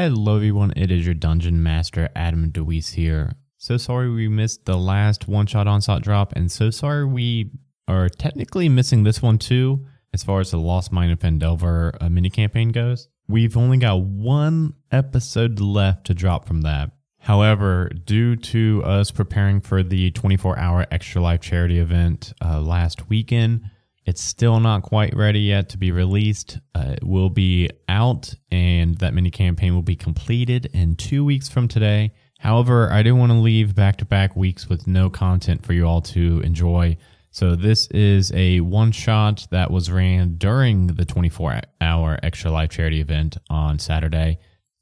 Hello, everyone. It is your dungeon master, Adam DeWeese here. So sorry we missed the last one shot onslaught drop, and so sorry we are technically missing this one too, as far as the Lost Mine of Phandelver uh, mini campaign goes. We've only got one episode left to drop from that. However, due to us preparing for the 24 hour Extra Life charity event uh, last weekend, it's still not quite ready yet to be released. Uh, it will be out, and that mini campaign will be completed in two weeks from today. However, I didn't want to leave back to back weeks with no content for you all to enjoy. So, this is a one shot that was ran during the 24 hour Extra Life charity event on Saturday.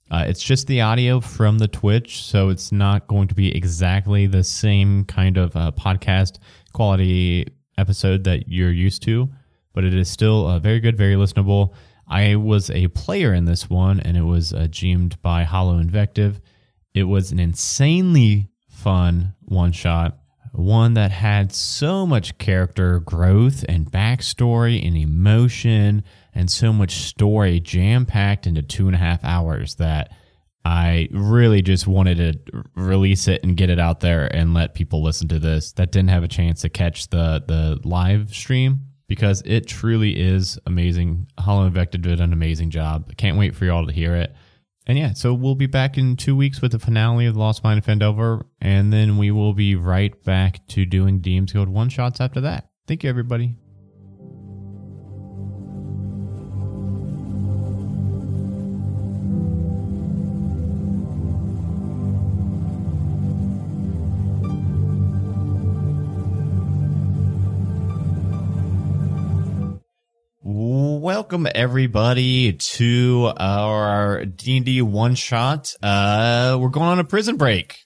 Uh, it's just the audio from the Twitch, so it's not going to be exactly the same kind of uh, podcast quality episode that you're used to, but it is still uh, very good, very listenable. I was a player in this one, and it was uh, GM'd by Hollow Invective. It was an insanely fun one shot, one that had so much character growth and backstory and emotion, and so much story jam packed into two and a half hours that I really just wanted to release it and get it out there and let people listen to this that didn't have a chance to catch the the live stream because it truly is amazing. Hollow Invective did an amazing job. Can't wait for y'all to hear it. And yeah, so we'll be back in two weeks with the finale of the Lost Mine of Phandelver, and then we will be right back to doing DM's Guild one shots after that. Thank you, everybody. Welcome everybody to our D&D one shot. Uh, we're going on a prison break.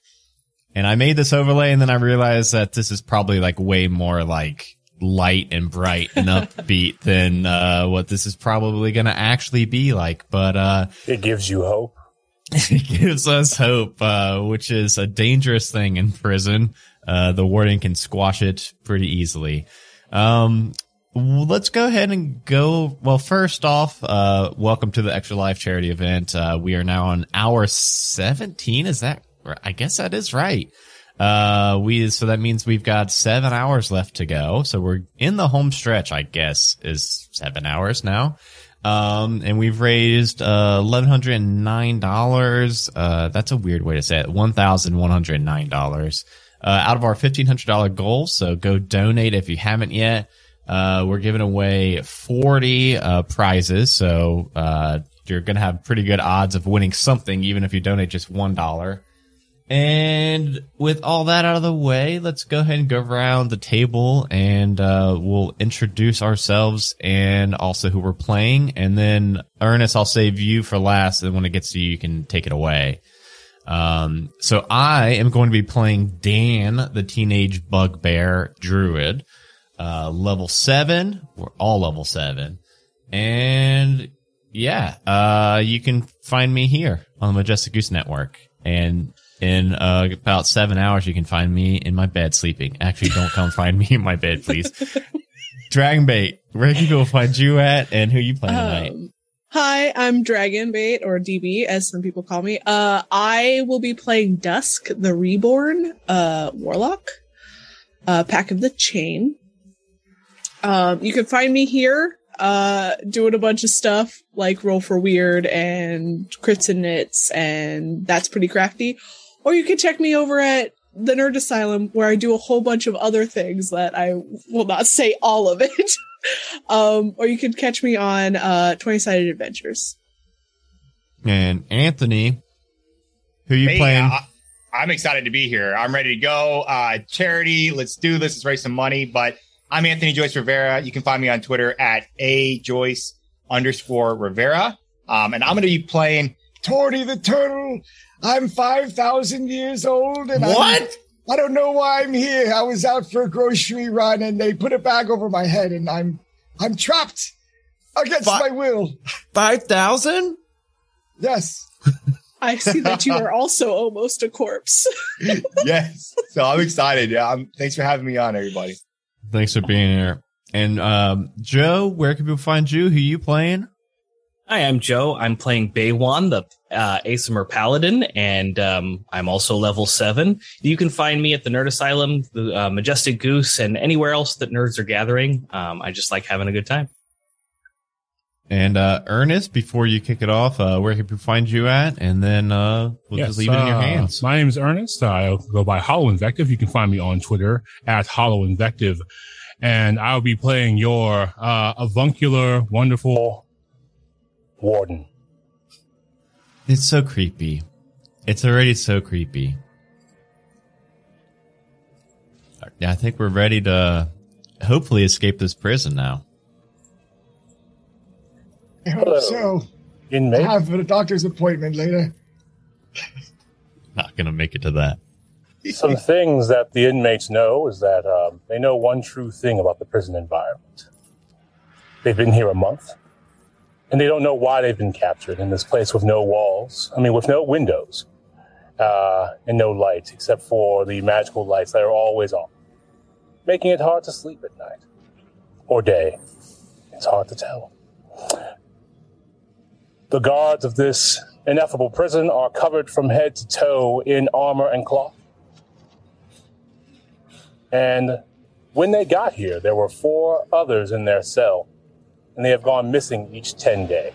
And I made this overlay and then I realized that this is probably like way more like light and bright and upbeat than, uh, what this is probably going to actually be like. But, uh, it gives you hope. it gives us hope, uh, which is a dangerous thing in prison. Uh, the warden can squash it pretty easily. Um, let's go ahead and go. Well, first off, uh, welcome to the Extra Life charity event. Uh, we are now on hour 17. Is that, I guess that is right. Uh, we, so that means we've got seven hours left to go. So we're in the home stretch, I guess, is seven hours now. Um, and we've raised, uh, $1,109. Uh, that's a weird way to say it. $1,109. Uh, out of our $1,500 goal. So go donate if you haven't yet. Uh, we're giving away 40 uh, prizes. So uh, you're going to have pretty good odds of winning something, even if you donate just $1. And with all that out of the way, let's go ahead and go around the table and uh, we'll introduce ourselves and also who we're playing. And then, Ernest, I'll save you for last. And when it gets to you, you can take it away. Um, so I am going to be playing Dan, the teenage bugbear druid uh, level seven. We're all level seven. And yeah, uh, you can find me here on the Majestic Goose Network. And in uh, about seven hours, you can find me in my bed sleeping. Actually, don't come find me in my bed, please. Dragonbait, where can people find you at and who you playing tonight? Um, hi, I'm Dragonbait or DB, as some people call me. Uh, I will be playing Dusk, the Reborn uh, Warlock, uh, Pact of the Chain. Um, you can find me here, uh, doing a bunch of stuff like roll for weird and crits and knits, and that's pretty crafty. Or you can check me over at the Nerd Asylum, where I do a whole bunch of other things that I will not say all of it. um, or you can catch me on uh, Twenty Sided Adventures. And Anthony, who you hey, playing? Uh, I'm excited to be here. I'm ready to go. Uh, charity, let's do this. Let's raise some money. But I'm Anthony Joyce Rivera. You can find me on Twitter at a Joyce underscore Rivera. Um, and I'm going to be playing Torty the Turtle. I'm 5,000 years old. And what? I'm, I don't know why I'm here. I was out for a grocery run and they put a bag over my head and I'm, I'm trapped against my will. 5,000? Yes. I see that you are also almost a corpse. yes. So I'm excited. Yeah. I'm, thanks for having me on, everybody. Thanks for being here. And um, Joe, where can people find you? Who you playing? Hi, I'm Joe. I'm playing Baywan, the uh, Paladin, and um, I'm also level seven. You can find me at the Nerd Asylum, the uh, Majestic Goose, and anywhere else that nerds are gathering. Um, I just like having a good time. And uh, Ernest, before you kick it off, uh, where can we find you at? And then uh, we'll Yes, just leave it in your uh, hands. My name is Ernest. I go by Hollow Invective. You can find me on Twitter at Hollow Invective. And I'll be playing your uh, avuncular, wonderful warden. It's so creepy. It's already so creepy. Yeah, I think we're ready to hopefully escape this prison now. I hope Hello. so. I have a doctor's appointment later. Not gonna make it to that. Some things that the inmates know is that um, they know one true thing about the prison environment. They've been here a month, and they don't know why they've been captured in this place with no walls. I mean, with no windows uh, and no light except for the magical lights that are always on, making it hard to sleep at night or day. It's hard to tell. The guards of this ineffable prison are covered from head to toe in armor and cloth. And when they got here, there were four others in their cell, and they have gone missing each 10 day.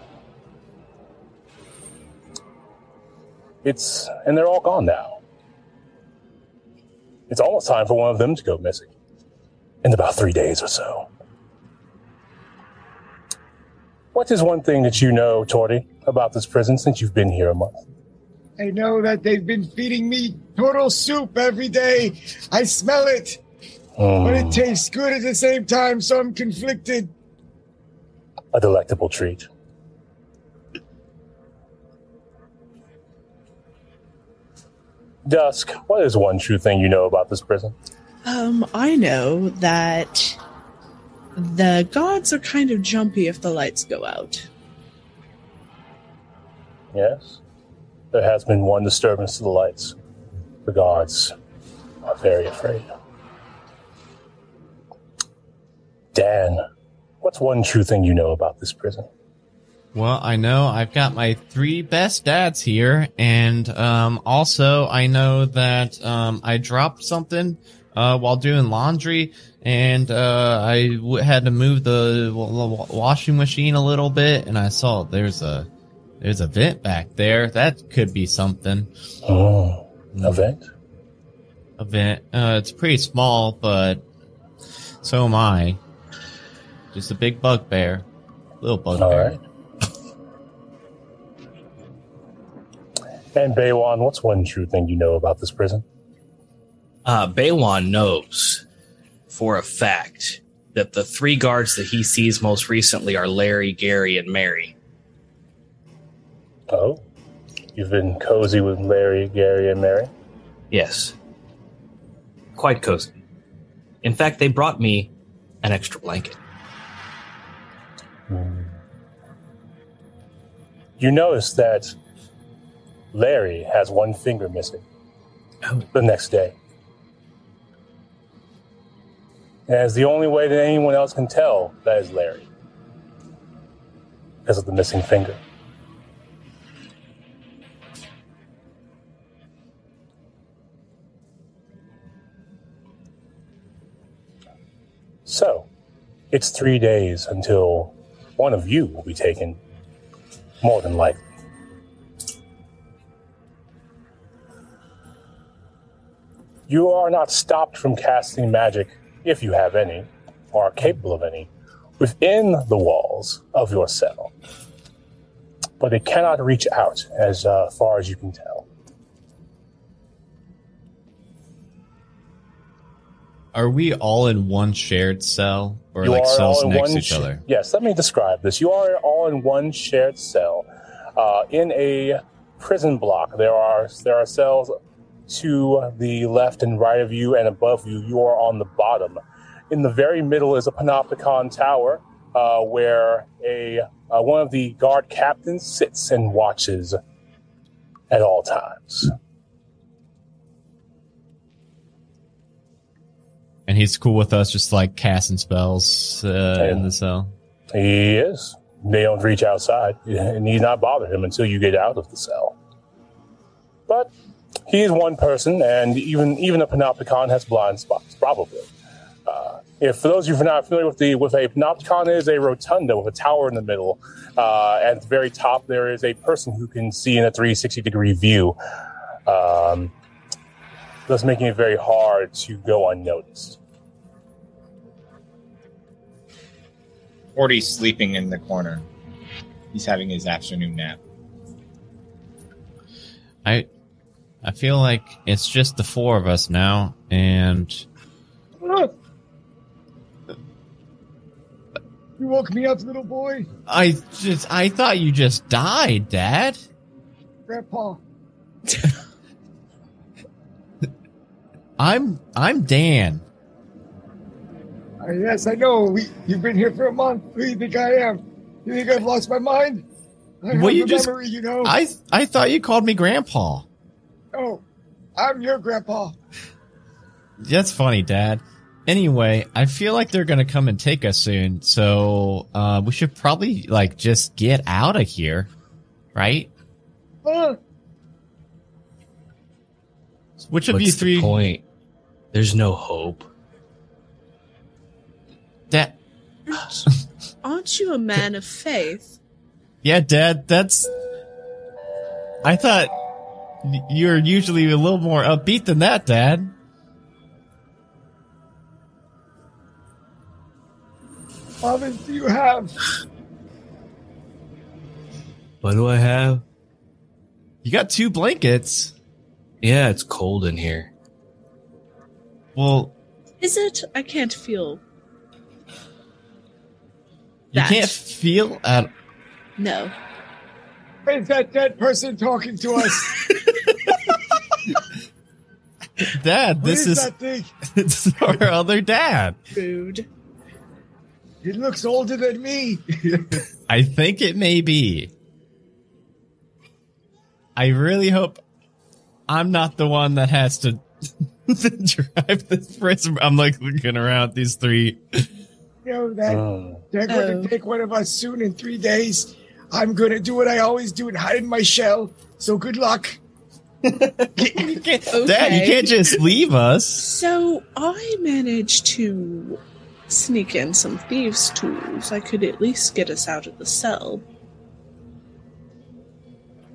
It's, and they're all gone now. It's almost time for one of them to go missing in about three days or so. What is one thing that you know, Torty, about this prison since you've been here a month? I know that they've been feeding me turtle soup every day. I smell it, but it Hmm, tastes good at the same time, so I'm conflicted. a delectable treat. Dusk, what is one true thing you know about this prison? Um, I know that the gods are kind of jumpy if the lights go out. Yes? There has been one disturbance to the lights. The gods are very afraid. Dan, what's one true thing you know about this prison? Well, I know I've got my three best dads here, and um, also I know that um, I dropped something uh, while doing laundry, and uh, I w- had to move the w- w- washing machine a little bit, and I saw there's a there's a vent back there. That could be something. Oh, an event? A vent. Uh, it's pretty small, but so am I. Just a big bugbear, little bugbear. All right. And Baywan, what's one true thing you know about this prison? Uh, Baywan knows for a fact that the three guards that he sees most recently are Larry, Gary, and Mary. Oh, you've been cozy with Larry, Gary, and Mary? Yes. Quite cozy. In fact, they brought me an extra blanket. Hmm. You notice that Larry has one finger missing Oh. the next day. It's the only way that anyone else can tell that is Larry because of the missing finger. So, it's three days until one of you will be taken, more than likely. You are not stopped from casting magic, if you have any, or are capable of any, within the walls of your cell. But they cannot reach out as uh, far as you can tell. Are we all in one shared cell, or You like cells next to each sh- other? Yes, let me describe this. You are all in one shared cell. Uh, in a prison block, there are there are cells to the left and right of you, and above you, you are on the bottom. In the very middle is a panopticon tower, uh, where a uh, one of the guard captains sits and watches at all times. And he's cool with us just like casting spells uh, in the cell. He is. they don't reach outside. and he's not bother him until you get out of the cell. But he is one person, and even even a panopticon has blind spots, probably. Uh, if for those of you who are not familiar with the with a panopticon is a rotunda with a tower in the middle. Uh, at the very top, there is a person who can see in a 360 degree view, um, thus making it very hard to go unnoticed. Orty's sleeping in the corner. He's having his afternoon nap. I I feel like it's just the four of us now, and! You woke me up, little boy. I just I thought you just died, Dad. Grandpa. I'm I'm Dan. Uh, yes, I know. We, you've been here for a month. Who do you think I am? You think I've lost my mind? I Well, you a just- memory, you know. I I thought you called me Grandpa. Oh, I'm your grandpa. That's funny, Dad. Anyway, I feel like they're gonna come and take us soon, so uh, we should probably like just get out of here, right? Huh? Which of What's you the three? point? There's no hope. That. Aren't you a man of faith? yeah, Dad. That's. I thought y- you're usually a little more upbeat than that, Dad. Fathers, do you have? What do I have? You got two blankets. Yeah, it's cold in here. Well, Is it? I can't feel. you can't feel at. No. Is that dead person talking to us? Dad, What this is that thing? it's our other dad. Rude. It looks older than me. I think it may be. I really hope I'm not the one that has to drive this prism. I'm like looking around these three. you know that Mm. they're going Oh. to take one of us soon in three days. I'm going to do what I always do and hide in my shell. So good luck. You can't, Dad, you can't just leave us. So I managed to sneak in some thieves' tools. I could at least get us out of the cell.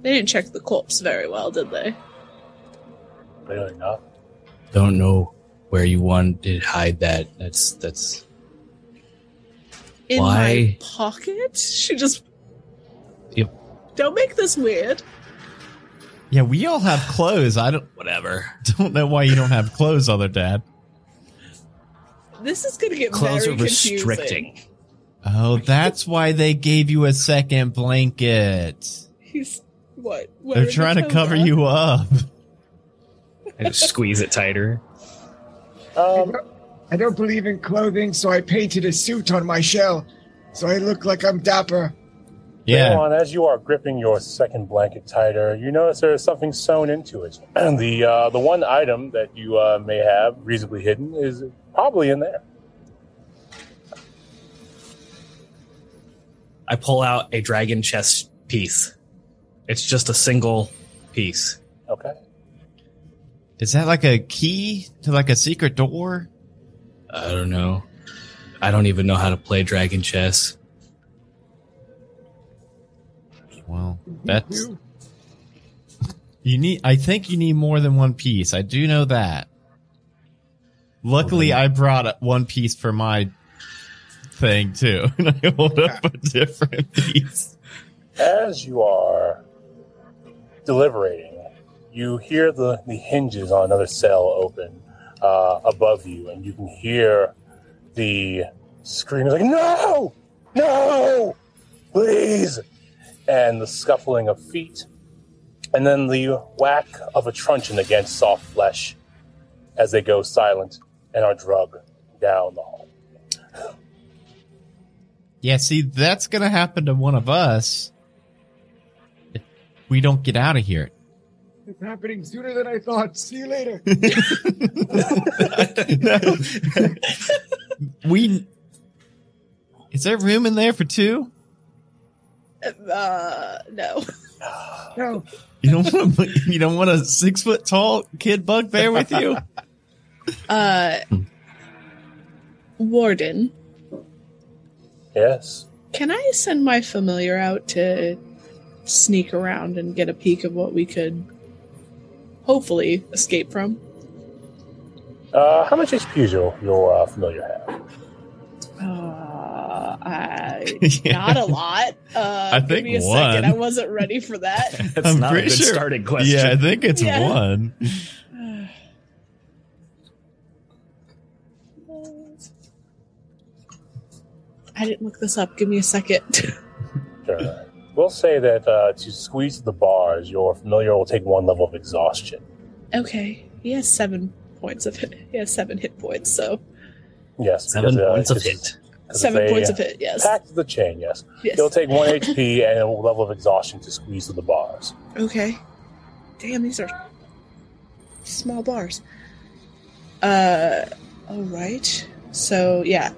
They didn't check the corpse very well, did they? Clearly not. Don't know where you wanted to hide that. That's that's In Why? my pocket? She just. Yep. Don't make this weird. Yeah, we all have clothes. I don't whatever. don't know why you don't have clothes, other dad. This is going to get Clothes very are confusing. restricting. Oh, that's why they gave you a second blanket. He's what? They're trying to cover toga? you up. I just squeeze it tighter. Um, I don't believe in clothing, so I painted a suit on my shell. So I look like I'm dapper. Yeah. On, as you are gripping your second blanket tighter, you notice there is something sewn into it. And the uh, the one item that you uh, may have reasonably hidden is probably in there. I pull out a dragon chest piece. It's just a single piece. Okay. Is that like a key to like a secret door? I don't know. I don't even know how to play dragon chess. Well, that's You? you need. I think you need more than one piece. I do know that. Luckily, I brought one piece for my thing too, and I hold up a different piece. As you are deliberating, you hear the, the hinges on another cell open uh, above you, and you can hear the scream like, No! No! Please! And the scuffling of feet, and then the whack of a truncheon against soft flesh as they go silent and are drugged down the hall. Yeah, see, that's gonna happen to one of us. If we don't get out of here. It's happening sooner than I thought. See you later. we. Is there room in there for two? Uh, no. No. You don't want to, you don't want a six foot tall kid bugbear with you. Uh, Warden, Yes. can I send my familiar out to sneak around and get a peek of what we could hopefully escape from? Uh, how much HP does your, your uh, familiar have? Uh, I, Yeah. not a lot. Uh, I give think me a one. second. I wasn't ready for that. That's I'm not a good sure- starting question. Yeah, I think it's Yeah. one. I didn't look this up. Give me a second. Sure. We'll say that uh, to squeeze the bars, your familiar will take one level of exhaustion. okay, he has seven points of hit. He has seven hit points, so Yes. Seven because, uh, points of it's- hit. Seven points of hit. Yes. Pact of the chain, yes. yes. He'll take one HP and a level of exhaustion to squeeze to the bars. Okay. Damn, these are small bars. Uh, all right. So yeah,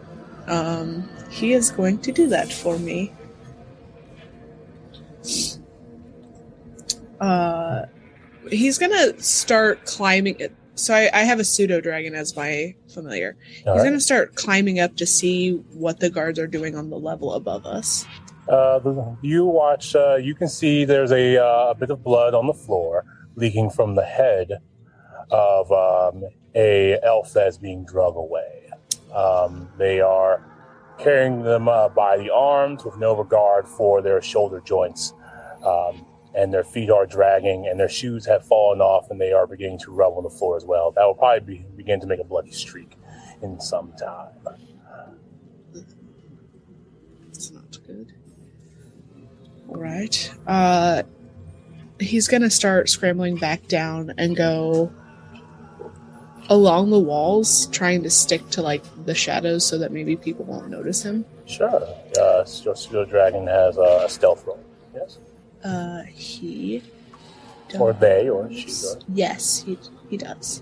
um, he is going to do that for me. Uh, he's gonna start climbing. it. So I, I have a pseudo dragon as my familiar. All he's right. gonna start climbing up to see what the guards are doing on the level above us. Uh, the, you watch. Uh, you can see there's a, uh, a bit of blood on the floor leaking from the head of um, a elf that's being drug away. Um, they are carrying them uh, by the arms with no regard for their shoulder joints, um, and their feet are dragging, and their shoes have fallen off, and they are beginning to rub on the floor as well. That will probably be, begin to make a bloody streak in some time. It's not good. All right. Uh, he's gonna start scrambling back down and go along the walls, trying to stick to like the shadows so that maybe people won't notice him. Sure. Uh, your dragon has a stealth roll. Yes. Uh, he. Or they, or she, does- Yes, he he does.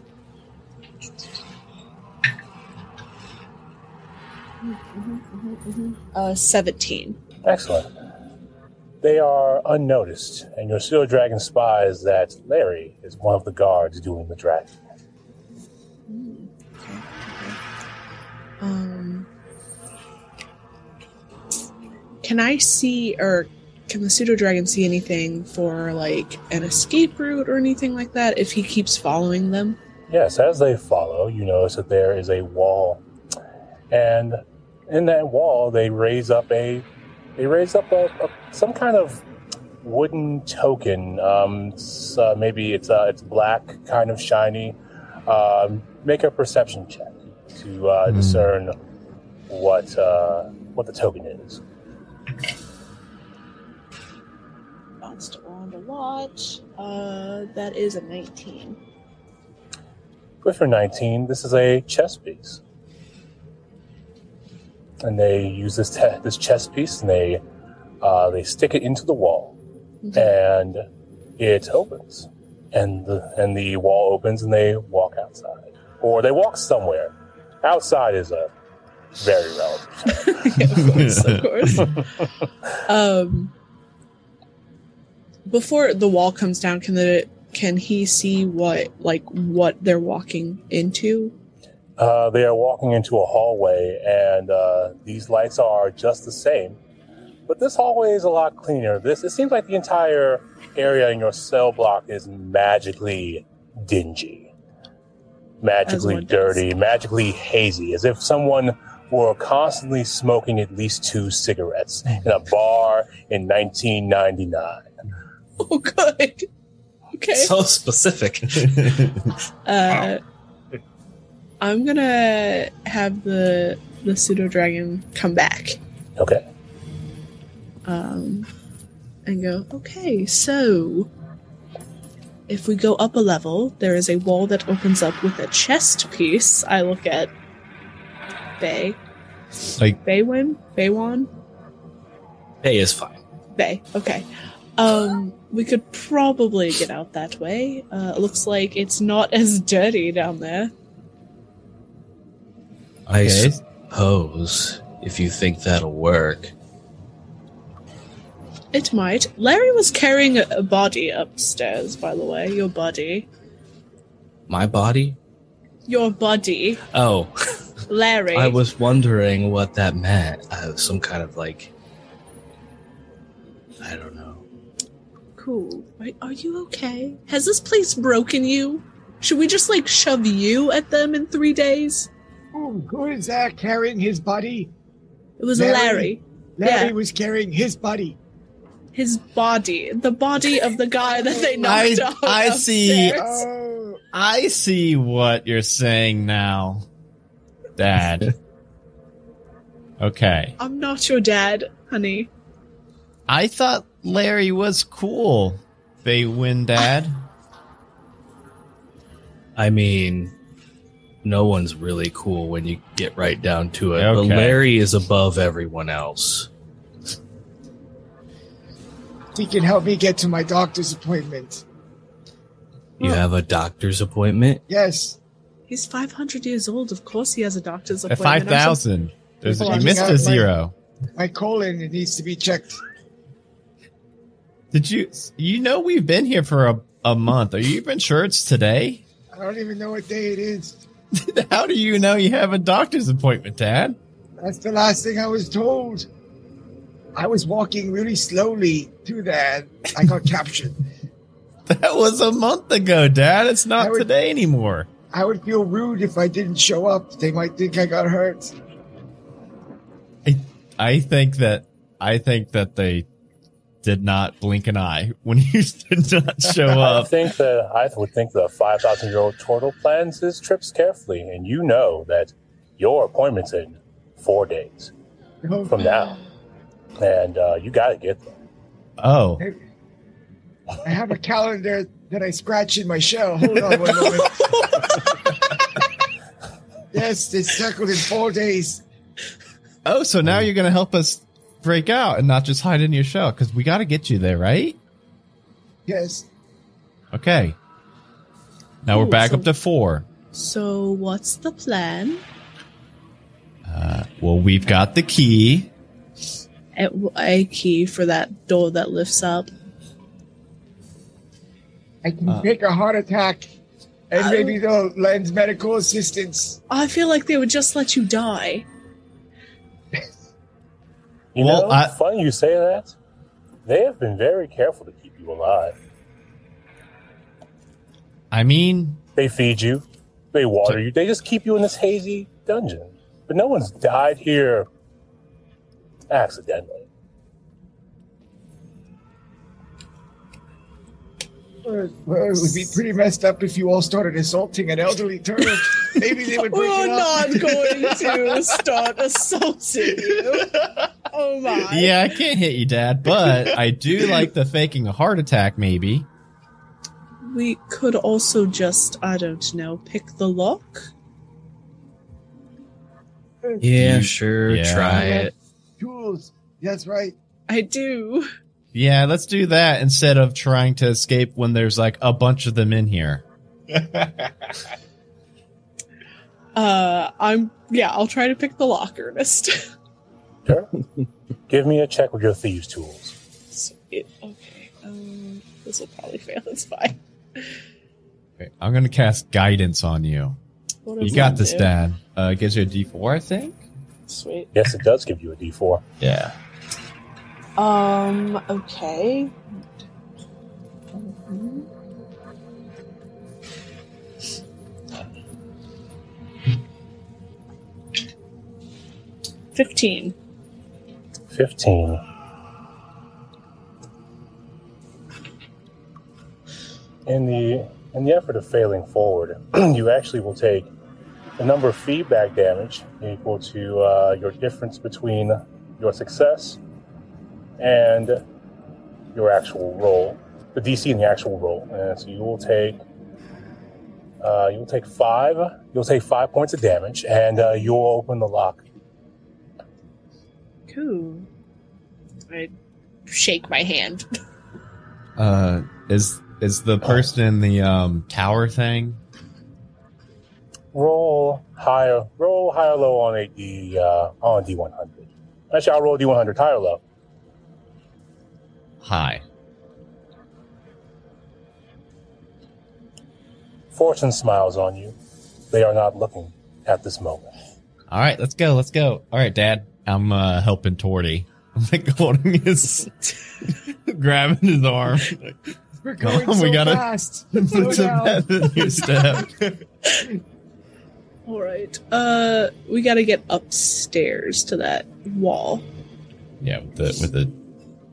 Uh, seventeen. Excellent. They are unnoticed, and your pseudo dragon spies that Larry is one of the guards doing the dragging. Hmm, okay, okay. Um, can I see, or can the pseudo dragon see anything for like an escape route or anything like that if he keeps following them? Yes, as they follow, you notice that there is a wall, and in that wall they raise up a they raise up a, a some kind of wooden token. Um, it's, uh, maybe it's uh, it's black, kind of shiny. Um, make a perception check to uh, Hmm. discern what uh, what the token is. Bounced around a lot. Uh, that is a nineteen. With your 19, this is a chess piece. And they use this te- this chess piece and they uh, they stick it into the wall, and it opens, and the and the wall opens and they walk outside, or they walk somewhere. Outside is a very relative. of course, of course. um, before the wall comes down, can the can he see what like what they're walking into? Uh, they are walking into a hallway, and uh, these lights are just the same. But this hallway is a lot cleaner. This it seems like the entire area in your cell block is magically dingy, magically one does. dirty, magically hazy, as if someone were constantly smoking at least two cigarettes in a bar in 1999. Oh, good. Okay. So specific. Uh, I'm gonna have the the pseudo dragon come back. Okay. um, and go, okay, so if we go up a level, there is a wall that opens up with a chest piece. I look at Bay. Like- Baywin? Baywan? Bay is fine. Bay, okay. Um, we could probably get out that way. Uh, it looks like it's not as dirty down there. I Okay. suppose if you think that'll work. It might. Larry was carrying a, a body upstairs, by the way. Your body. My body? Your body. Oh, Larry. I was wondering what that meant. Uh, some kind of like. I don't know. Cool. Right, are you okay? Has this place broken you? Should we just like shove you at them in three days? Who, who is that carrying his body? It was Larry. Larry. Larry Yeah. was carrying his body. His body. The body of the guy that they I- knocked out. I see. Oh, I see what you're saying now, Dad. okay. I'm not your dad, honey. I thought Larry was cool. They win Dad. I mean, no one's really cool when you get right down to it. But Larry is above everyone else. he can help me get to my doctor's appointment. You have a doctor's appointment? Yes. He's 500 years old. Of course, he has a doctor's At appointment. five thousand. There's Hold you missed I a got my- zero. My colon it needs to be checked. Did you? You know we've been here for a, a month. Are you even sure it's today? I don't even know what day it is. How do you know you have a doctor's appointment, Dad? That's the last thing I was told. I was walking really slowly to that. I got captured. That was a month ago, Dad. It's not would- today anymore. I would feel rude if I didn't show up. They might think I got hurt. I, I think that I think that they did not blink an eye when you did not show up. I think that I would think the 5,000 year old turtle plans his trips carefully, and you know that your appointment's in four days Oh, from now, and uh, you got to get there. Oh, I have a calendar that I scratch in my shell. Hold on one moment. yes, it's circled in four days. oh, so now you're gonna help us break out and not just hide in your shell because we got to get you there, right? Yes. Okay. Now we're back so- up to four. So, what's the plan? Uh, well, we've got the key. A, a key for that door that lifts up. I can Uh. take a heart attack and I- maybe they'll lend medical assistance. I feel like they would just let you die. You Well, know, I- funny you say that. They have been very careful to keep you alive. I mean, They feed you, they water you, they just keep you in this hazy dungeon. But no one's died here accidentally. Well, it would be pretty messed up if you all started assaulting an elderly turtle. Maybe they would break We're it up. not going to start assaulting you. Oh my. yeah, I can't hit you, Dad, but I do like the faking a heart attack. Maybe. We could also just, I don't know, pick the lock. Yeah, You- sure. yeah. Try it. Tools. That's right. I do. Yeah, let's do that instead of trying to escape when there's like a bunch of them in here. Uh, I'm, yeah, I'll try to pick the lock, Ernest. Sure. Give me a check with your thieves' tools. Sweet. Okay. Um, this will probably fail. It's fine. Okay, I'm gonna cast guidance on you. What You does got that this, do? Dad. Uh, it gives you a D4, I think. Sweet. Yes, it does give you a D4. Yeah. Um, okay. Fifteen. 15. In the in the effort of failing forward, you actually will take the number of feedback damage equal to uh, your difference between your success and your actual roll, the DC and the actual roll. And so you will take uh, you'll take five. You'll take five points of damage, and uh, you'll open the lock. Cool. I shake my hand. Uh, is is the person in the um tower thing? roll higher, roll high or low on a D uh, on a D one hundred. Actually, I'll roll D one hundred high or low. Hi. Fortune smiles on you. They are not looking at this moment. All right, let's go. Let's go. All right, Dad. I'm uh, helping Torty. I'm like holding his, grabbing his arm. We're going Oh, we gotta- fast. Put Slow some down. in your step. All right. Uh, we got to get upstairs to that wall. Yeah, with the with the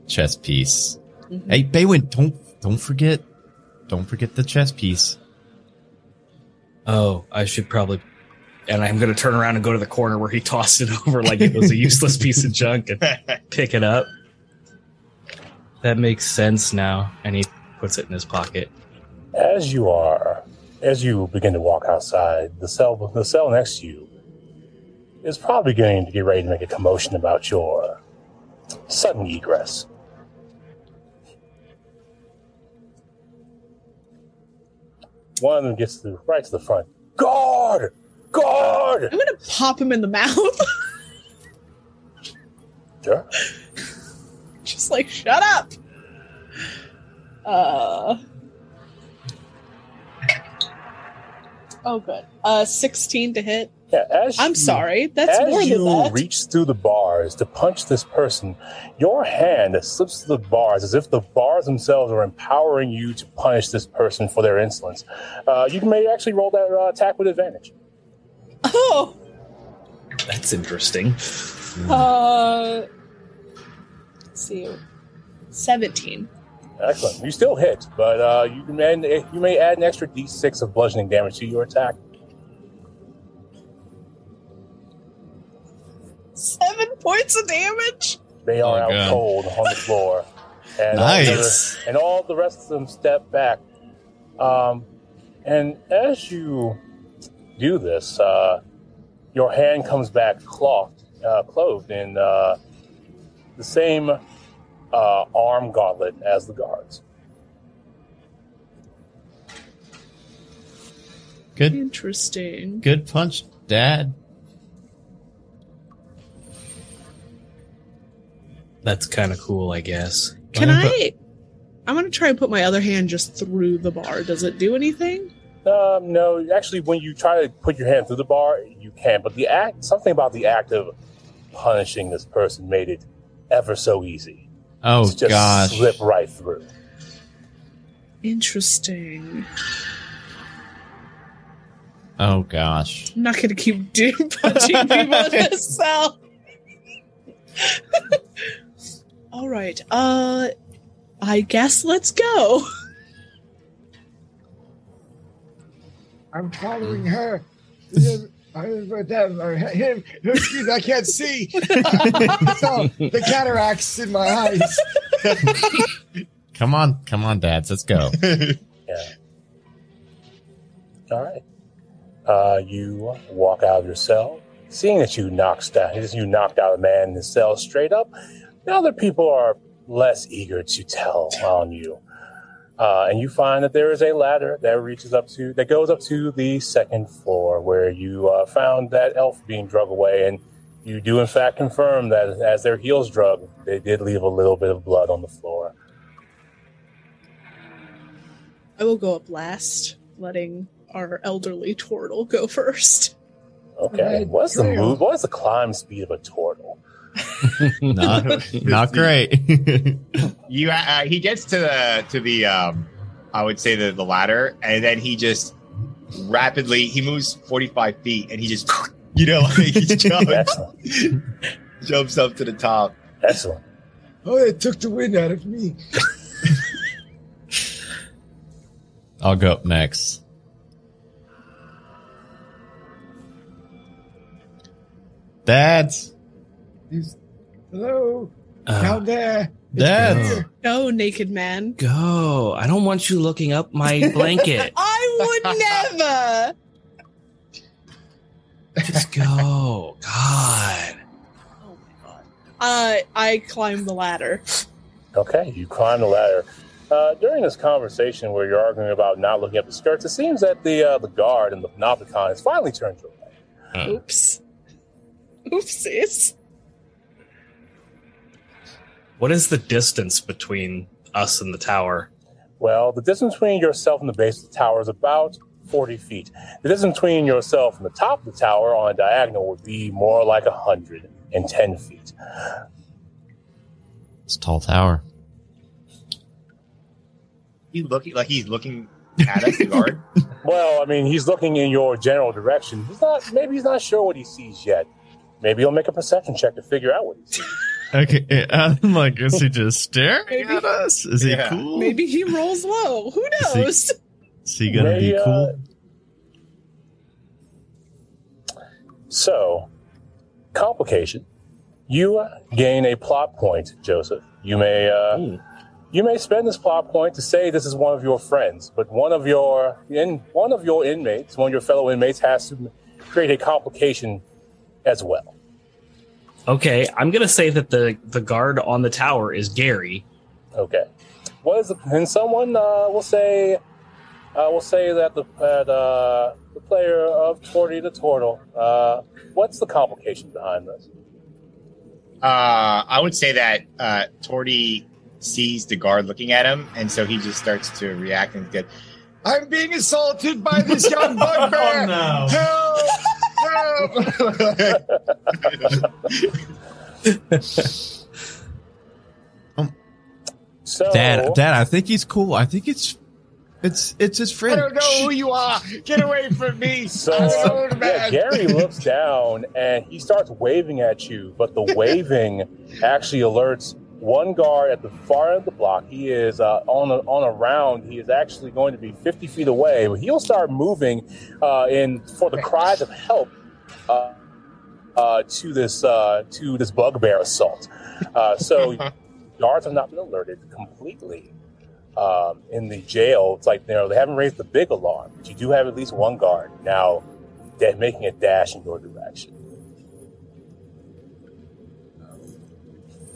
chess piece. Mhm. Hey, Baywin, don't don't forget, don't forget the chess piece. Oh, I should probably. And I'm going to turn around and go to the corner where he tossed it over like it was a useless piece of junk and pick it up. That makes sense now. And he puts it in his pocket. As you are, as you begin to walk outside, the cell, the cell next to you is probably going to get ready to make a commotion about your sudden egress. One of them gets to the, right to the front. Guard! Guard! I'm gonna pop him in the mouth. Sure. Just like, shut up. Uh. Oh, good. Uh, 16 to hit. Yeah, as I'm you- sorry. That's As more you than that. reach through the bars to punch this person, your hand slips through the bars as if the bars themselves are empowering you to punish this person for their insolence. Uh, you may actually roll that uh, attack with advantage. Oh, That's interesting. uh. Let's see. 17. Excellent. You still hit, but uh, you, may, you may add an extra d6 of bludgeoning damage to your attack. Seven points of damage? They are Oh, out God. cold on the floor. And all the and all the rest of them step back. Um, and as you do this, uh, your hand comes back clothed, uh, clothed in uh, the same uh, arm gauntlet as the guards. Good, Interesting. good punch, Dad. That's kind of cool, I guess. Can I'm gonna I? I'm gonna try and put my other hand just through the bar. Does it do anything? Um, no, actually, when you try to put your hand through the bar, you can. But the act, something about the act of punishing this person made it ever so easy. Oh to just gosh. slip right through. Interesting. Oh gosh. I'm not gonna keep doing punching people in this cell. All right. Uh, I guess let's go. I'm following her. I was them or him. Excuse me, I can't see. so the cataracts in my eyes. Come on, come on, dads, let's go. Yeah. All right. Uh, you walk out of your cell, seeing that you knocked out, you knocked out a man in his cell straight up. The other people are less eager to tell on you, uh, and you find that there is a ladder that reaches up to that goes up to the second floor, where you uh, found that elf being drug away, and you do in fact confirm that as their heels drug, they did leave a little bit of blood on the floor. I will go up last, letting our elderly turtle go first. Okay, Red what's the move? What's the climb speed of a turtle? not, not great. You uh, he gets to the to the um, I would say the the ladder, and then he just rapidly he moves forty five feet, and he just you know like he jumps jumps up to the top. Excellent. Oh, it took the wind out of me. I'll go up next. Dads, He's, hello, Uh, down there. dads. Go, naked man. go. I don't want you looking up my blanket. I would never. Just go. God. Oh my god. Uh, I climb the ladder. Okay, you climb the ladder. Uh, during this conversation where you're arguing about not looking up the skirts, it seems that the uh, the guard and the Panopticon has finally turned your way. Oops. Oopsies. What is the distance between us and the tower? Well, the distance between yourself and the base of the tower is about 40 feet. The distance between yourself and the top of the tower on a diagonal would be more like 110 feet. It's a tall tower. He's looking like he's looking at us, the guard. Well, I mean, he's looking in your general direction. He's not, maybe he's not sure what he sees yet. Maybe he'll make a perception check to figure out what he sees. Okay, I'm like, is he just staring Maybe. at us? Is he Yeah. cool? Maybe he rolls low. Who knows? Is he gonna Maybe, be uh, cool? So, complication. You gain a plot point, Joseph. You may uh, Ooh. you may spend this plot point to say this is one of your friends, but one of your in one of your inmates, one of your fellow inmates, has to create a complication as well. Okay, I'm gonna say that the the guard on the tower is Gary. Okay. What is the, and someone uh, will say uh, will say that the that, uh, the player of Torty the Turtle. Uh, what's the complication behind this? Uh, I would say that uh, Torty sees the guard looking at him, and so he just starts to react and get. I'm being assaulted by this young bugbear. no. Help! Help! So, Dad, Dad, I think he's cool. I think it's it's it's his friend. I friend. don't know who you are. Get away from me. So I'm uh, yeah. Gary looks down and he starts waving at you, but the waving actually alerts one guard at the far end of the block. He is uh, on a, on a round. He is actually going to be 50 feet away. But he'll start moving uh, in for the cries of help uh, uh, to this uh, to this bugbear assault. Uh, so guards have not been alerted completely. Um, in the jail, it's like you know they haven't raised the big alarm, but you do have at least one guard now that making a dash in your direction.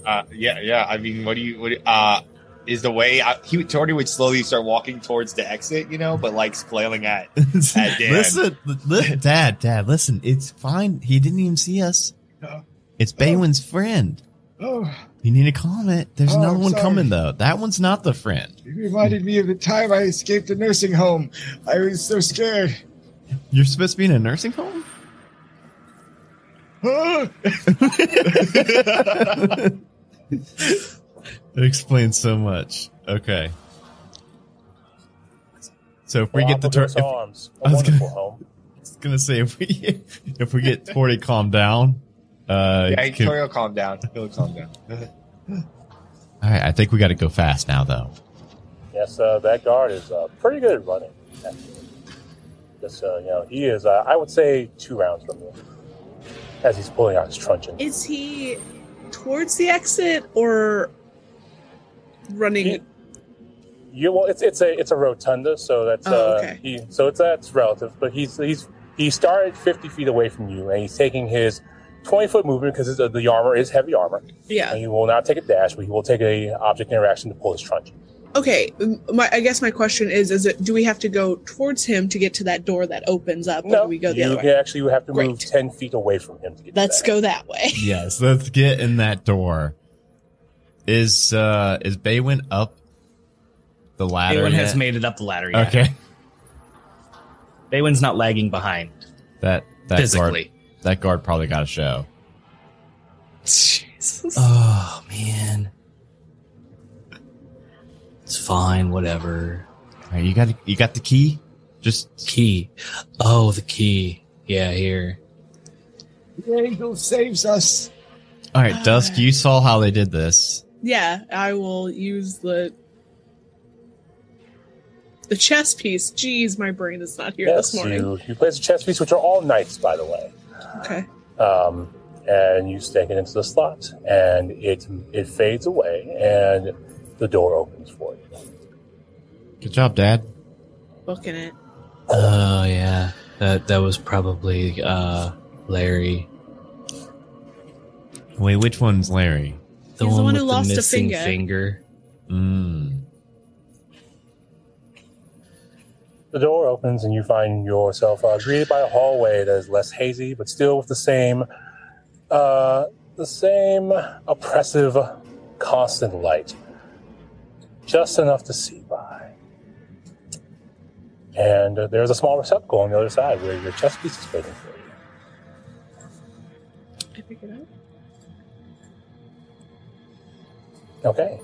Uh, yeah, yeah. I mean, what do you? What do- uh, is the way I, he would- Torty would slowly start walking towards the exit, you know, but like flailing at. at Dan. listen, li- Dad, Dad, listen. It's fine. He didn't even see us. Oh. It's Baywin's friend. Oh, You need to calm it. There's Oh, another I'm one sorry. coming though. That one's not the friend. it reminded me of the time I escaped the nursing home. I was so scared. You're supposed to be in a nursing home. Huh? It explains so much. Okay. So if we get the turn, Galapagos arms, a I was wonderful gonna- home. gonna say if we if we get Tori calmed down, uh, Yeah, can- Torty will calm down. He'll calm down. all right. I think we got to go fast now, though. Yes, uh, that guard is uh, pretty good at running. actually. Just uh, you know, he is. Uh, I would say two rounds from you as he's pulling out his truncheon. Is he towards the exit or running? He- You well, it's it's a it's a rotunda, so that's Oh, uh, okay. he so it's that's relative. But he's he's he started fifty feet away from you, and he's taking his twenty foot movement because the, the armor is heavy armor, yeah. and he will not take a dash, but he will take a object interaction to pull his truncheon. Okay. My, I guess my question is: Is it? Do we have to go towards him to get to that door that opens up, or No, do we go the you other can way? actually have to move ten feet away from him to get. Let's to that. go that way. Yes, let's get in that door. Is uh is Baywin up the ladder? Baywin has made it up the ladder. Yet. Okay, Baywin's not lagging behind that that physically. guard that guard probably got a show. Jesus. Oh man, it's fine. Whatever. All right, you got you got the key. Just Key. Oh, the key. Yeah, here. The angel saves us. all right, Dusk. You saw how they did this. Yeah, I will use the the chess piece. Jeez, my brain is not here Yes, this morning. you you place a chess piece, which are all knights, by the way. Okay. um, and you stick it into the slot, and it it fades away, and the door opens for you. Good job, Dad. Booking it. Oh yeah, that that was probably uh Larry, Wait, which one's Larry? the He's one, the one who the lost a missing finger. finger. Mm. The door opens, and you find yourself uh, greeted by a hallway that is less hazy, but still with the same, uh, the same oppressive constant light, just enough to see by. And uh, there's a small receptacle on the other side where your chess piece is waiting for you. I pick it up. Okay.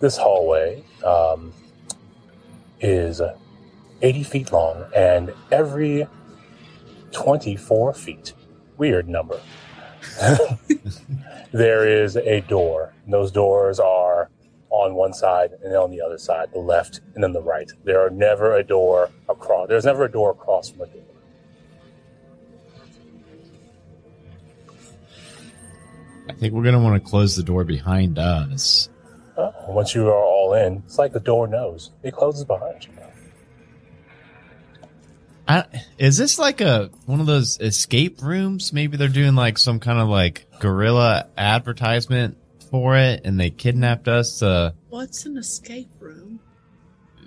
This hallway um, is uh, 80 feet long and every 24 feet, weird number, there is a door. And those doors are on one side and then on the other side, the left and then the right. There are never a door across. There's never a door across from a door. I think we're gonna want to close the door behind us. Oh, once you are all in, it's like the door knows. It closes behind you. I, is this like a one of those escape rooms? Maybe they're doing like some kind of like guerrilla advertisement for it, and they kidnapped us. Uh, What's an escape room?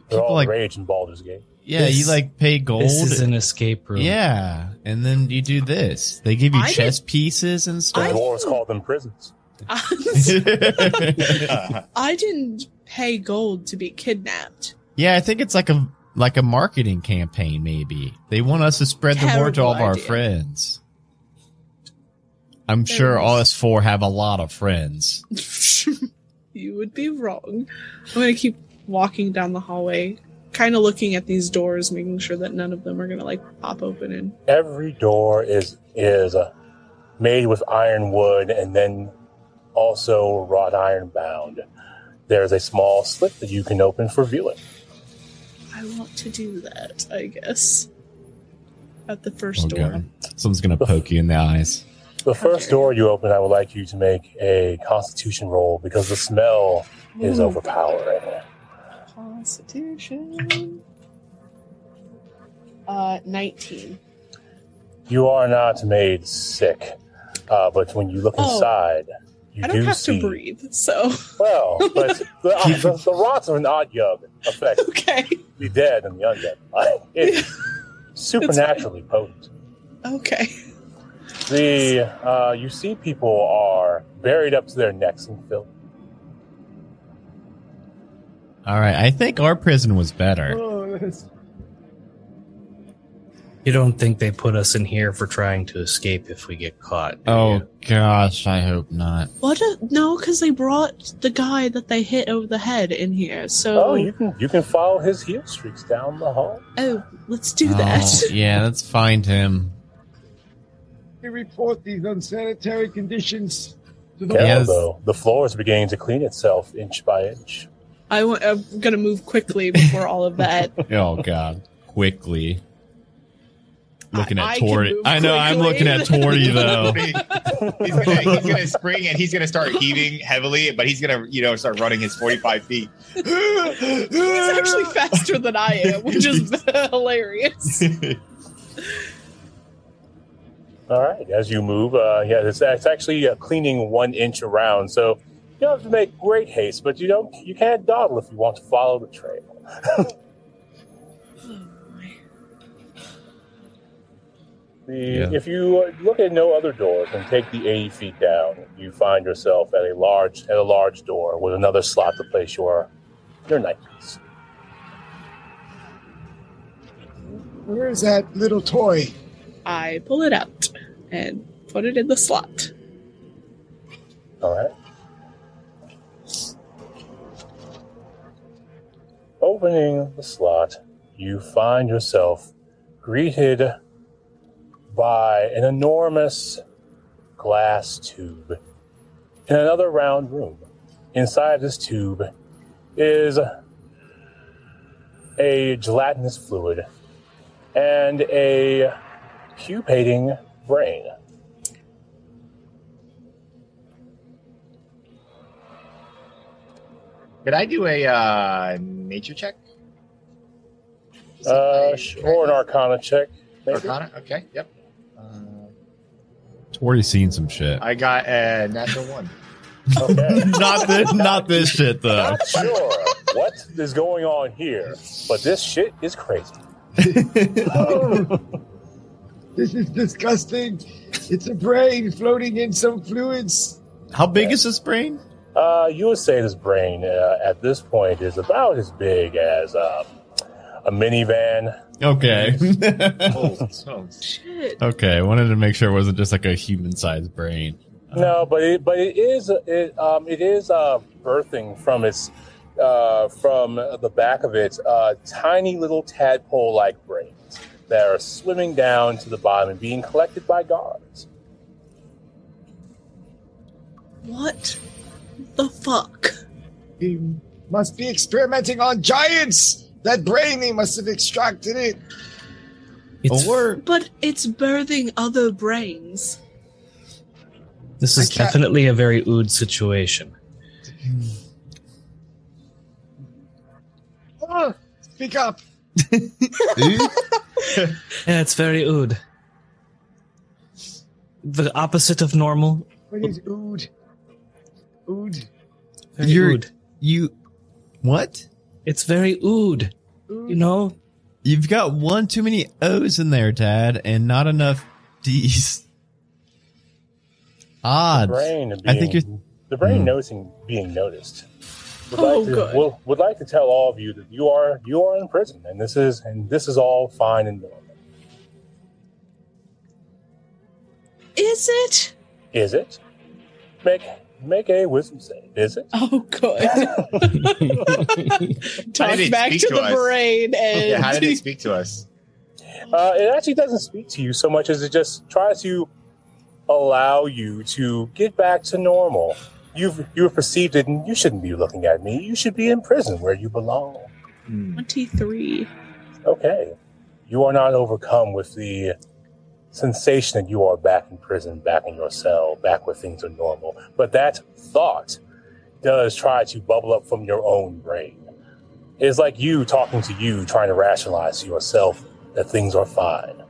They're People all like- rage in Baldur's Gate. yeah, This- you like pay gold. This is an escape room. yeah, and then you do this. They give you I chess pieces and The stuff. dwarves call them prisons. I didn't pay gold to be kidnapped. yeah, I think it's like a like a marketing campaign. Maybe they want us to spread the word to all of our idea. friends. I'm There sure all us four have a lot of friends. you would be wrong. I'm gonna keep walking down the hallway, kind of looking at these doors, making sure that none of them are gonna like pop open and Every door is is uh, made with iron wood and then also wrought iron bound. There's a small slit that you can open for viewing. I want to do that. I guess at the first Oh, door. God. Someone's gonna poke you in the eyes. The first door you open, I would like you to make a Constitution roll because the smell is overpowering. Constitution. Uh, nineteen. You are not made sick, uh, but when you look Oh. inside, you I don't do have see. to breathe, so Well, but the, uh, the, the rots of an otyugh affect okay, the dead and the undead. It's supernaturally potent. okay. The uh, you see people are buried up to their necks in filth. All right, I think our prison was better. Oh, that's, You don't think they put us in here for trying to escape if we get caught? do Oh you? gosh, I hope not. What? A, no, because they brought the guy that they hit over the head in here. So, Oh, you can you can follow his heel streaks down the hall. oh, let's do that. Oh, yeah, let's find him. We report these unsanitary conditions to the Careful Yes. though, the floor is beginning to clean itself inch by inch. I want, I'm gonna move quickly before all of that. Oh god, quickly. Looking I- at I can Torty. move I know. I'm looking at Torty though. he's, gonna, he's gonna spring and he's gonna start heaving heavily, but he's gonna, you know, start running his 45 feet. He's actually faster than I am, which is hilarious. All right, as you move, uh, yeah, it's, it's actually uh, cleaning one inch around, so you don't have to make great haste, but you don't you can't dawdle if you want to follow the trail. The, Yeah. If you look at no other doors and take the 80 feet down, you find yourself at a large at a large door with another slot to place your your knight. Where is that little toy? I pull it out and put it in the slot. All right. Opening the slot, you find yourself greeted by an enormous glass tube in another round room. Inside this tube is a gelatinous fluid and a pupating brain. Could I do a uh, nature check? Uh, or an arcana check. maybe? Arcana? Okay, yep. Uh, Torty's seen some shit. I got a natural one. Okay. not this. Not this shit though. Not sure what is going on here, but this shit is crazy. Oh, this is disgusting. It's a brain floating in some fluids. How big is this brain? Uh, you would say this brain uh, at this point is about as big as uh, a minivan. Okay. Oh, so- Shit. okay. I wanted to make sure it wasn't just like a human sized brain. No, but it, but it is it um it is uh birthing from its uh from the back of it uh tiny little tadpole like brains that are swimming down to the bottom and being collected by guards. What the fuck? He must be experimenting on giants. That brain, they must have extracted it. It's, or But it's birthing other brains. this is definitely a very ood situation. Ah, speak up. Yeah, it's very ood. The opposite of normal. What is ood? Ood. Very You're- ood. you. What? It's very ood. Ood. You know, You've got one too many O's in there, Tad, and not enough D's. Odd. Brain being, I think you're- the brain Hmm. noticing being noticed. Would Oh, like to, good. Would, would like to tell all of you that you are you are in prison and this is and this is all fine and normal. Is it? Is it? Make make a wisdom save. Is it? Oh, good. Talk back to to the us? brain and Yeah, how did it speak to us? Uh, it actually doesn't speak to you so much as it just tries to allow you to get back to normal. You've you've perceived it, and you shouldn't be looking at me. You should be in prison where you belong. Hmm. 23. Okay, you are not overcome with the sensation that you are back in prison, back in your cell, back where things are normal. But that thought does try to bubble up from your own brain. It's like you talking to you, trying to rationalize to yourself that things are fine.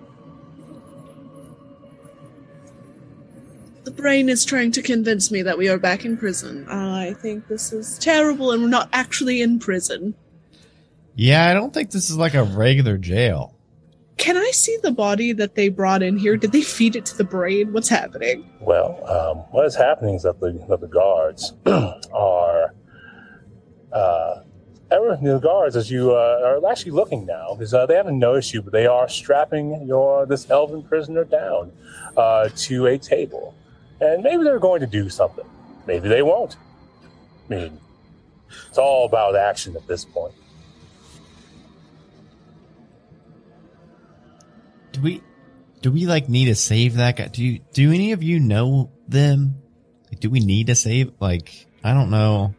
The brain is trying to convince me that we are back in prison. I think this is terrible and we're not actually in prison. Yeah, I don't think this is like a regular jail. Can I see the body that they brought in here? Did they feed it to the brain? What's happening? Well, um, what is happening is that the, that the guards are. Uh, ever, the guards, as you uh, are actually looking now, because uh, they haven't noticed you, but they are strapping your this elven prisoner down uh, to a table, and maybe they're going to do something. Maybe they won't. I mean, it's all about action at this point. Do we do we like need to save that guy? Do you do any of you know them? Do we need to save like I don't know.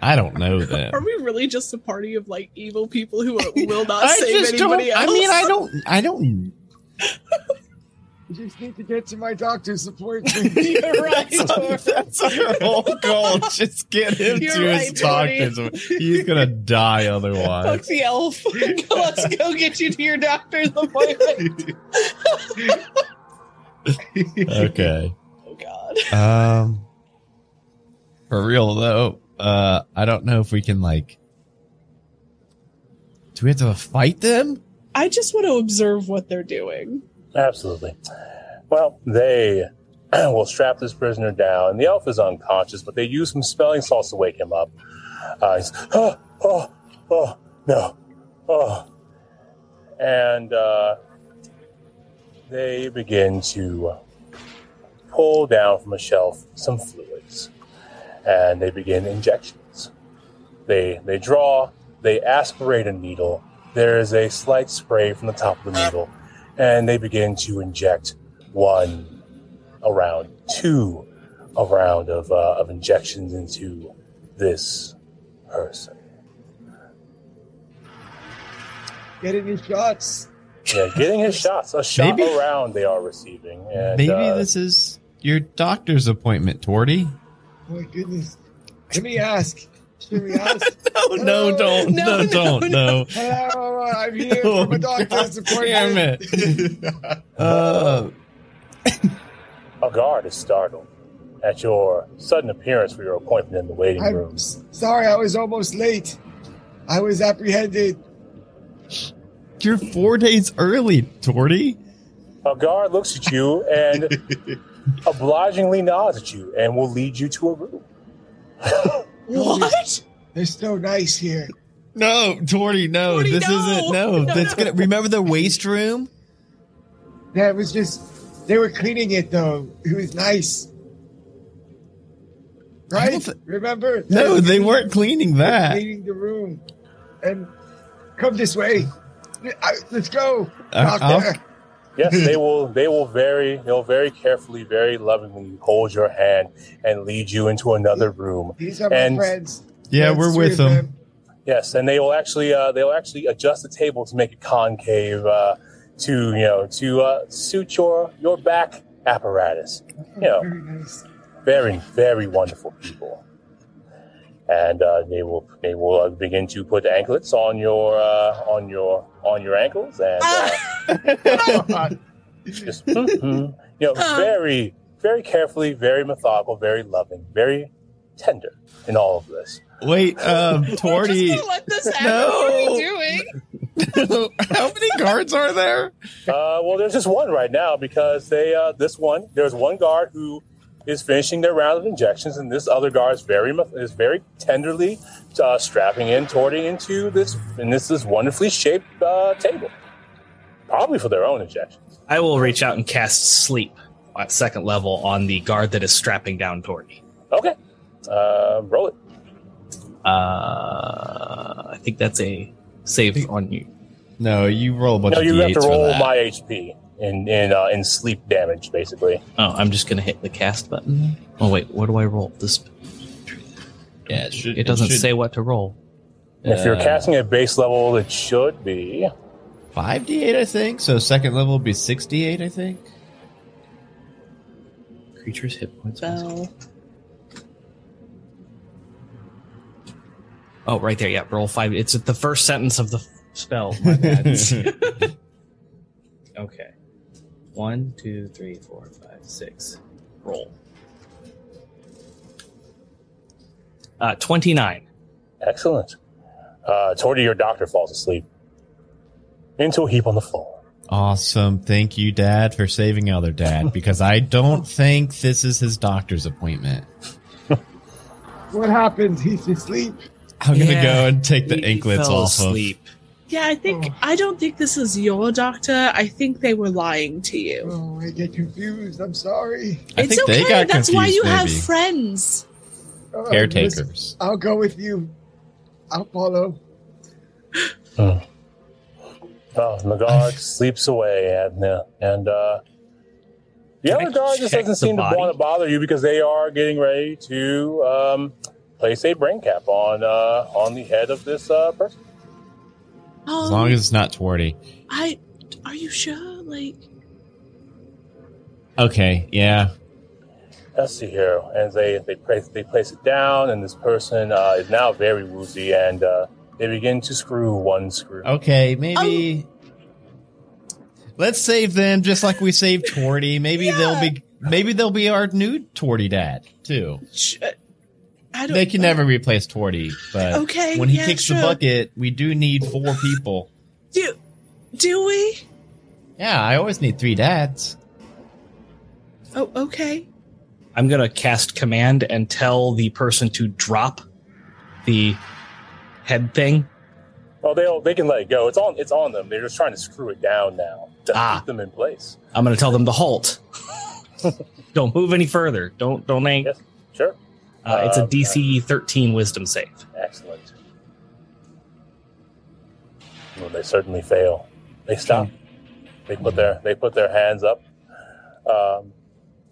I don't know them. Are we really just a party of like evil people who will not save anybody else? I mean I don't I don't You just need to get to my doctor's appointment. You're right. that's, that's our whole goal. Just get him You're to his right, Tony. doctor's. He's gonna die Fuck otherwise. the elf. Let's go get you to your doctor's appointment. Okay. Oh god. Um, for real though, uh, I don't know if we can like. Do we have to fight them? I just want to observe what they're doing. Absolutely. Well, they will strap this prisoner down. and The elf is unconscious, but they use some spelling salts to wake him up. Uh, he's, oh, oh, oh, no, oh. And uh, they begin to pull down from a shelf some fluids, and they begin injections. They they draw, they aspirate a needle. There is a slight spray from the top of the needle and they begin to inject one around two a round of, uh, of injections into this person. Getting his shots. Yeah, getting his shots, a shot Maybe- around they are receiving. And, Maybe uh, this is your doctor's appointment, Torty. Oh my goodness. Let me ask. Should we ask? No, no, don't, No, no, no, don't, no. Hello, I'm here Oh, for my doctor's God damn appointment. it. Uh, a guard is startled at your sudden appearance for your appointment in the waiting I'm room. sorry, I was almost late. I was apprehended. you're four days early, Torty. A guard looks at you and obligingly nods at you and will lead you to a room. What? They're so nice here. No, Torty, no, Torty, this no. isn't. No, No, that's no. gonna. Remember the waste room? That was just they were cleaning it though. It was nice. Right? don't Remember? No, were they cleaning- weren't cleaning that. cleaning the room. And come this way. I- Let's go. Uh, Doctor. Yes, they will. They will very. They'll very carefully, very lovingly hold your hand and lead you into another room. These are my And- friends. Yeah, There's we're three with of them. Yes, and they will actually. Uh, they'll actually adjust the table to make it concave uh, to you know to uh, suit your your back apparatus. You know, Very nice. very very wonderful people. And uh, they will they will uh, begin to put anklets on your uh, on your on your ankles and. Uh, just mhm. you know very very carefully very methodical very loving very tender in all of this Wait, um, We're Torty. just gonna let this happen. No. What are we doing? How many guards are there? uh, well there's just one right now because they uh, this one there's one guard who is finishing their round of injections and this other guard is very is very tenderly uh, strapping in Torty into this and this is wonderfully shaped uh, table. Probably for their own injection I will reach out and cast sleep at second level on the guard that is strapping down Torty. okay. Uh, roll it. Uh, I think that's a save on you. No, you roll a bunch no of you have to roll my HP in in uh, in sleep damage basically Oh, I'm just gonna hit the cast button. Oh wait, what do I roll? This yeah, it, should, it doesn't should- say what to roll. If you're Uh, casting at base level, it should be. five d8, I think. So second level would be six d8, I think. Creatures hit points. Bell. Oh, right there. Yeah, roll five. It's at the first sentence of the spell. My okay. One, two, three, four, five, six. Roll. Uh, 29. Excellent. Uh, Torty, your doctor falls asleep into a heap on the floor. Awesome. Thank you, Dad, for saving other Dad, because I don't think this is his doctor's appointment. What happened? He's asleep. I'm gonna Yeah, go and take the He anklets fell off of. Asleep. Yeah, I think Oh. I don't think this is your doctor. I think they were lying to you. Oh, I get confused. I'm sorry. I it's think okay. they got That's why confused, you have maybe. friends. Uh, listen, Caretakers. I'll go with you. I'll follow. Oh, the guard sleeps away, and uh, and uh, the Can I other guard just doesn't seem body? to want to bother you because they are getting ready to um, place a brain cap on uh, on the head of this uh, person. Um, As long as it's not Twardy. I, are you sure? Like, Okay, yeah. Let's see here, and they they place they place it down, and this person uh, is now very woozy, and uh, they begin to screw one screw. Okay, maybe. Let's save them just like we saved Twardy. Maybe Yeah. they'll be. Maybe they'll be our new Twardy dad too. sh- uh, I don't. They can never replace Twardy, but Okay, when he yeah, kicks sure. the bucket, we do need four people. do. Do we? Yeah, I always need three dads. Oh, okay. I'm going to cast command and tell the person to drop the head thing. Well, they they can let it go. It's on it's on them. They're just trying to screw it down now to Ah. keep them in place. I'm going to tell them to halt. don't move any further. Don't don't hang. Yes, sure, Uh, it's a Um, DC 13 Wisdom save. excellent. Well, they certainly fail. They stop. They put their they put their hands up, um,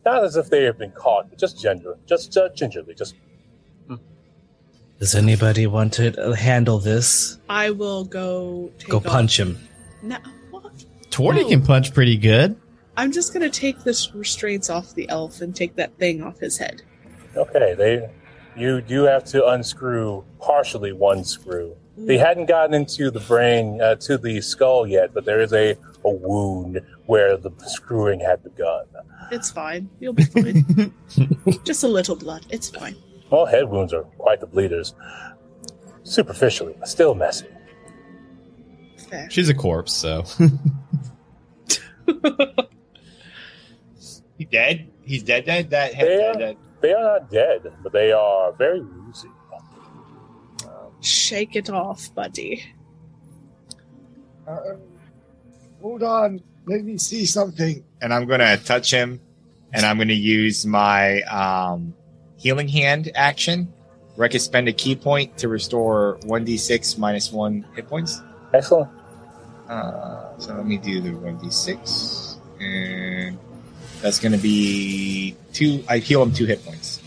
not as if they have been caught, but just ginger, just uh, gingerly, just Does anybody want to uh, handle this? I will go. Take Go off- punch him. No, what? Twardy Oh. can punch pretty good. I'm just gonna take the restraints off the elf and take that thing off his head. Okay. They you do have to unscrew partially one screw. They hadn't gotten into the brain uh, to the skull yet, but there is a, a wound where the screwing had begun. It's fine. You'll be fine. just a little blood. It's fine. Well, head wounds are quite the bleeders. Superficially, but still messy. Fair. She's a corpse, so He dead? He's dead. Dead. That head. Dead, dead. They are not dead, but they are very woozy. Shake it off, buddy. Uh, hold on. Let me see something. and I'm gonna touch him, and I'm gonna use my um, healing hand action, where I can spend a ki point to restore one d6 minus one hit points. Excellent. Uh, so let me do the one d6, and that's gonna be two. I heal him two hit points.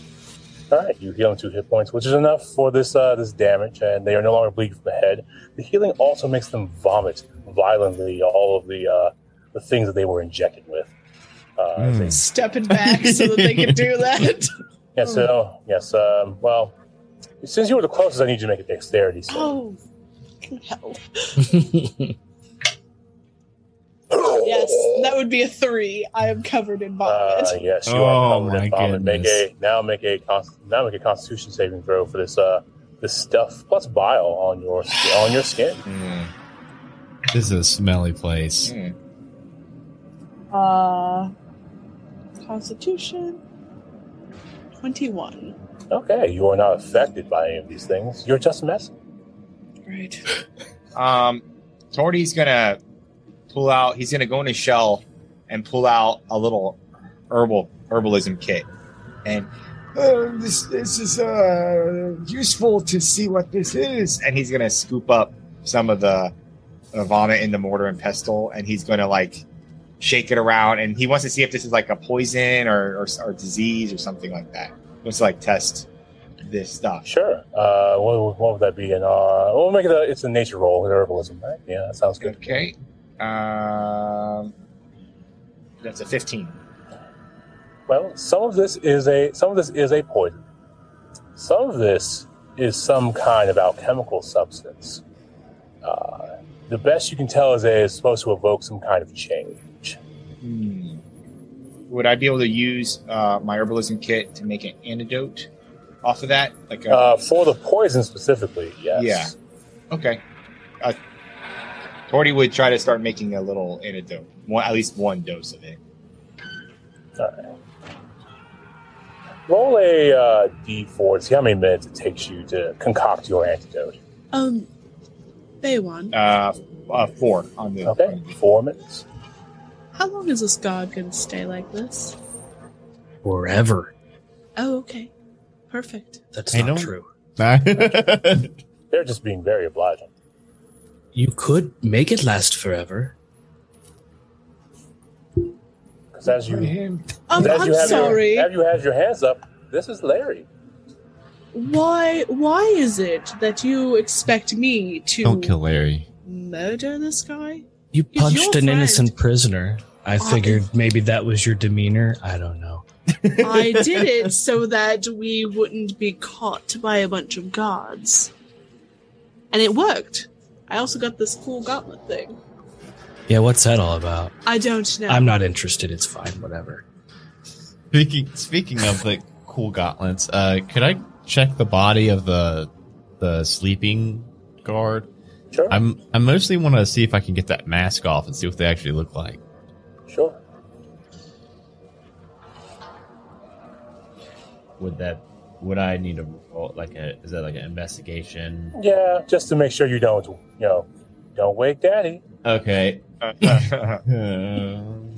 All right, you heal him two hit points, which is enough for this uh, this damage, and they are no longer bleeding from the head. The healing also makes them vomit violently all of the uh, the things that they were injected with. Uh, as they- Stepping back so that they can do that. yeah, so yes, um, well, since you were the closest, I need you to make a dexterity. save. Oh, hell. Yes, that would be a three. I am covered in vomit. Uh, yes, you Oh, are covered in vomit. Make a now make a now make a Constitution saving throw for this uh this stuff plus bile on your on your skin. This is a smelly place. Hmm. Uh, Constitution 21. Okay, you are not affected by any of these things. You're just messing. Right. Um, Torty's gonna pull out. He's gonna go in his shell and pull out a little herbal herbalism kit, and Uh, this this is uh useful to see what this is. and he's gonna scoop up some of the, the vomit in the mortar and pestle, and he's gonna like shake it around, and he wants to see if this is like a poison or or, or disease or something like that. He wants to like test this stuff. Sure. Uh, what, would- what would that be? In uh, we'll make it a it's a nature roll with herbalism, right? Yeah, that sounds good. Okay. Um, that's a fifteen. Well, some of this is a some of this is a poison. Some of this is some kind of alchemical substance. Uh, the best you can tell is that it's supposed to evoke some kind of change. Hmm. Would I be able to use uh, my herbalism kit to make an antidote off of that? Like, a, Uh, for the poison specifically, yes. Yeah. okay. Torty would try to start making a little antidote, one, at least one dose of it. All right. Roll a uh, d4 to see how many minutes it takes you to concoct your antidote. Um, Baywin, Uh, uh, four on the. Okay, four minutes. how long is this god going to stay like this? Forever. Oh, okay. Perfect. That's Hey, not don't- true. They're just being very obliging. You could make it last forever. Because as you, him. Um, as I'm you have sorry. Your, as you have your hands up, this is Larry. Why? Why is it that you expect me to Don't kill Larry. murder this guy? You He's punched an friend. innocent prisoner. I I- figured maybe that was your demeanor. I don't know. I did it so that we wouldn't be caught by a bunch of guards, and it worked. I also got this cool gauntlet thing. Yeah, what's that all about? I don't know. I'm not interested. It's fine. Whatever. Speaking speaking of the cool gauntlets, uh, could I check the body of the the sleeping guard? Sure. I'm I mostly want to see if I can get that mask off and see what they actually look like. sure. Would that would I need a roll- like a is that like an investigation? Yeah, just to make sure you don't, you know, don't wake daddy. Okay. Um,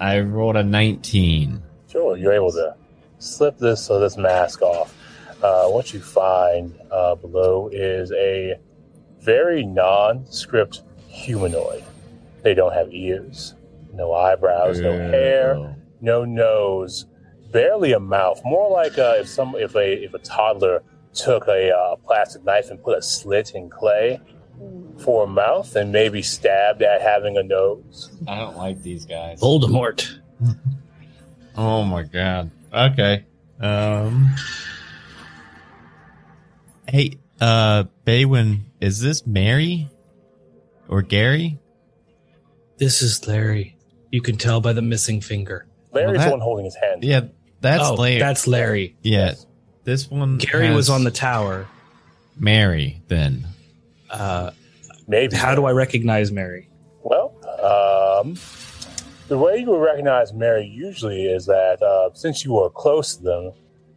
I rolled a 19. Sure, you're able to slip this so this mask off. Uh, what you find uh, below is a very nondescript humanoid. They don't have ears, no eyebrows, no hair, no nose, barely a mouth. More like uh, if some if a if a toddler took a uh, plastic knife and put a slit in clay for a mouth and maybe stabbed at having a nose. I don't like these guys. Voldemort. Oh my god. Okay. Um. Hey, uh, Baywin, is this Mary or Gary? This is Larry. You can tell by the missing finger. Larry's that- the one holding his hand. Yeah, that's oh, Larry. that's Larry. yeah. This one. Gary was on the tower. Mary. Then Uh, Maybe. how do I recognize Mary? Well, um, the way you would recognize Mary usually is that uh, since you were close to them,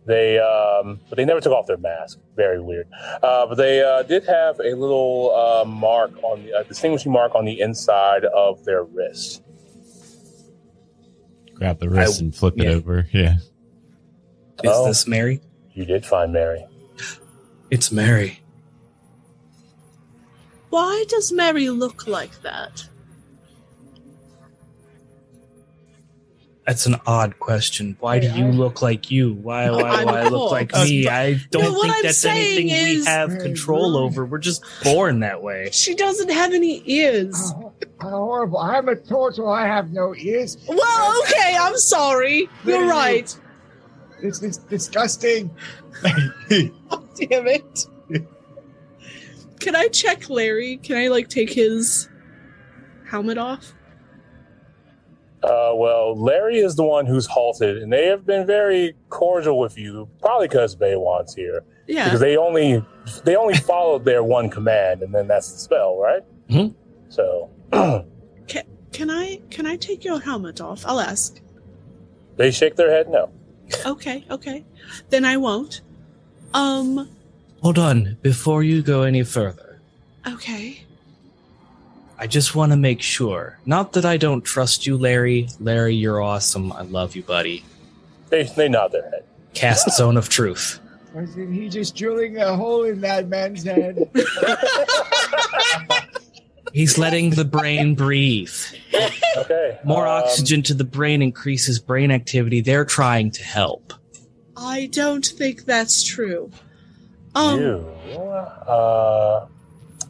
They, um, but they never took off their mask. Very weird. Uh, but they uh, did have a little uh, mark on the uh, distinguishing mark on the inside of their wrist. Grab the wrist I- and flip it over. Yeah. Is Oh. this Mary? You did find Mary. It's Mary. Why does Mary look like that? That's an odd question. Why do you look like you? Why why why a look like me? I don't No, think I'm that's saying anything we have control over. We're just born that way. She doesn't have any ears. How, how horrible. I'm a turtle. I have no ears. Well, okay, I'm sorry. You're right. It's, it's disgusting. Oh, damn it. Can I check Larry? Can I like take his helmet off? Uh, well, Larry is the one who's halted, and they have been very cordial with you, probably because Baywin's here. Yeah. Because they only they only followed their one command, and then that's the spell, right? Mhm. So can, Can I can I take your helmet off? I'll ask. they shake their head no. Okay, okay. Then I won't. Um, Hold on, before you go any further. okay. I just want to make sure. Not that I don't trust you, Larry. Larry, you're awesome. I love you, buddy. They they nod their head. Cast Zone of Truth. Wasn't he just drilling a hole in that man's head? He's letting the brain breathe. Okay. More um, oxygen to the brain increases brain activity. They're trying to help. I don't think that's true. Um, you, uh,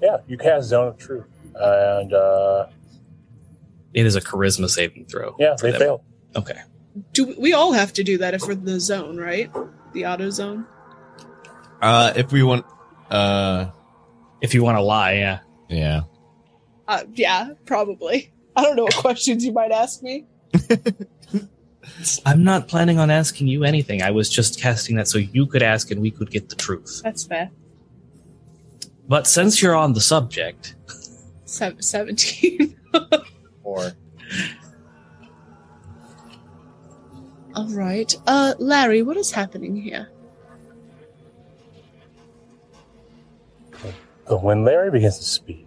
yeah, you cast Zone of Truth, and uh, It is a charisma saving throw. yeah, they them. failed. Okay. do we all have to do that if we're in the zone, right? The auto zone. Uh, if we want, uh, If you want to lie, yeah. yeah. Uh, yeah, probably. I don't know what questions you might ask me. I'm not planning on asking you anything. I was just casting that so you could ask and we could get the truth. That's fair. But since you're on the subject, Seven, 17. Or all right. Uh, Larry, what is happening here? But when Larry begins to speak,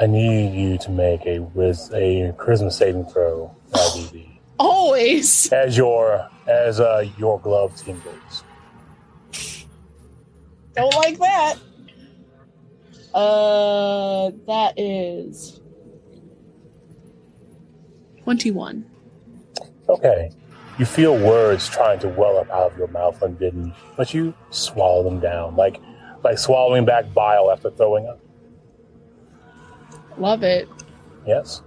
I need you to make a wiz- a charisma saving throw, IDD, Always. as your as uh, your glove tingles. Don't like that. Uh, that is 21. Okay. You feel words trying to well up out of your mouth unbidden, but you swallow them down, like like swallowing back bile after throwing up. Love it. Yes.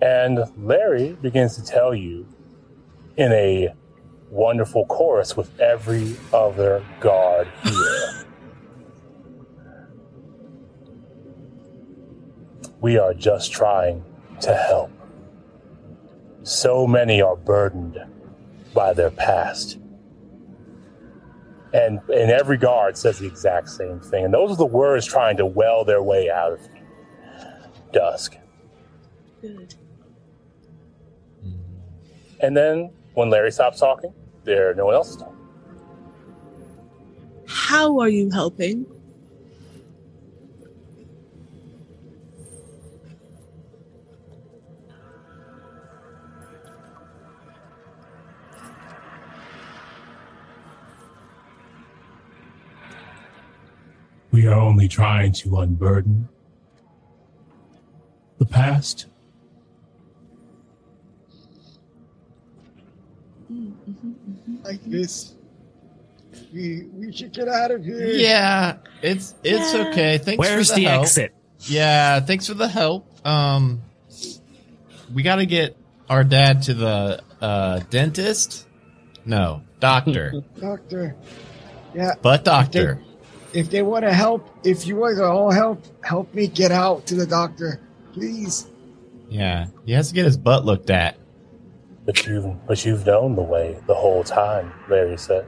And Larry begins to tell you in a wonderful chorus with every other guard here. we are just trying to help. So many are burdened by their past. And and every guard says the exact same thing. And those are the words trying to well their way out of. Dusk. Good. And then when Larry stops talking, there no one else is talking. How are you helping? We are only trying to unburden the past. like this. We we should get out of here. Yeah, it's it's Yeah. okay. Thanks where's for the, help. Where's the help. exit? Yeah, thanks for the help. Um, we got to get our dad to the uh dentist. No, doctor, Doctor. Yeah, but doctor. If they want to help, if you want to all help, help me get out to the doctor, please. Yeah, he has to get his butt looked at. But you've but you've known the way the whole time, Larry said.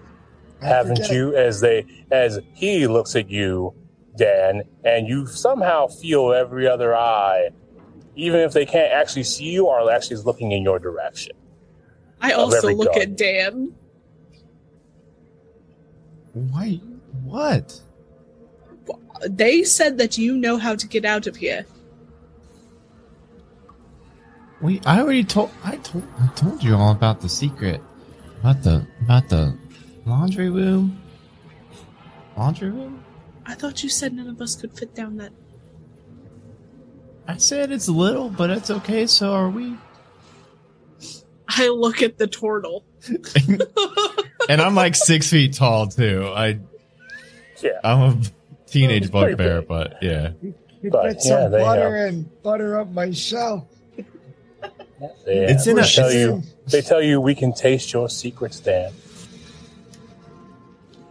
I Haven't forget- you? As they as he looks at you, Dan, and you somehow feel every other eye, even if they can't actually see you, are actually looking in your direction. I also look dog. at Dan. Why? What? They said that you know how to get out of here. We I already told I told I told you all about the secret. About the about the laundry room. Laundry room? I thought you said none of us could fit down that. I said it's little, but it's okay, so are we. I look at the turtle. And I'm like six feet tall too. I Yeah. I'm a teenage It's pretty bugbear, big. but yeah. You But, put some yeah, they, butter and butter up my shell. They, It's in a- they tell it's you in- they tell you we can taste your secrets, Dan.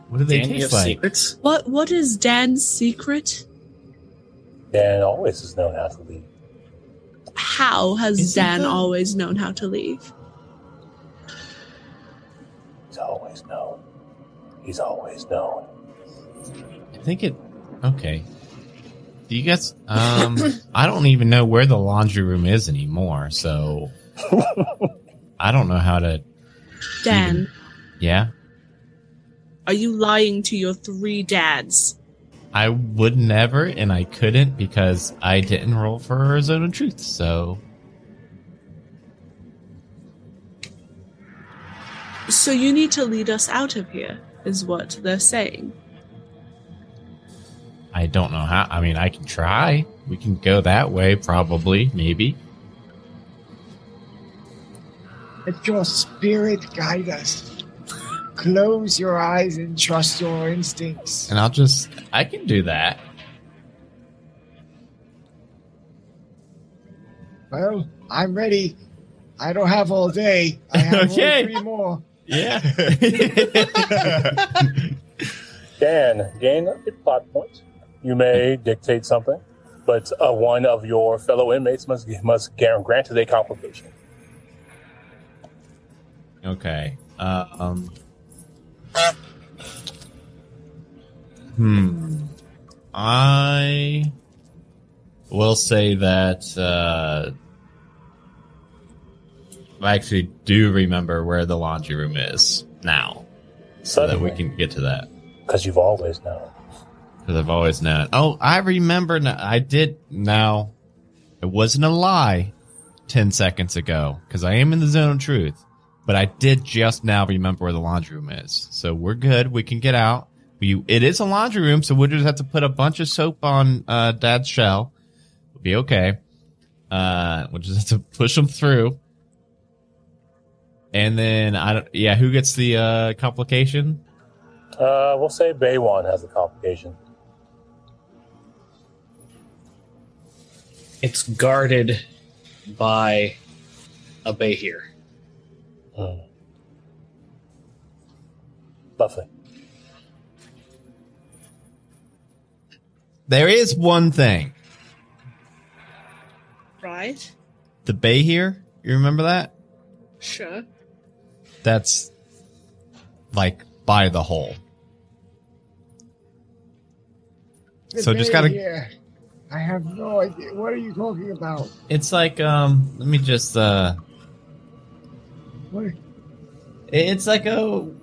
What do they Dan, taste like? secrets? What what is Dan's secret? Dan always has known how to lead. How has Is it Dan the- always known how to leave? He's always known. He's always known. I think it okay. Do you guys um I don't even know where the laundry room is anymore, so I don't know how to Dan, yeah. are you lying to your three dads? I would never and I couldn't because I didn't roll for a zone of truth, so So you need to lead us out of here, is what they're saying. I don't know how I mean I can try. We can go that way, probably, maybe. Let your spirit guide us. Close your eyes and trust your instincts. And I'll just I can do that. Well, I'm ready. I don't have all day. I have only Okay. three more. Yeah. Dan, gain a plot point. You may dictate something, but uh, one of your fellow inmates must must granted a complication. Okay. Uh, um. Hmm. I will say that uh, I actually do remember where the laundry room is now, so that we can get to that. because you've always known. Because I've always known. Oh, I remember. Now. I did. Now, it wasn't a lie. Ten seconds ago, because I am in the zone of truth. But I did just now remember where the laundry room is. So we're good. We can get out. We, it is a laundry room, so we'll just have to put a bunch of soap on uh, Dad's shell. We'll be okay. Uh, we'll just have to push them through. And then I don't. Yeah, who gets the uh, complication? Uh, we'll say Baywin has a complication. It's guarded by a behir. Hmm. Lovely. There is one thing. Right? The behir. You remember that? Sure. That's like by the hole. The So just gotta- here. I have no idea. What are you talking about? It's like um. Let me just uh. What? It's like a,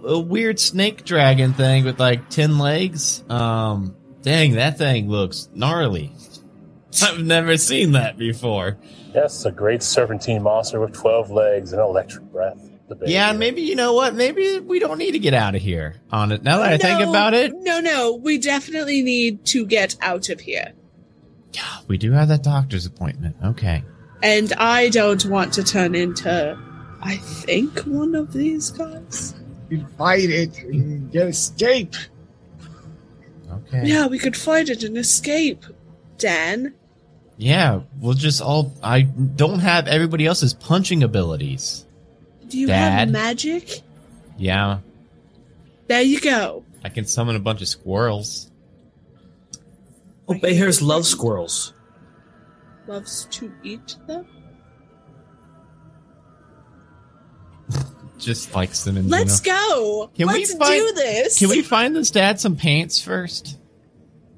a weird snake dragon thing with like ten legs. Um. Dang, that thing looks gnarly. I've never seen that before. Yes, a great serpentine monster with twelve legs and electric breath. Yeah, maybe you know what? Maybe we don't need to get out of here. On it now that I think about it, No, no, we definitely need to get out of here. We do have that doctor's appointment. Okay. And I don't want to turn into, I think, one of these guys. You fight it and get escape. Okay. Yeah, we could fight it and escape. Dan, Yeah, we'll just all. I don't have everybody else's punching abilities. do you Dad? have magic? Yeah, There you go. I can summon a bunch of squirrels. Oh, behirs love squirrels. Loves to eat them. Just likes like cinnamon. Let's go. Can we Let's find- do this. Can we find this dad some pants first?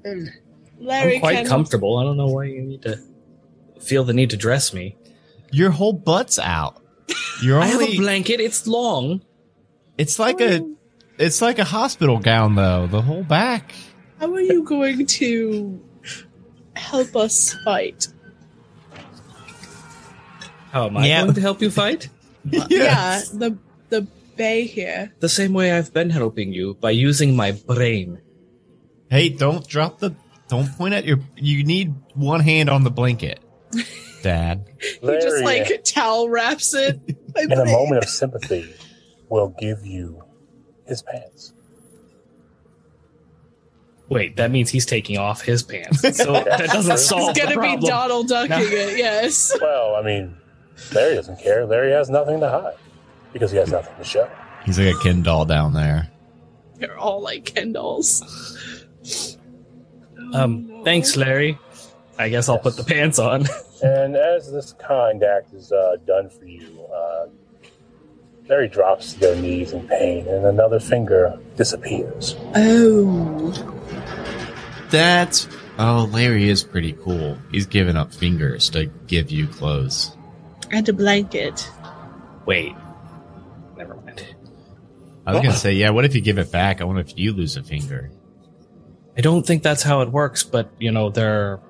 Mm. And Larry, I'm quite can, comfortable. I don't know why you need to feel the need to dress me. Your whole butt's out. You're I have a blanket. It's long. It's like a. Oh. It's like a hospital gown, though. The whole back. How are you going to help us fight? How am I Yeah. going to help you fight? Yeah, the the behir. The same way I've been helping you by using my brain. Hey, don't drop the. Don't point at your. You need one hand on the blanket, Dad. He just Larry, like towel wraps it. in a moment of sympathy, will give you his pants. Wait, that means he's taking off his pants. So that doesn't He's solve the gonna be problem. Donald ducking No. it. Yes. Well, I mean, Larry doesn't care. Larry has nothing to hide because he has nothing to show. He's like a Ken doll down there. They're all like Ken dolls. Um, thanks, Larry. I guess I'll put the pants on. And as this kind act is uh, done for you, uh, Larry drops to their knees in pain, and another finger disappears. Oh. That's. Oh, Larry is pretty cool. He's giving up fingers to give you clothes. And a blanket. Wait. Never mind. I was gonna say, yeah. What if you give it back? I wonder if you lose a finger. I don't think that's how it works, but you know, they're.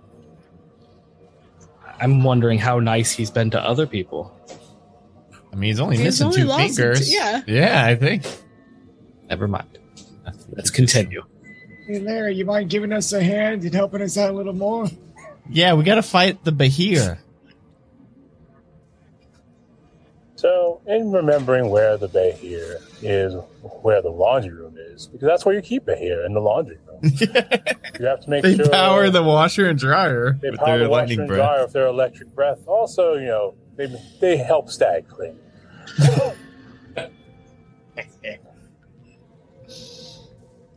I'm wondering how nice he's been to other people. I mean, he's only He's missing only two lost it, fingers. yeah. Yeah, I think. Never mind. Let's continue. Hey, Larry, you mind giving us a hand and helping us out a little more? Yeah, we gotta fight the behir. So, in remembering where the bay is, where the laundry room is, because that's where you keep it here in the laundry room. you have to make They sure power the washer and dryer they with power their the washer lightning and breath. dryer with their electric breath. Also, you know, they they help stag clean.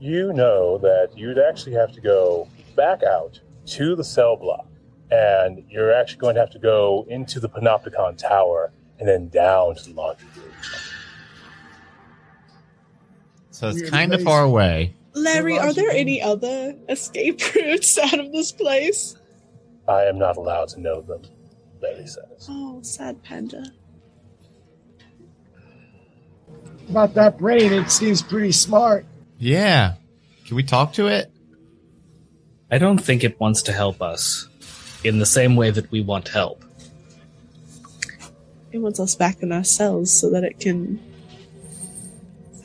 you know that you'd actually have to go back out to the cell block, and you're actually going to have to go into the Panopticon Tower and then down to the laundry room. So it's Weird kind of far away. Larry, are there any other escape routes out of this place? I am not allowed to know them, Larry says. Oh, sad panda. About that brain, it seems pretty smart. Yeah. Can we talk to it? I don't think it wants to help us in the same way that we want help. It wants us back in our cells so that it can,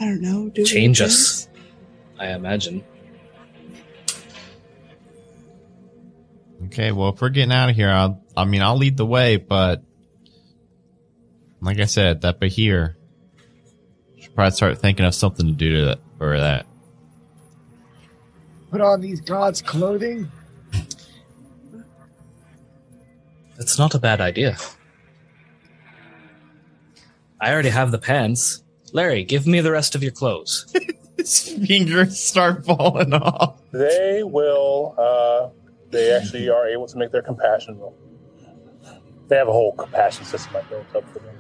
I don't know, do Change us. things. I imagine. Okay, well, if we're getting out of here, I'll, I mean, I'll lead the way, but like I said, that behir should probably start thinking of something to do to that for that. Put on these gods' clothing. That's not a bad idea. I already have the pants. Larry, give me the rest of your clothes. His fingers start falling off. They will. Uh, they actually are able to make their compassion roll. They have a whole compassion system I built up for them.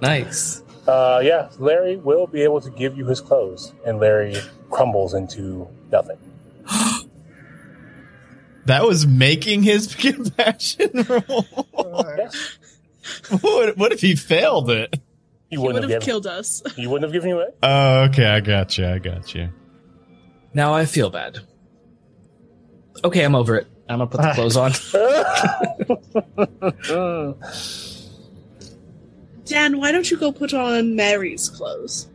Nice. Uh, yeah, Larry will be able to give you his clothes, and Larry crumbles into nothing. That was making his compassion roll. What, what if he failed it? he He wouldn't would have have given. killed us. He wouldn't have given you it. Oh, okay, I got you. I got you. Now I feel bad. Okay, I'm over it. I'm gonna put the clothes on. Dan, why don't you go put on Mary's clothes?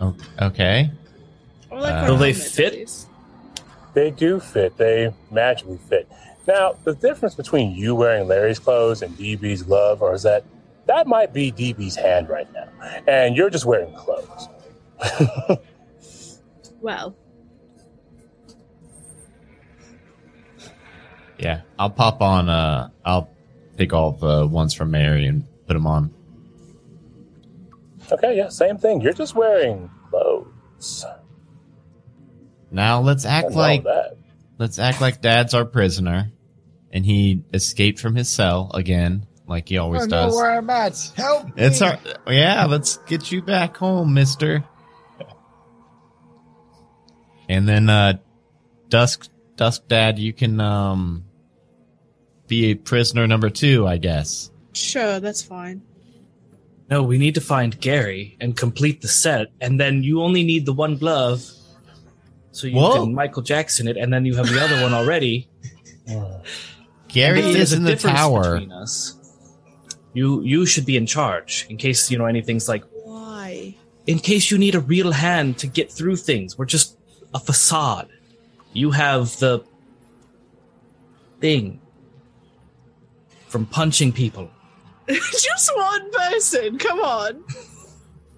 Oh, okay. Or like Uh, Will they fit? at. They do fit. They magically fit. Now, the difference between you wearing Larry's clothes and DB's glove or is that that might be DB's hand right now, and you're just wearing clothes. Well, Yeah, I'll pop on. Uh, I'll take all the ones from Mary and put them on. Okay, yeah, same thing. You're just wearing clothes. Now let's act like that. let's act like Dad's our prisoner, and he escaped from his cell again, like he always don't know does. where I'm at. Help me. It's our yeah. Let's get you back home, Mister. And then, uh, Dusk, Dusk Dad, you can um be a prisoner number two, I guess. Sure, that's fine. No, we need to find Gary and complete the set, and then you only need the one glove. So you Whoa. can Michael Jackson it, and then you have the other one already. Gary is in the tower. between us. You you should be in charge in case you know anything's like Why? in case you need a real hand to get through things. We're just a facade. You have the thing from punching people. Just one person. Come on.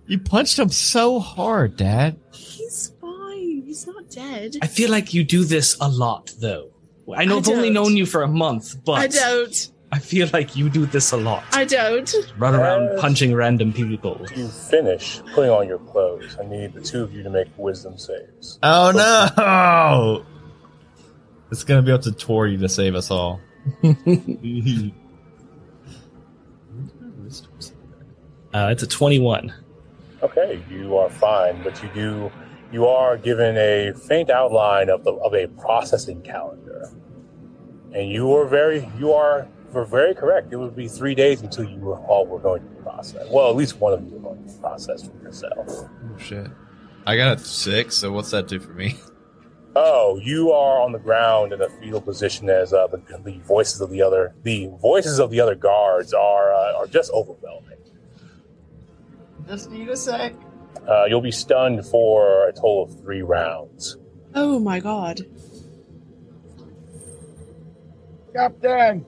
You punched him so hard, Dad. He's fine. He's not dead. I feel like you do this a lot, though. I know I I've only don't. known you for a month, but I don't. I feel like you do this a lot. I don't. Run around Yes. punching random people. You finish putting on your clothes. I need the two of you to make wisdom saves. Oh no! It's gonna be up to Tori to save us all. Uh, it's a 21. Okay, you are fine, but you do you are given a faint outline of the of a processing calendar, and you are very you are were very correct. It would be three days until you were all were going to be processed. Well, at least one of you were going to be processed for yourself. Oh shit! I got a six. So what's that do for me? Oh, you are on the ground in a fetal position as uh, the, the voices of the other the voices of the other guards are uh, are just overwhelming. Just need a sec. Uh, you'll be stunned for a total of three rounds. Oh my god. Captain,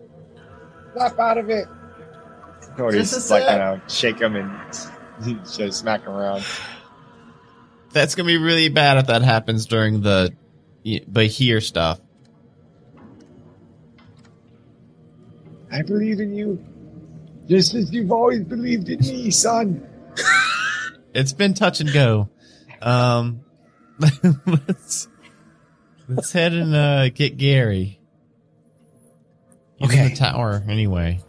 snap out of it. Cody's Just a like sec. kind of shake him and just smack him around. That's gonna be really bad if that happens during the behir stuff. I believe in you, just as you've always believed in me, son. It's been touch and go. Um, let's let's head and uh, get Gary. He's in Okay. the tower anyway.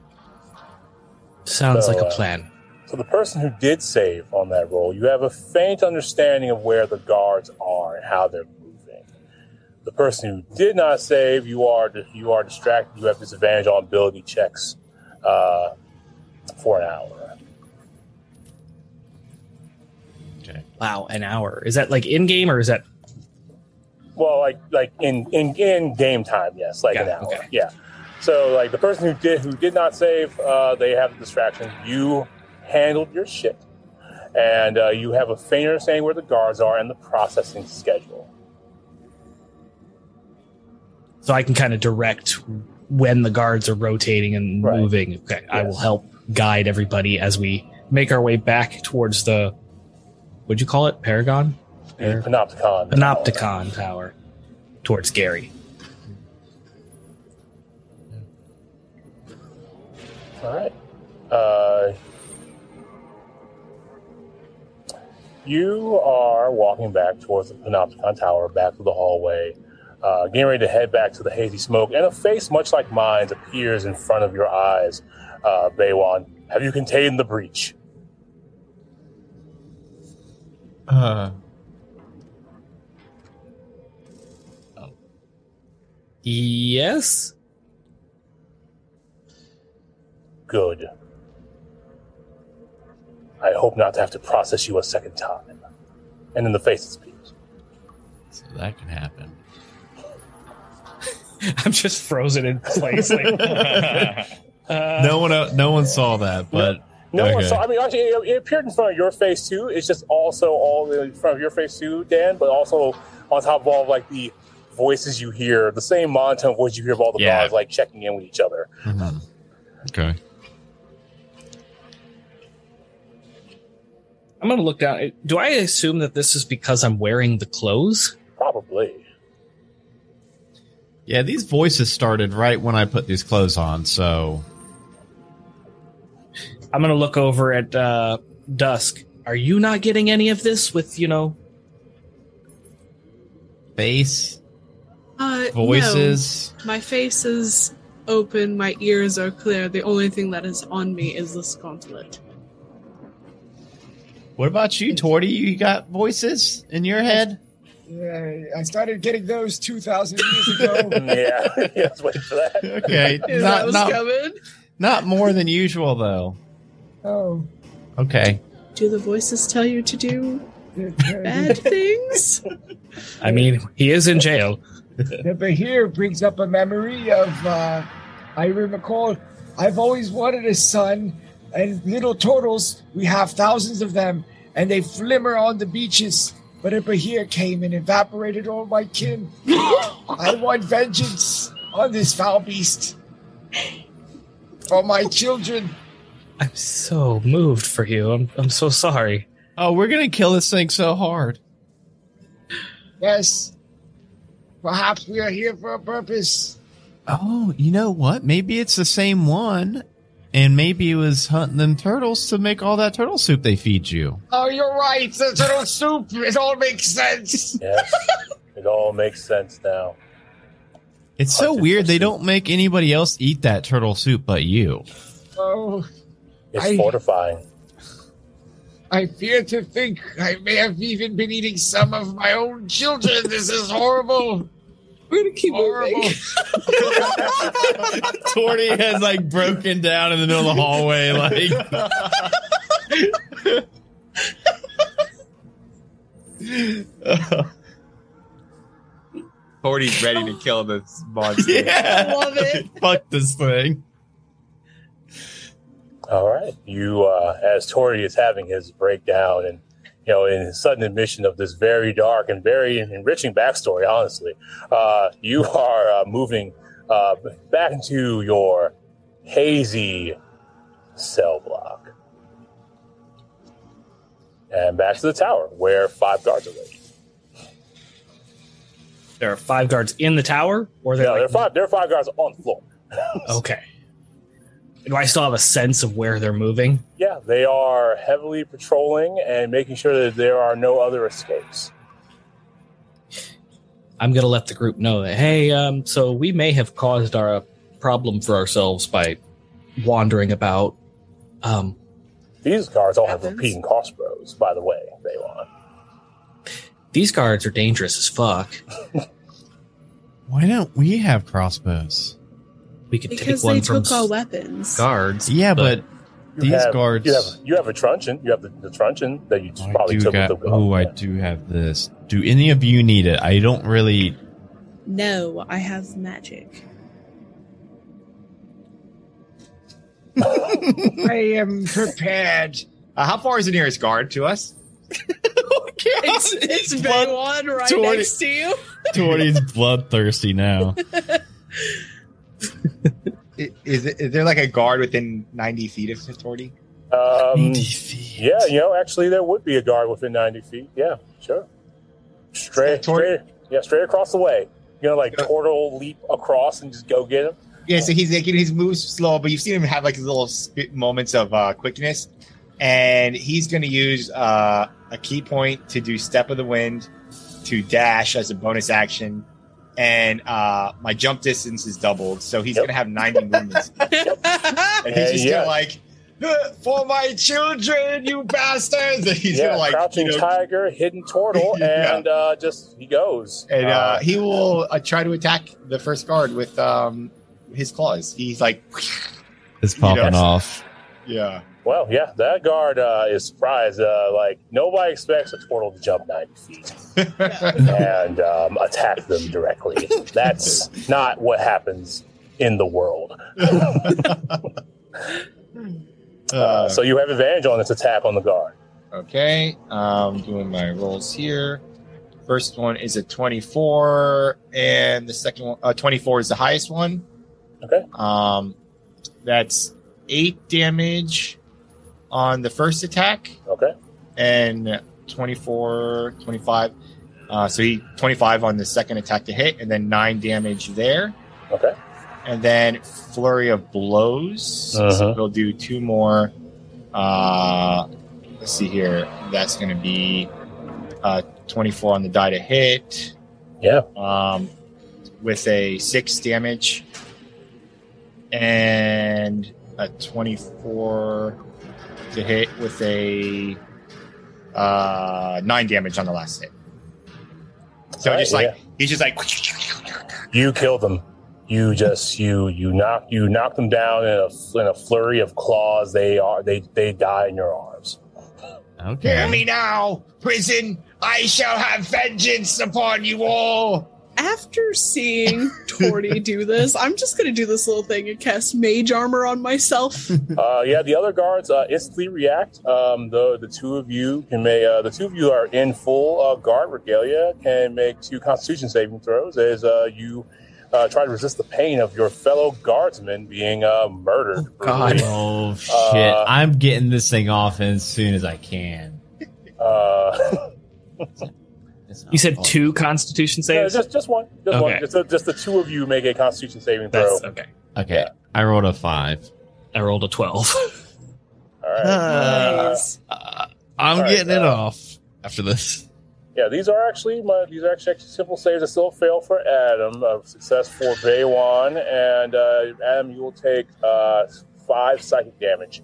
Sounds So, like a uh, plan. So the person who did save on that roll, you have a faint understanding of where the guards are and how they're moving. The person who did not save, you are you are distracted. You have disadvantage on ability checks uh, for an hour. Okay. Wow, an hour. Is that like in game or is that Well, like like in in, in game time, yes, like an hour. okay. Yeah. So like the person who did who did not save, uh, they have the distraction. You handled your shit, and uh, you have a faint understanding where the guards are and the processing schedule. So I can kind of direct when the guards are rotating and Right. moving? Okay, I will help guide everybody as we make our way back towards the what'd you call it? Paragon? Par- Panopticon. Panopticon Tower. Towards Gary. All right. Uh, you are walking back towards the Panopticon Tower, back to the hallway, uh, getting ready to head back to the hazy smoke, and a face much like mine appears in front of your eyes. Uh, Baywin, have you contained the breach? Uh, Yes. Good. I hope not to have to process you a second time. And then the face appears. so that can happen. I'm just frozen in place. Like, uh, no one, no one saw that, but No one Okay. saw. I mean, actually, it, it appeared in front of your face too. It's just also all in front of your face too, Dan. But also on top of all like the voices you hear, the same monotone voice you hear of all the Yeah. guards like checking in with each other. Mhm. okay. I'm gonna look down. Do I assume that this is because I'm wearing the clothes? Probably. Yeah, these voices started right when I put these clothes on, so I'm gonna look over at uh, Dusk. Are you not getting any of this with you know? face, Uh, voices. no. My face is open. My ears are clear. The only thing that is on me is the gauntlet. What about you, Torty? You got voices in your head? Yeah, I started getting those 2,000 years ago. yeah. Let's wait for that. Okay, Is that not what's not coming? Not more than usual, though. Oh, Okay. Do the voices tell you to do bad things? I mean, he is in jail. the behir brings up a memory of uh, I recall I've always wanted a son and little turtles. We have thousands of them, and they flimmer on the beaches. But a behir came and evaporated all my kin. I want vengeance on this foul beast for my children. I'm so moved for you. I'm I'm so sorry. Oh, we're gonna kill this thing so hard. Yes, perhaps we are here for a purpose. Oh, you know what? Maybe it's the same one, and maybe it was hunting them turtles to make all that turtle soup they feed you. Oh, you're right. The turtle soup. It all makes sense. Yes, it all makes sense now. It's so weird they soup. don't make anybody else eat that turtle soup but you. Oh. It's I- fortifying. I fear to think I may have even been eating some of my own children. This is horrible. We're gonna keep Horrible. moving. Torty has like broken down in the middle of the hallway, like Torty's ready to kill this monster. yeah, I love it. Fuck this thing. All right. You, uh, as Tori is having his breakdown and, you know, in sudden admission of this very dark and very enriching backstory, honestly, uh, you are uh, moving uh, back into your hazy cell block. And back to the tower where five guards are waiting. There are five guards in the tower, or they're Yeah, like, there are five, there are five guards on the floor. okay. Do I still have a sense of where they're moving? Yeah, they are heavily patrolling and making sure that there are no other escapes. I'm gonna let the group know that hey, um, so we may have caused our uh, problem for ourselves by wandering about. Um, These guards all have repeating crossbows, by the way, they want. these guards are dangerous as fuck. Why don't we have crossbows? We could Because take one they from took our s- weapons. guards. Yeah, but, You these have- guards. You have, you have a truncheon. You have the, the truncheon that you I probably do took got, with the oh, I do have this. Do any of you need it? I don't really. No, I have magic. I am prepared. Uh, how far is the nearest guard to us? It's it's Blood- Baywin right Torty- next to you. Torty's bloodthirsty now. I- Is, it, is there like a guard within 90 feet of Satordi? Um, 90 feet. yeah, you know, actually, there would be a guard within 90 feet. Yeah, sure. Straight, Tor- straight, yeah, straight across the way. You know, like Yeah. turtle leap across and just go get him. Yeah, so he's like his moves slow, but you've seen him have like his little spit moments of uh, quickness, and he's going to use uh, a ki point to do Step of the Wind to dash as a bonus action, and uh, my jump distance is doubled, so he's Yep. going to have ninety movements, and he's Uh, just yeah. gonna like "Uh, for my children, you bastards, and he's yeah, gonna like crouching you know, tiger, hidden turtle, Yeah. and uh, just he goes. and uh, Uh, he will uh, try to attack the first guard with um, his claws. He's like, It's popping Yes. off. yeah. Well, yeah, that guard uh, is surprised. Uh, like nobody expects a turtle to jump 90 feet. and um, attack them directly. That's not what happens in the world. Uh, so you have advantage on this attack on the guard. Okay, um, doing my rolls here. First one is a 24, and the second one, uh, 24 is the highest one. Okay. Um, that's eight damage on the first attack, Okay. and 24, 25. Uh, so he 25 on the second attack to hit, and then nine damage there, Okay. and then flurry of blows. Uh-huh. we'll do two more. Uh, let's see here. That's going to be uh, 24 on the die to hit. Yeah. Um, with a six damage and a 24 to hit with a uh, nine damage on the last hit. So All right, just like yeah. he's just like You killed them. you just you you knock you knock them down in a in a flurry of claws. They are they they die in your arms. Okay. Hear me now, prison. I shall have vengeance upon you all. After seeing Torty do this, I'm just gonna do this little thing and cast mage armor on myself. Uh, yeah, the other guards uh, instantly react. Um, the the two of you can make uh, the two of you are in full uh, guard regalia. Can make two Constitution saving throws as uh, you uh, try to resist the pain of your fellow guardsmen being uh, murdered. God. Oh shit! Uh, I'm getting this thing off as soon as I can. It's not You said fun. two Constitution no, saves. just just one, just one. Just, the- just the two of you make a Constitution saving throw. That's okay. Okay, I rolled a five. I rolled a twelve. All right. Nice. Uh, I'm All right, getting it uh, off after this. Yeah, these are actually my these are actually, actually simple saves that still fail for Adam. Of success for Baywin, and uh, Adam, you will take uh, five psychic damage.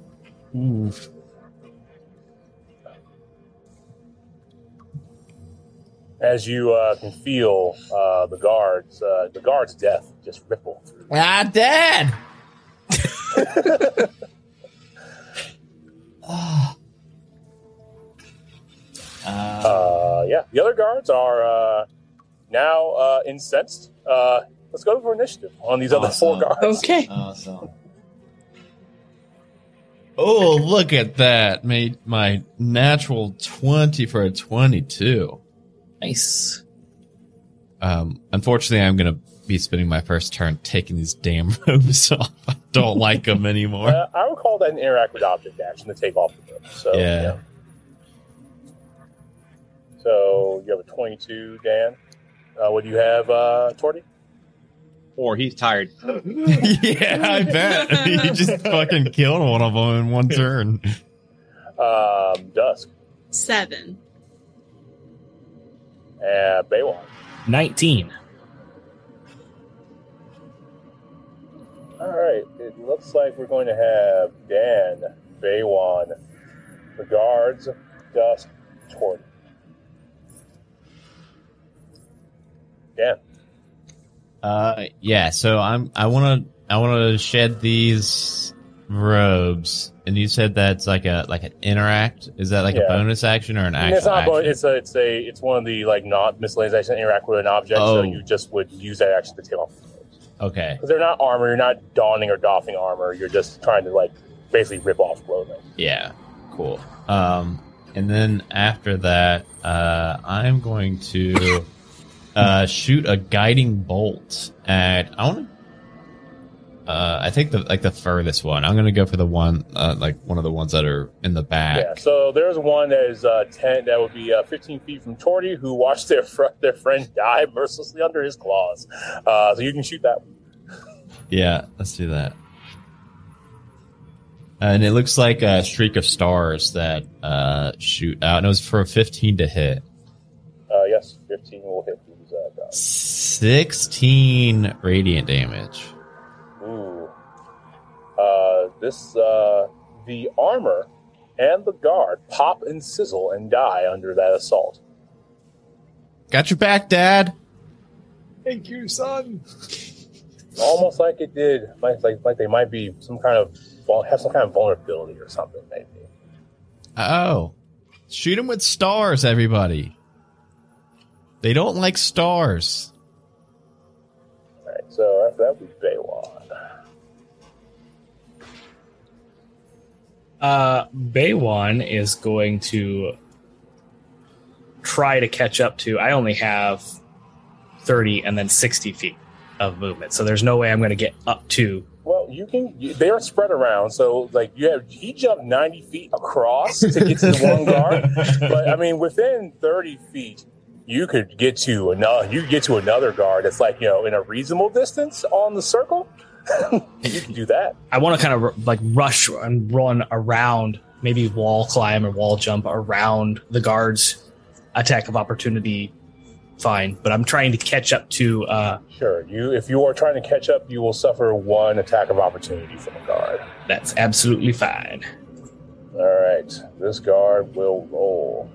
As you uh, can feel uh, the guards, uh, the guards' death just ripple through. Ah, Dad. Ah. Uh, Uh, yeah, the other guards are uh, now uh, incensed. Uh, let's go for initiative on these other four guards. Okay. awesome. Oh, look at that! Made my natural twenty for a twenty-two. Nice. Um, unfortunately, I'm gonna be spending my first turn taking these damn robes off. I don't like them anymore. Uh, I would call that an interact with object action to take off the room. So Yeah. So you have a 22, Dan. Uh, what do you have, uh, Torty? Or he's tired. yeah, I bet he just fucking killed one of them in one turn. Um, Dusk Seven. And Baywalk. Nineteen. All right. It looks like we're going to have Dan, Baywin, the guards, Dusk, Torty. Dan. Uh, yeah. So I'm. I want to. I want to shed these robes. And you said that's like a like an interact. Is that like Yeah. a bonus action or an actual it's not. action? It's a. It's a. It's one of the like not miscellaneous action interact with an object. Oh. So you just would use that action to take off. okay. Because they're not armor. You're not donning or doffing armor. You're just trying to like basically rip off clothing. Yeah. Cool. Um, and then after that, uh, I'm going to uh shoot a guiding bolt at. I want to. Uh, I think the like the furthest one. I'm gonna go for the one, uh, like one of the ones that are in the back. Yeah. So there's one that is uh, ten. That would be uh, 15 feet from Torty, who watched their fr- their friend die mercilessly under his claws. Uh, so you can shoot that. one. Yeah, let's do that. And it looks like a streak of stars that uh, shoot out, and it was for a 15 to hit. Uh, yes, 15 will hit these uh, guys. 16 radiant damage. Ooh. This uh, the armor and the guard pop and sizzle and die under that assault. Got your back, Dad. Thank you, son. Almost like it did, like like, like they might be some kind of have some kind of vulnerability or something. Maybe. Oh, shoot them with stars, everybody. They don't like stars. All right. So after that, we Baywin. Uh, Baywin is going to try to catch up to. I only have thirty and then sixty feet of movement, so there's no way I'm going to get up to. Well, you can. They are spread around, so like you have. He jumped ninety feet across to get to the one guard, but I mean, within thirty feet, you could get to another. You could get to another guard that's like you know in a reasonable distance on the circle. You can do that. I want to kind of like rush and run around, maybe wall climb or wall jump around the guards. Attack of opportunity, fine, but I'm trying to catch up to. uh Sure. You, if you are trying to catch up, you will suffer one attack of opportunity from a guard. That's absolutely fine. All right. This guard will roll.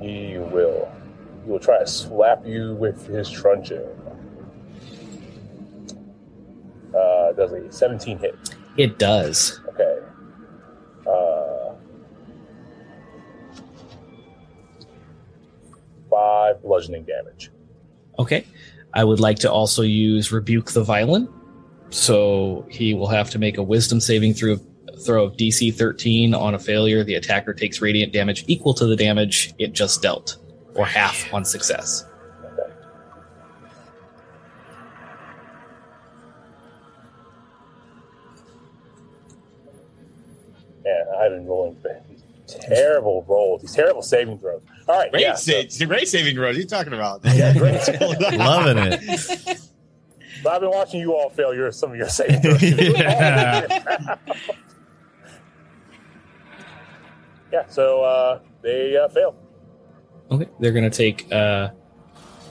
He will. He will try to slap you with his truncheon. Uh, does a 17 hit? It does. Okay. Uh, five bludgeoning damage. Okay. I would like to also use Rebuke the Violent. So he will have to make a wisdom saving throw, throw of DC 13. On a failure, the attacker takes radiant damage equal to the damage it just dealt, or half on success. Yeah, I've been rolling these terrible rolls, these terrible saving throws. All right, Great, yeah, sa- so- it's a great saving throws. What are you talking about? yeah, great. Loving it. But I've been watching you all fail your some of your saving throws. Yeah. yeah, so uh, they uh, fail. Okay. They're going to take uh,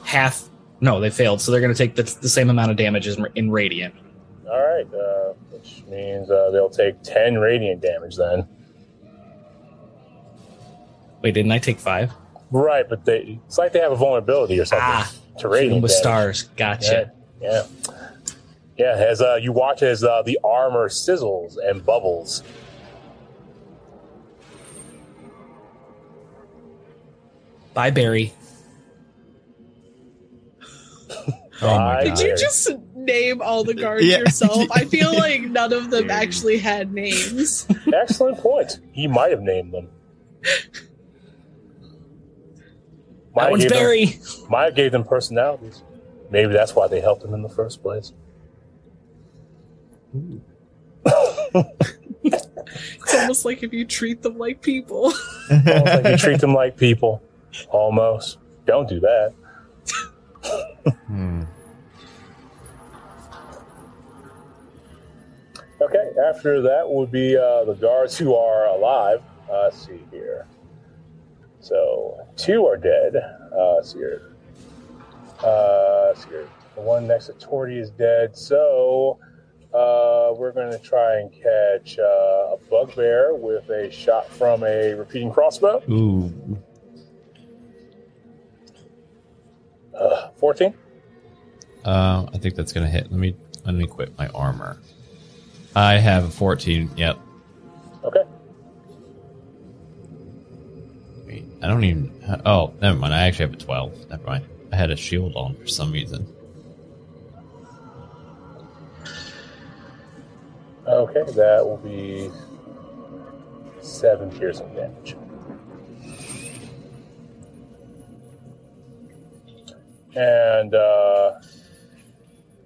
half. No, they failed. So they're going to take the, the same amount of damage as in radiant. All right, uh, which means uh, they'll take ten radiant damage then. Wait, didn't I take five? Right, but they it's like they have a vulnerability or something Ah, to radiant with damage. stars. Gotcha. Yeah, yeah, yeah. As uh, you watch as uh, the armor sizzles and bubbles. Bye, Barry. Oh my Did Did you just name all the guards Yeah. yourself? I feel like none of them actually had names. Excellent point. He might have named them. Might That one's gave them- Barry. might have gave them personalities. Maybe that's why they helped him in the first place. It's almost like if you treat them like people. Almost like you treat them like people. Almost. Don't do that. Hmm. Okay, after that would be uh, the guards who are alive. Uh, let's see here. So, two are dead. Uh, let's see here. Uh, let's see here. The one next to Torty is dead. So, uh, we're going to try and catch uh, a bugbear with a shot from a repeating crossbow. Ooh. Uh, 14. Uh, I think that's gonna hit. Let me let me quit my armor. I have a 14. Yep. Okay. Wait, I don't even. Oh, never mind. I actually have a 12. Never mind. I had a shield on for some reason. Okay, that will be seven piercing damage. And uh,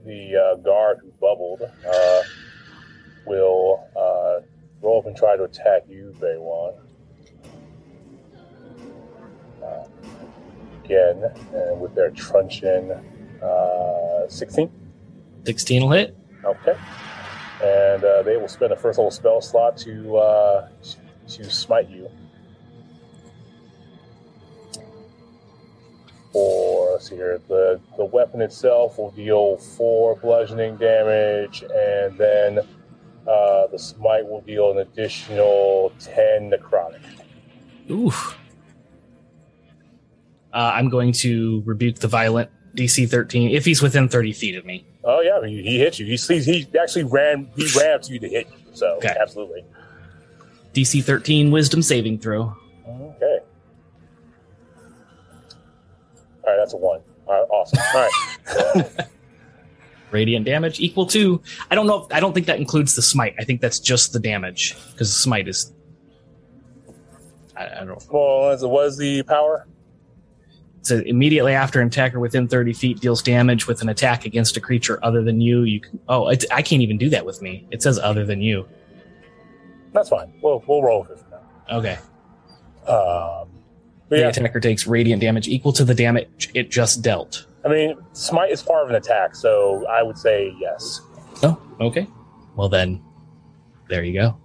the uh, guard who bubbled uh, will uh, roll up and try to attack you, Baywin. Uh, again, and with their truncheon uh, 16. 16 will hit. Okay. And uh, they will spend a first level spell slot to uh, to smite you. Or let's see here, the the weapon itself will deal four bludgeoning damage, and then uh, the smite will deal an additional ten necrotic. Oof. Uh, I'm going to rebuke the violent DC 13 if he's within 30 feet of me. Oh yeah, he, he hit you. He sees he actually ran he ran up to you to hit you. So Okay. absolutely. DC 13 wisdom saving throw. Okay. All right, that's a one. All right, awesome. All right. Radiant damage equal to. I don't know. If, I don't think that includes the smite. I think that's just the damage because smite is. I, I don't know. Well, as it was the power? So immediately after an attacker within 30 feet deals damage with an attack against a creature other than you, you can. Oh, I can't even do that with me. It says other than you. That's fine. We'll we'll roll with it for Okay. now. Um, The yeah, attacker takes radiant damage equal to the damage it just dealt. I mean, smite is part of an attack, so I would say yes. Oh, okay. Well then, there you go.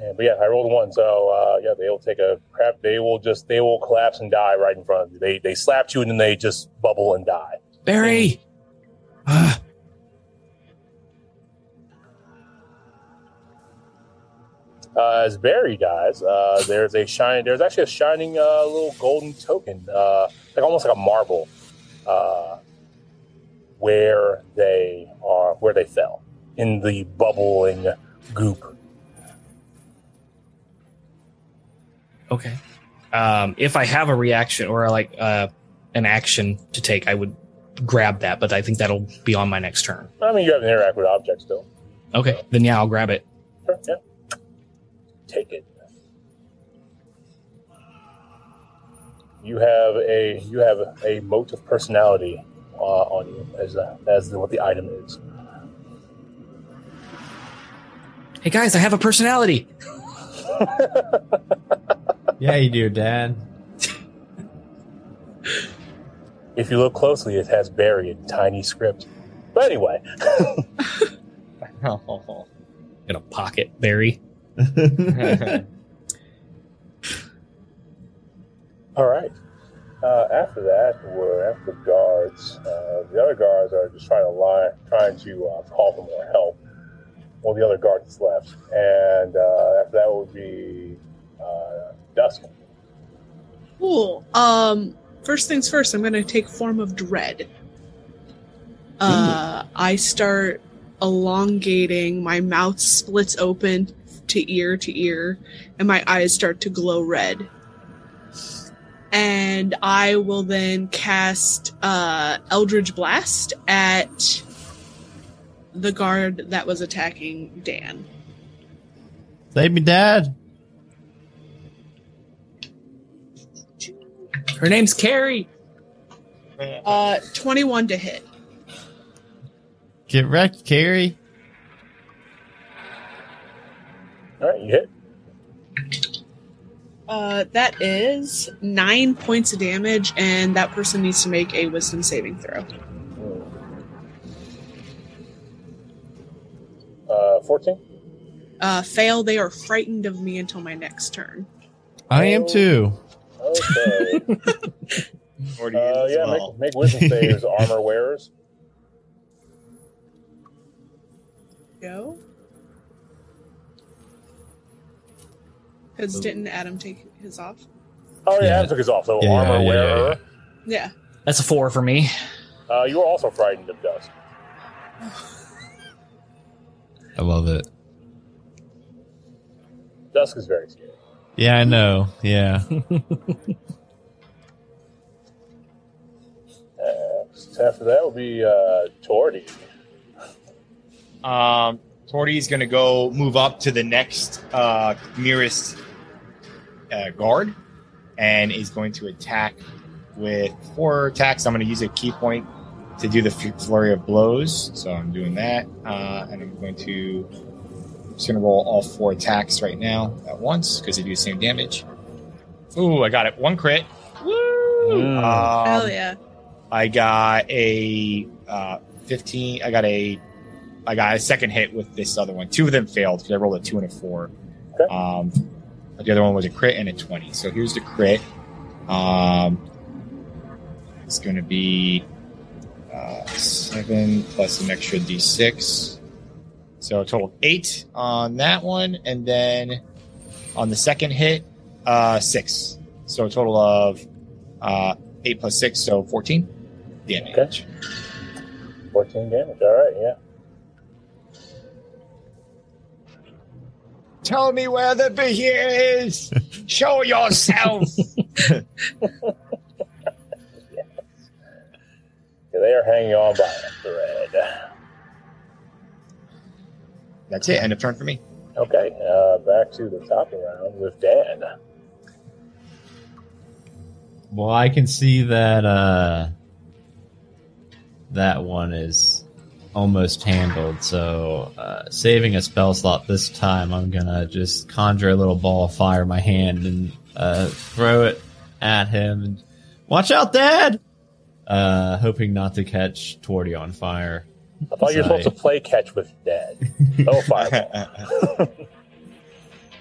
And, but yeah, I rolled one, so uh, yeah, they will take a crap. They will just they will collapse and die right in front of you. They they slapped you and then they just bubble and die. Barry. Ah, Uh, as Barry dies, uh, there's a shine. There's actually a shining uh, little golden token, uh, like almost like a marble, uh, where they are, where they fell in the bubbling goop. Okay. Um, if I have a reaction or like uh, an action to take, I would grab that, but I think that'll be on my next turn. I mean, you have an interact with object still. Okay, then yeah, I'll grab it. Sure, yeah. Take it. You have a you have a mote of personality uh, on you as uh, as what the item is. Hey guys, I have a personality. Yeah, you do, Dad. If you look closely, it has Barry buried tiny script. But anyway, Oh. In a pocket berry. all right. Uh, after that, we're after the guards. Uh, the other guards are just trying to lie, trying to uh, call for more help. Well, the other guard that's left, and uh, after that would be uh, dusk. Cool. Um, first things first, I'm gonna take form of dread. Uh, I start elongating. My mouth splits open to ear to ear, and my eyes start to glow red. And I will then cast uh, Eldritch Blast at the guard that was attacking Dan. Save me, Dad. Her name's Carrie. Uh, 21 to hit. Get wrecked, Carrie. All right, you hit. Uh, that is nine points of damage, and that person needs to make a wisdom saving throw. Uh, 14? Uh, fail, they are frightened of me until my next turn. I am too. Okay. Or do you uh, yeah, well? make, make wisdom saves, armor wearers. Go. Because didn't Adam take his off? Oh, yeah, Yeah. Adam took his off. So, Yeah, armor yeah, yeah, wearer. Yeah. That's a four for me. Uh, you are also frightened of dust. I love it. Dusk is very scary. Yeah, I know. Yeah. Next, after that will be uh, Torty. Um, Torty's going to go move up to the next uh, nearest uh, guard and is going to attack with four attacks. I'm going to use a ki point to do the flurry of blows. So I'm doing that. Uh, and I'm going to just going to roll all four attacks right now at once because they do the same damage. Ooh, I got it. One crit. Woo! Um, Hell yeah. I got a uh, 15. I got a I got a second hit with this other one. Two of them failed because I rolled a two and a four. Okay. Um, the other one was a crit and a 20. So here's the crit. Um, it's going to be uh, seven plus an extra d6. So a total of eight on that one. And then on the second hit, uh, six. So a total of uh, eight plus six, so 14 damage. 14 damage. All right, yeah. Tell me where the behir is. Show yourself. Yeah, They are hanging on by a thread. That's it. End of turn for me. Okay, uh, back to the top round with Dan. Well, I can see that uh that one is almost handled. So, uh, saving a spell slot this time, I'm gonna just conjure a little ball of fire in my hand and uh, throw it at him. And, Watch out, Dad! Uh, hoping not to catch Torty on fire. I thought you were supposed to play catch with Dad. No fireball.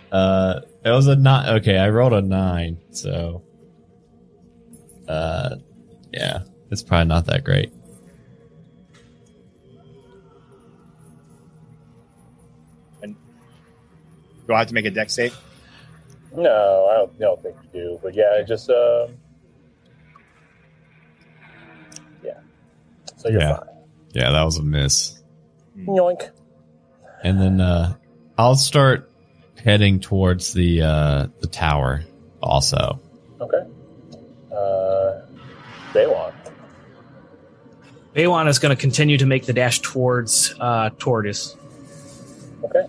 Uh, it was a nine. Okay, I rolled a nine, so uh, yeah, it's probably not that great. Do I have to make a Dex save? No, I don't, I don't think you do. But yeah, it just, um, yeah. So you're Yeah. fine. Yeah, that was a miss. Yoink. And then uh, I'll start heading towards the uh, the tower. Also, Okay. Uh, Baywin. Baywin is going to continue to make the dash towards uh, Tortoise. Okay.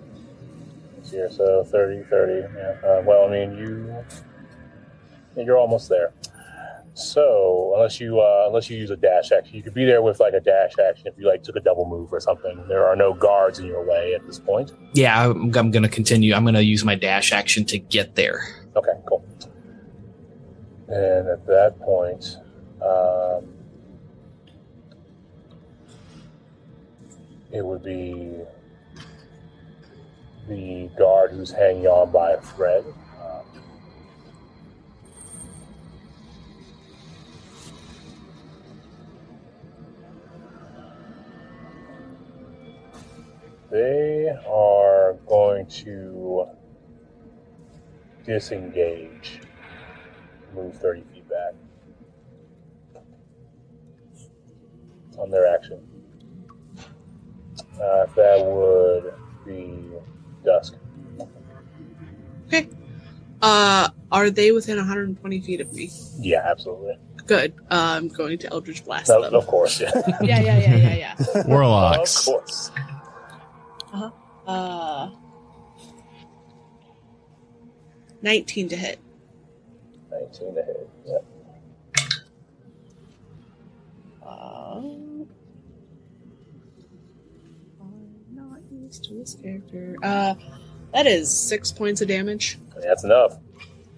Here, so 30, 30. Yeah. Uh, well, I mean, you you're almost there. So unless you uh, unless you use a dash action, you could be there with like a dash action if you like took a double move or something. There are no guards in your way at this point. Yeah, I'm, I'm going to continue. I'm going to use my dash action to get there. Okay, cool. And at that point, um, it would be the guard who's hanging on by a thread. Um, they are going to disengage move 30 feet back on their action. Uh, that would be dusk. Okay. Uh, are they within 120 feet of me? Yeah, absolutely. Good. Uh, I'm going to Eldritch Blast No, them. of course, yeah. Yeah, yeah, yeah, yeah, yeah. of warlocks. course. Uh, 19 to hit. 19 to hit. Yeah. Not to this character. Uh, that is six points of damage. That's enough.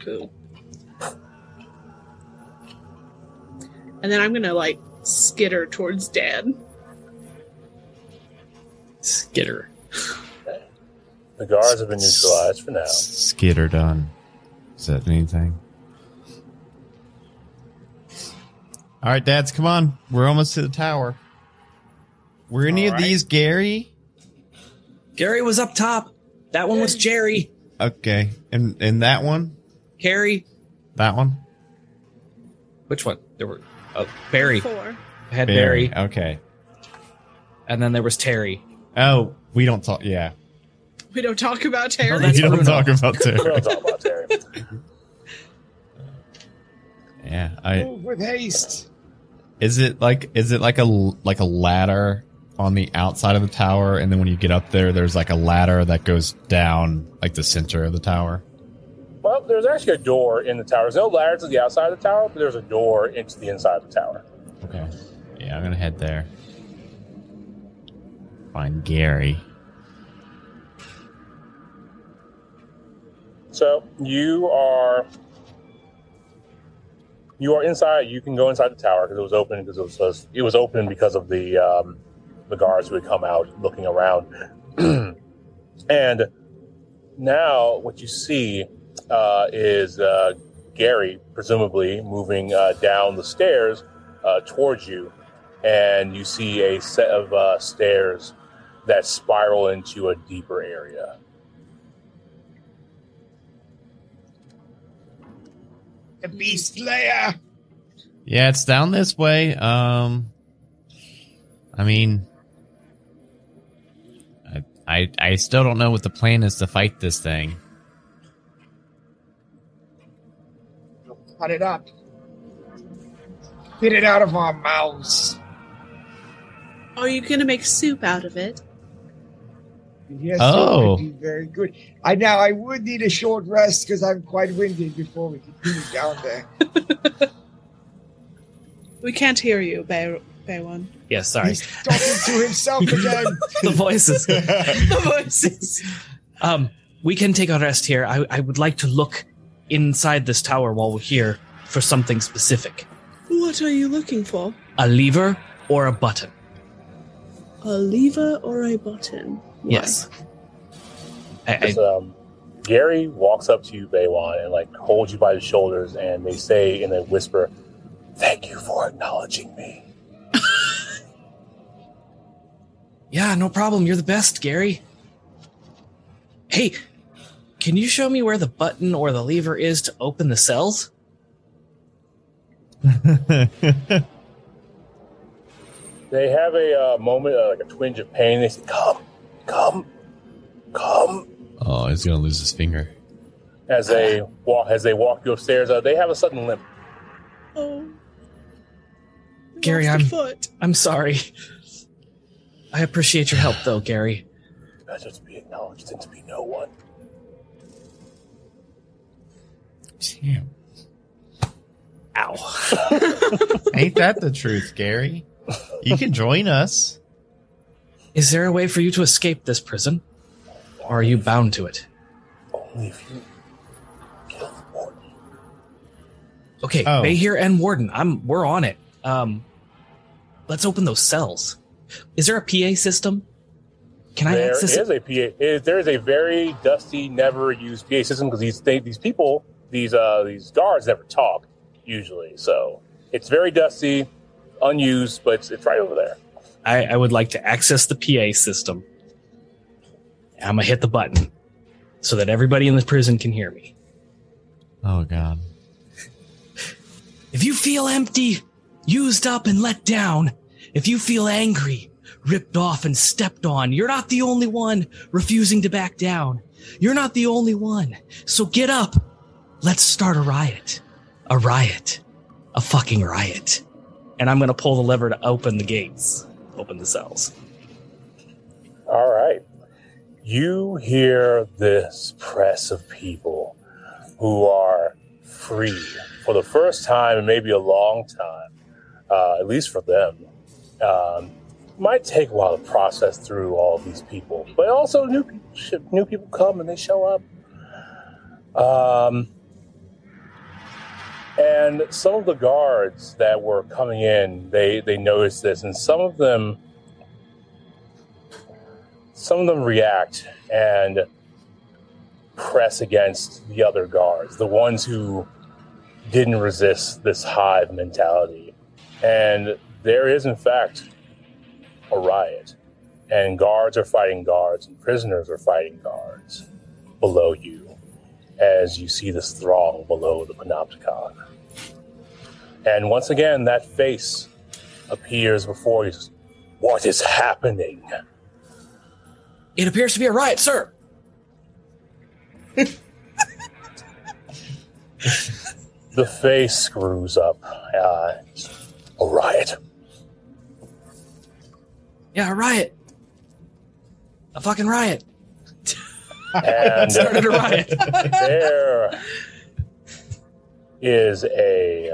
Cool. And then I'm gonna like skitter towards Dan. Skitter. The guards have been neutralized for now. Skitter done. Is that anything? All right, dads, come on. We're almost to the tower. Were any All of right. these Gary? Gary was up top. That one was Jerry. Okay, and and that one, Carrie. that one, Which one? There were uh, Barry. Four. I had Barry. Okay. and then there was Terry. Oh, we don't talk. Yeah, We don't talk about Terry. Oh, we don't talk about We Terry. don't talk about Terry. Yeah, I Move with haste. is it like is it like a like a ladder on the outside of the tower, and then when you get up there, there's like a ladder that goes down like the center of the tower. Well, there's actually a door in the tower. There's no ladder to the outside of the tower, but there's a door into the inside of the tower. Okay. Yeah, I'm gonna head there. Find Gary. So you are you are inside. You can go inside the tower because it was open because it was it was open because of the um, the guards who had come out looking around. and now what you see uh, is uh, Gary presumably moving uh, down the stairs uh, towards you, and you see a set of uh, stairs that spiral into a deeper area. The Beast Slayer. Yeah, it's down this way. Um, I mean, I, I I still don't know what the plan is to fight this thing. Cut it up. Get it out of our mouths. Are you gonna make soup out of it? Yes, Oh. sir, would be very good. I now I would need a short rest because I'm quite winded before we continue down there. We can't hear you, Bay Bay One. Yes, sorry. He's talking to himself again. the voices. the voices. Um, we can take a rest here. I, I would like to look inside this tower while we're here for something specific. What are you looking for? A lever or a button. A lever or a button? Why? Yes. I, I, um, Gary walks up to you, Baywin, and like holds you by the shoulders, and they say in a whisper, "Thank you for acknowledging me." Yeah, no problem. You're the best, Gary. Hey, can you show me where the button or the lever is to open the cells? they have a uh, moment, uh, like a twinge of pain. They say, "Come, come, come." Oh, he's gonna lose his finger. As they walk, as they walk you upstairs, uh, they have a sudden limp. Oh. Gary, Lost a I'm- foot. I'm sorry. I appreciate your help, though, Gary. Better to be acknowledged than to be no one. Damn. Ow. Ain't that the truth, Gary? You can join us. Is there a way for you to escape this prison? Or are you bound to it? Only if you kill the warden. Okay, Oh. Behir and Warden, I'm we're on it. Um let's open those cells. Is there a PA system? Can I There access is it? a PA. it- There is a very dusty, never used PA system because these they, these people, these uh these guards never talk usually. So it's very dusty, unused, but it's, it's right over there. I, I would like to access the PA system. I'm gonna hit the button so that everybody in the prison can hear me. Oh god. If you feel empty, used up, and let down, if you feel angry, ripped off, and stepped on, you're not the only one refusing to back down. You're not the only one. So get up. Let's start a riot. A riot. A fucking riot. And I'm going to pull the lever to open the gates, open the cells. All right. You hear this press of people who are free for the first time in maybe a long time, uh, at least for them. Um, might take a while to process through all these people, but also new people, new people come and they show up. Um, and some of the guards that were coming in, they they noticed this, and some of them some of them react and press against the other guards, the ones who didn't resist this hive mentality. And there is, in fact, a riot. And guards are fighting guards, and prisoners are fighting guards below you as you see this throng below the Panopticon. And once again, that face appears before you. What is happening? It appears to be a riot, sir. The face screws up. Uh, a riot. Yeah, a riot. A fucking riot. And Started a riot. there is a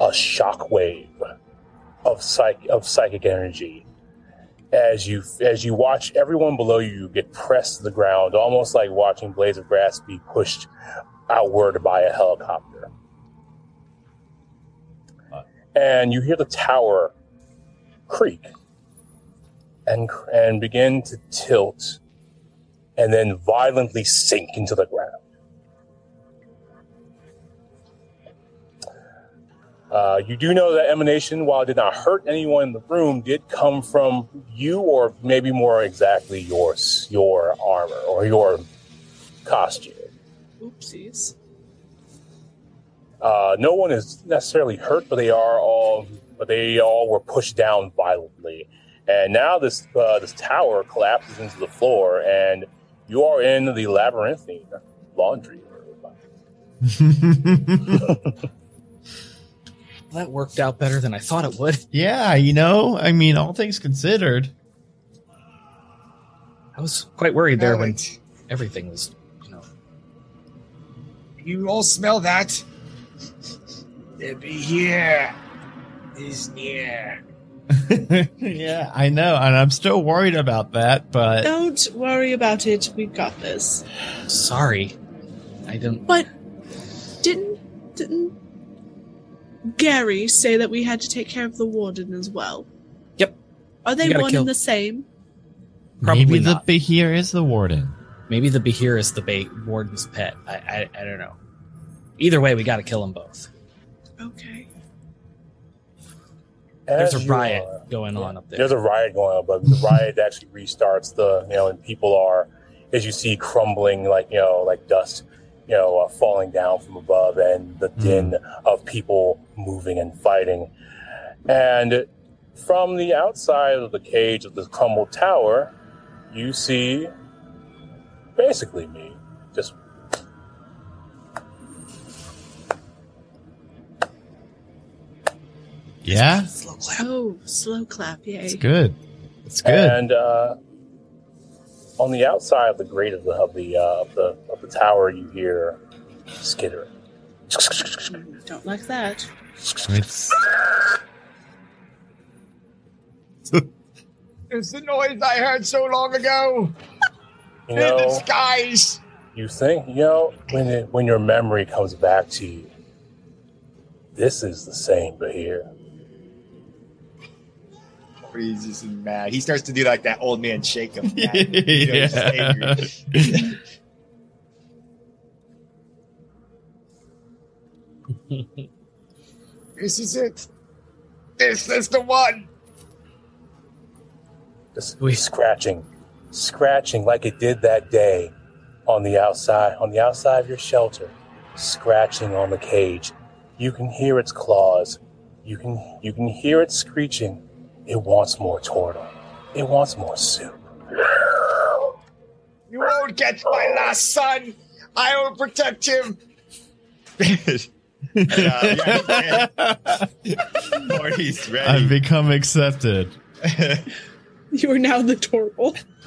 a shockwave of psych of psychic energy as you as you watch everyone below you get pressed to the ground, almost like watching blades of grass be pushed outward by a helicopter. And you hear the tower creak and and begin to tilt and then violently sink into the ground. Uh, you do know that emanation, while it did not hurt anyone in the room, did come from you, or maybe more exactly your your armor or your costume. Oopsies. Uh, no one is necessarily hurt, but they are all, but they all were pushed down violently. And now this uh, this tower collapses into the floor, and you are in the labyrinthine laundry room. That worked out better than I thought it would. yeah, you know, I mean, all things considered. I was quite worried there when everything was, you know. You all smell that? They be here. Is near. Yeah, I know, and I'm still worried about that, but Don't worry about it. We've got this. Sorry. I didn't. But didn't didn't Gary say that we had to take care of the warden as well? Yep. Are they one kill- and the same? Probably maybe not. the Behir is the warden. Maybe the Behir is the bait warden's pet. I, I I don't know. Either way, we got to kill them both. Okay. There's a riot are- going on up there. There's a riot going on, but the riot actually restarts the, you know, and people are, as you see, crumbling like, you know, like dust, you know, uh, falling down from above and the din of people moving and fighting. And from the outside of the cage of the crumbled tower, you see basically me. Just Yeah, Slow clap. Oh, slow clap. Yay. it's good. It's good. And uh, on the outside of the grate of the of the uh, of the of the tower, you hear skittering. Don't like that. It's It's the noise I heard so long ago You in the skies. you think you know when it, when your memory comes back to you. This is the same Behir. He's just mad. He starts to do like that old man shake him. You know, he's just yeah. angry. This is it. This is the one. Just scratching, scratching like it did that day on the outside, on the outside of your shelter, scratching on the cage. You can hear its claws. You can you can hear it screeching. It wants more turtle. It wants more soup. You won't get my last son. I will protect him. And, yeah, Morty's ready. I've become accepted. You are now the turtle.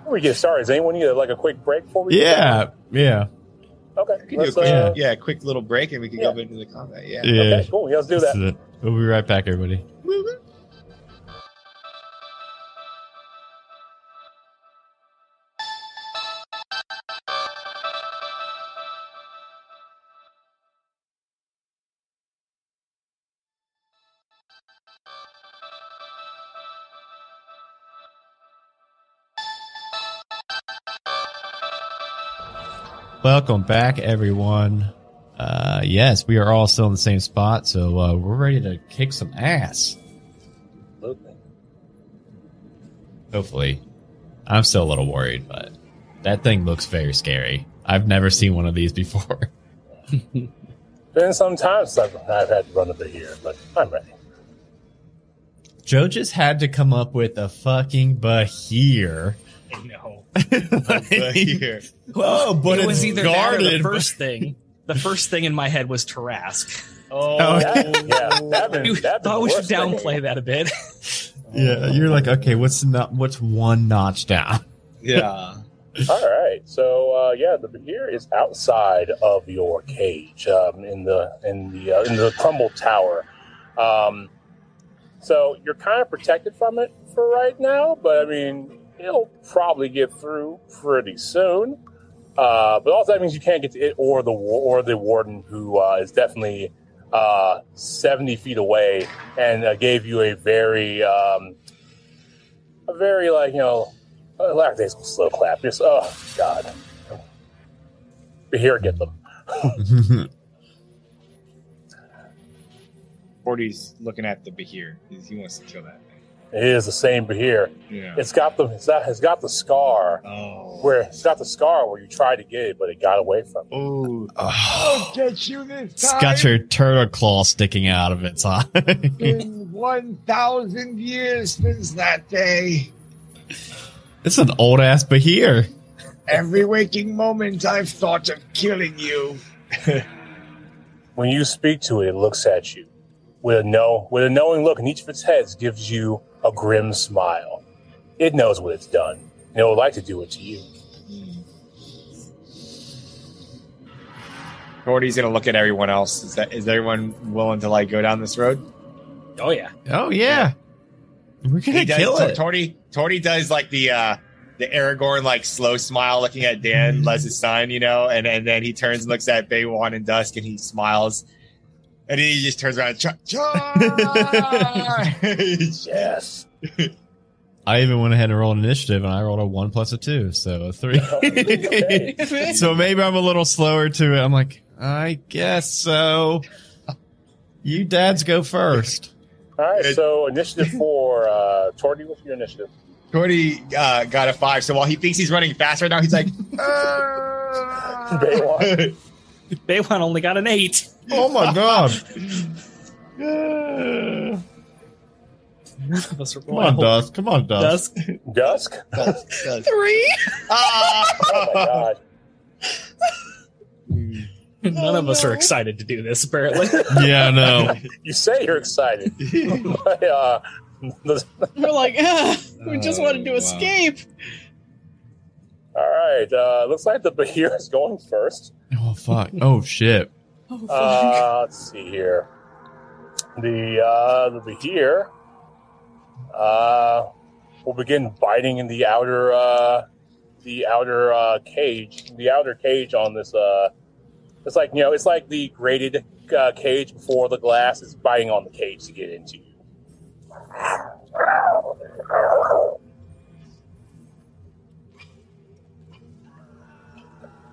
Before we get started, does anyone need like a quick break before we? get Yeah, yeah, started? Okay. We can do a quick, uh, yeah, quick little break and we can Yeah. go into the combat. Yeah. yeah. Okay, cool. Yeah, let's do This that. is it. We'll be right back, everybody. Welcome back, everyone. Uh, yes, we are all still in the same spot, so uh, we're ready to kick some ass. Absolutely. Hopefully. I'm still a little worried, but that thing looks very scary. I've never seen one of these before. Been some time since I've, I've had to run a bit here, but I'm ready. Joe just had to come up with a fucking Behir. I know. But here. oh, but it it's was either that or the first thing. The first thing in my head was Tarrasque. Oh, That, yeah, that been, You thought we should worst thing. downplay that a bit. yeah, you're like, okay, what's not? What's one notch down? yeah. All right, so uh, yeah, the Behir is outside of your cage um, in the in the uh, in the crumbled tower. Um, so you're kind of protected from it for right now, but I mean, it'll probably get through pretty soon. Uh, but also that means you can't get to it or the or the warden who uh, is definitely uh, seventy feet away and uh, gave you a very um, a very like you know lackadaisical slow clap. Just oh god, but here get them. Torty's looking at the Behir. He wants to kill that. It is the same Behir. Yeah. It's got the it's, got, it's got the scar Oh. where it's got the scar where you tried to get it, but it got away from you. Oh. oh. I'll get you this It's time. got your turtle claw sticking out of its eye. It's been 1,000 years since that day. it's an old ass Behir. Every waking moment I've thought of killing you. When you speak to it, it looks at you with a no with a knowing look, and each of its heads gives you a grim smile. It knows what it's done, and it would like to do it to you. Torty's gonna look at everyone else. Is that is everyone willing to like go down this road? Oh yeah. Oh yeah, we're gonna He does. kill it. Torty Torty does like the uh the Aragorn like slow smile looking at Dan, Les' son, you know, and, and then he turns and looks at Baywin and Dusk and he smiles. And then he just turns around and charge. Yes. I even went ahead and rolled initiative, and I rolled a one plus a two, so a three. so maybe I'm a little slower to it. I'm like, I guess so. You dads go first. All right. So initiative for uh, Torty. What's your initiative? Torty uh, got a five. So while he thinks he's running fast right now, he's like, Baywatch. Baywin only got an eight. Oh my god. None of us are Come on. Dusk. Come on, Dusk. Dusk. Dusk? Three. Ah! Oh None of us are excited to do this, apparently. yeah, no. you say you're excited. but, uh, We're like, ah, we just oh, wanted to wow. escape. All right. Uh, looks like the Behir is going first. Oh fuck. Oh shit. Oh, fuck. Uh, let's see here. The uh, the Behir uh, will begin biting in the outer uh, the outer uh, cage, the outer cage on this. Uh, it's like you know, it's like the grated uh, cage before the glass is biting on the cage to get into you.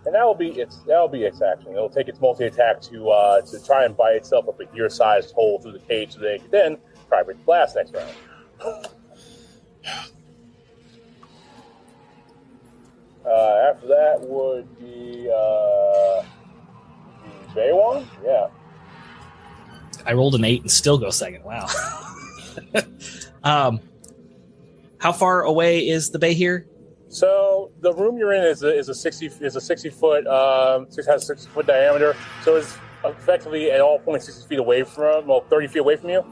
And that will be its that will be its action. It'll take its multi attack to uh, to try and bite itself up a gear sized hole through the cage so they can then try the glass next round. Uh, after that would be uh, Baywin. Yeah. I rolled an eight and still go second. Wow. um, how far away is the behir? So the room you're in is a, is a sixty is a sixty foot um six has sixty foot diameter. So it's effectively at all points sixty feet away from well thirty feet away from you.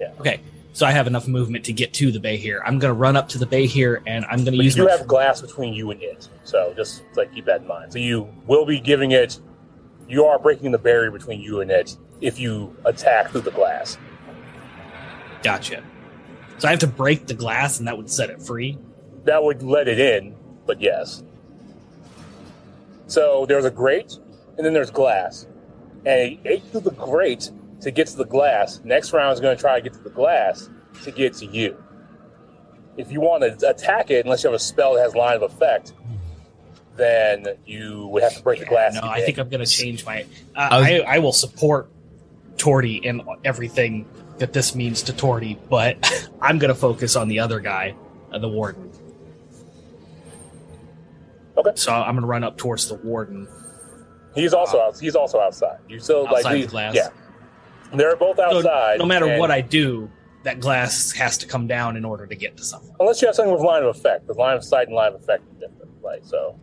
Yeah. Okay, so I have enough movement to get to the behir. I'm going to run up to the behir, and I'm going to you use do my. have glass between you and it. So just like keep that in mind. So you will be giving it you are breaking the barrier between you and it if you attack through the glass. Gotcha. So I have to break the glass, and that would set it free. That would let it in, but yes. So there's a grate and then there's glass. And he ate through the grate to get to the glass. Next round is going to try to get to the glass to get to you. If you want to attack it, unless you have a spell that has line of effect, then you would have to break the glass. No, to I think. I'm going to change my. Uh, I was- I, I will support Torty in everything that this means to Torty, but I'm going to focus on the other guy, uh, the warden. Okay. So I'm going to run up towards the warden. He's also out, he's also outside. You still like Outside we- the glass? Yeah, they're both So outside. no matter what I do, that glass has to come down in order to get to someone. unless you have something with line of effect, because line of sight and line of effect are different. Like so,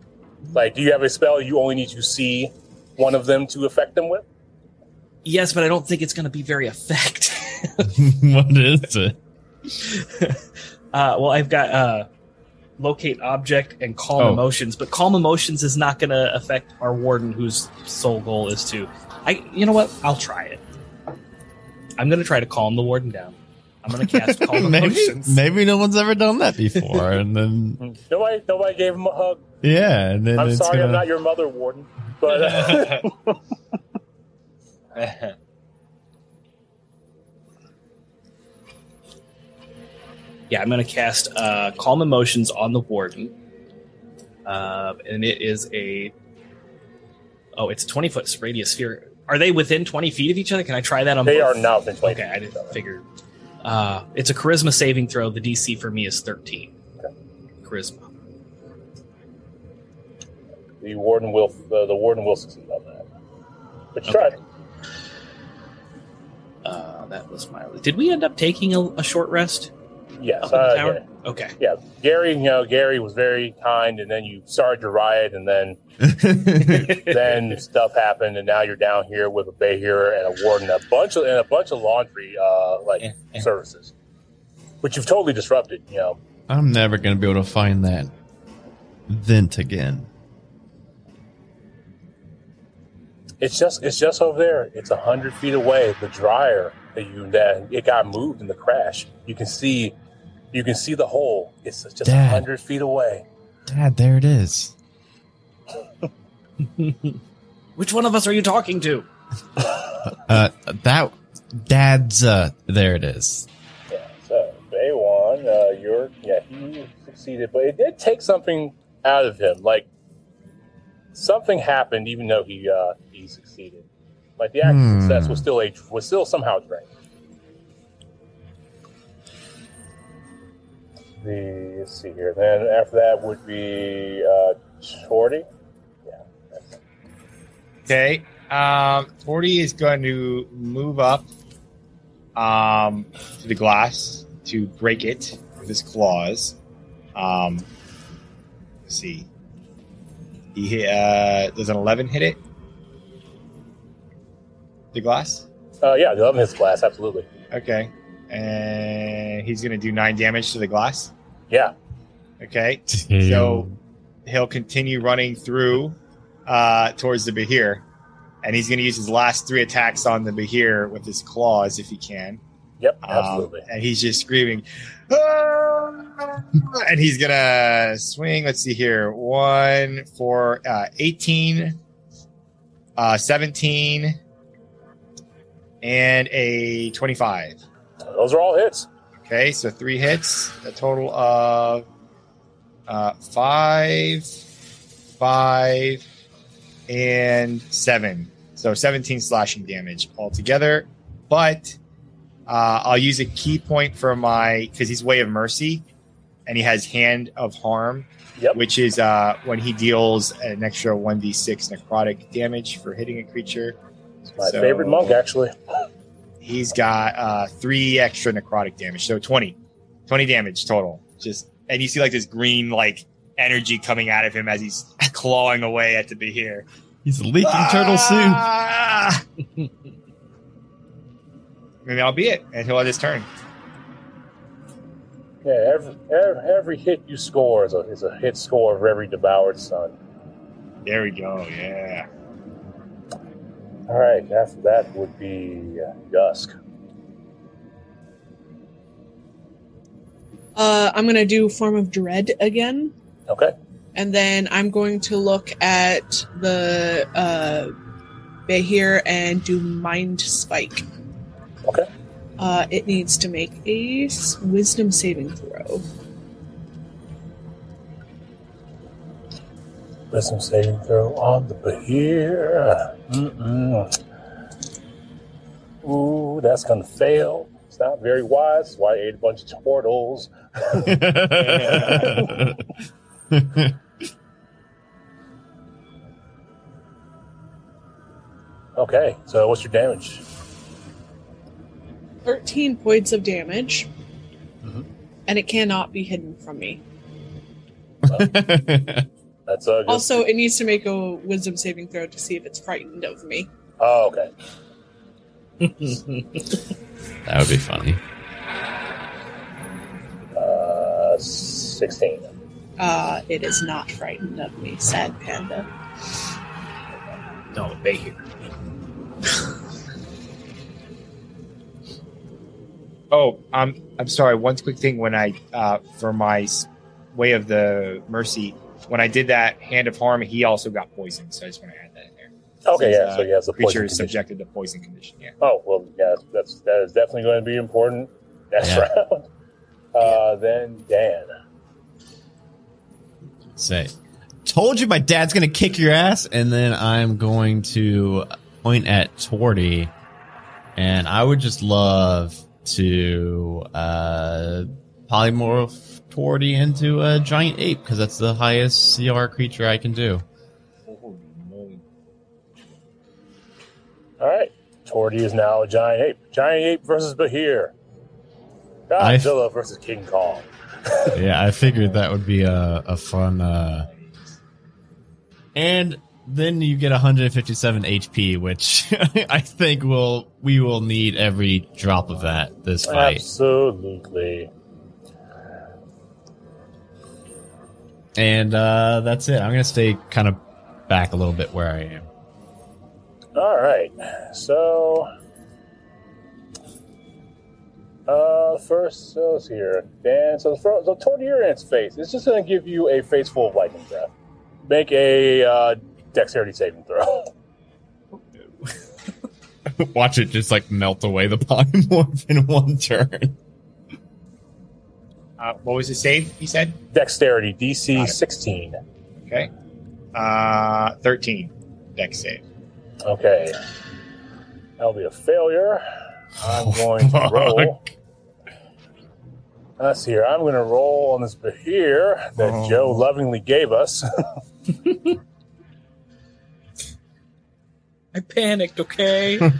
like do you have a spell you only need to see one of them to affect them with? Yes, but I don't think it's going to be very effective. what is it? Uh, well, I've got uh, locate object and calm Oh. emotions, but calm emotions is not going to affect our warden, whose sole goal is to. I, you know what? I'll try it. I'm going to try to calm the warden down. I'm going to cast calm maybe emotions. maybe no one's ever done that before, and then Nobody, nobody gave him a hug. yeah, and then I'm sorry, gonna, I'm not your mother, warden. But uh, Yeah, I'm going to cast uh, calm emotions on the warden, uh, and it is a. Oh, it's a 20 foot radius sphere. Are they within 20 feet of each other? Can I try that on they both? are not within 20 Okay, I feet of each didn't other. figure. Uh, it's a charisma saving throw. The DC for me is 13. Charisma. The warden will, uh, the warden will succeed on that. But you Okay. tried. Uh, that was my. Did we end up taking a, a short rest Yes. up in the Uh, tower? yeah. Okay. yeah, Gary. You know, Gary was very kind, and then you started your riot, and then then stuff happened, and now you're down here with a behir and a warden, a bunch of and a bunch of laundry uh, like Yeah, yeah. services, which you've totally disrupted. You know, I'm never gonna be able to find that vent again. it's just it's just over there. It's a hundred feet away. The dryer that you that it got moved in the crash. You can see you can see the hole. It's just a hundred feet away. Dad, there it is. Which one of us are you talking to? Uh, that Dad's. Uh, there it is. Yeah. So Baywin, uh, you're yeah he succeeded, but it did take something out of him. Like something happened, even though he uh, he succeeded. Like the actual Hmm. success was still a was still somehow drained. The let's see here. Then after that would be uh, Shorty. Yeah. Okay. Um, Torty is going to move up um, to the glass to break it with his claws. Um, let's see. He hit, uh, does an 11 hit it? The glass? Uh, yeah, the oven hits glass, absolutely. Okay. And he's going to do nine damage to the glass. Yeah. Okay. So he'll continue running through uh, towards the Behir. And he's going to use his last three attacks on the Behir with his claws if he can. Yep, Um, absolutely. and he's just screaming. "Ah!" and he's going to swing. Let's see here. One for uh, 18, uh, 17, and a 25. Those are all hits. Okay, so three hits, a total of uh, five, five, and seven. So 17 slashing damage altogether. But uh, I'll use a ki point for my because he's Way of Mercy, and he has Hand of Harm, Yep. which is uh, when he deals an extra 1d6 necrotic damage for hitting a creature. It's my So- favorite monk, actually. He's got uh, three extra necrotic damage, so 20. 20 damage total. Just and you see like this green like energy coming out of him as he's clawing away at the Behir. He's leaking turtle soup. Ah! Maybe I'll be it, and he'll have his turn. Yeah, every, every, every hit you score is a, is a hit score of every devoured sun. There we go. Yeah. All right, after that would be uh, Dusk. Uh, I'm gonna do form of dread again, Okay. and then I'm going to look at the uh, Behir and do mind spike. Okay. Uh, it needs to make a wisdom saving throw. Wisdom saving throw on the Behir. Mm-mm. Ooh, that's going to fail. It's not very wise. That's why I ate a bunch of turtles. Okay, so what's your damage? 13 points of damage, Mhm. and it cannot be hidden from me. That's uh, just, Also, it needs to make a wisdom saving throw to see if it's frightened of me. Oh, okay. that would be funny. Uh, 16. Uh, it is not frightened of me, sad panda. Don't Behir. Oh, um, I'm sorry. One quick thing when I uh, for my way of the mercy, when I did that hand of harm, he also got poisoned. So I just want to add that in there. Okay, Since, yeah, uh, so he has a creature is subjected to poison condition. Yeah. Oh well, yeah, that's that is definitely going to be important next Yeah. round. Uh, then Dan. Say, told you my dad's gonna kick your ass, and then I'm going to point at Torty, and I would just love to uh, polymorph Torty into a giant ape because that's the highest CR creature I can do. All right, Torty is now a giant ape. Giant ape versus Behir. Godzilla versus King Kong. yeah, I figured that would be a, a fun. Uh... And then you get 157 HP, which I think will we will need every drop of that this fight. Absolutely. And uh, that's it. I'm gonna stay kind of back a little bit where I am. All right, so. Uh, first, so let's see here. Dan, so, for, so toward your ants face, it's just going to give you a face full of lightning breath. Make a uh, dexterity saving throw. Watch it just like melt away the polymorph in one turn. Uh, what was the save? He said Dexterity, DC 16. okay. Uh, thirteen. Dex save. Okay. That'll be a failure. I'm going to roll. Let's see here. I'm going to roll on this here that Oh. Joe lovingly gave us. I panicked. Okay. I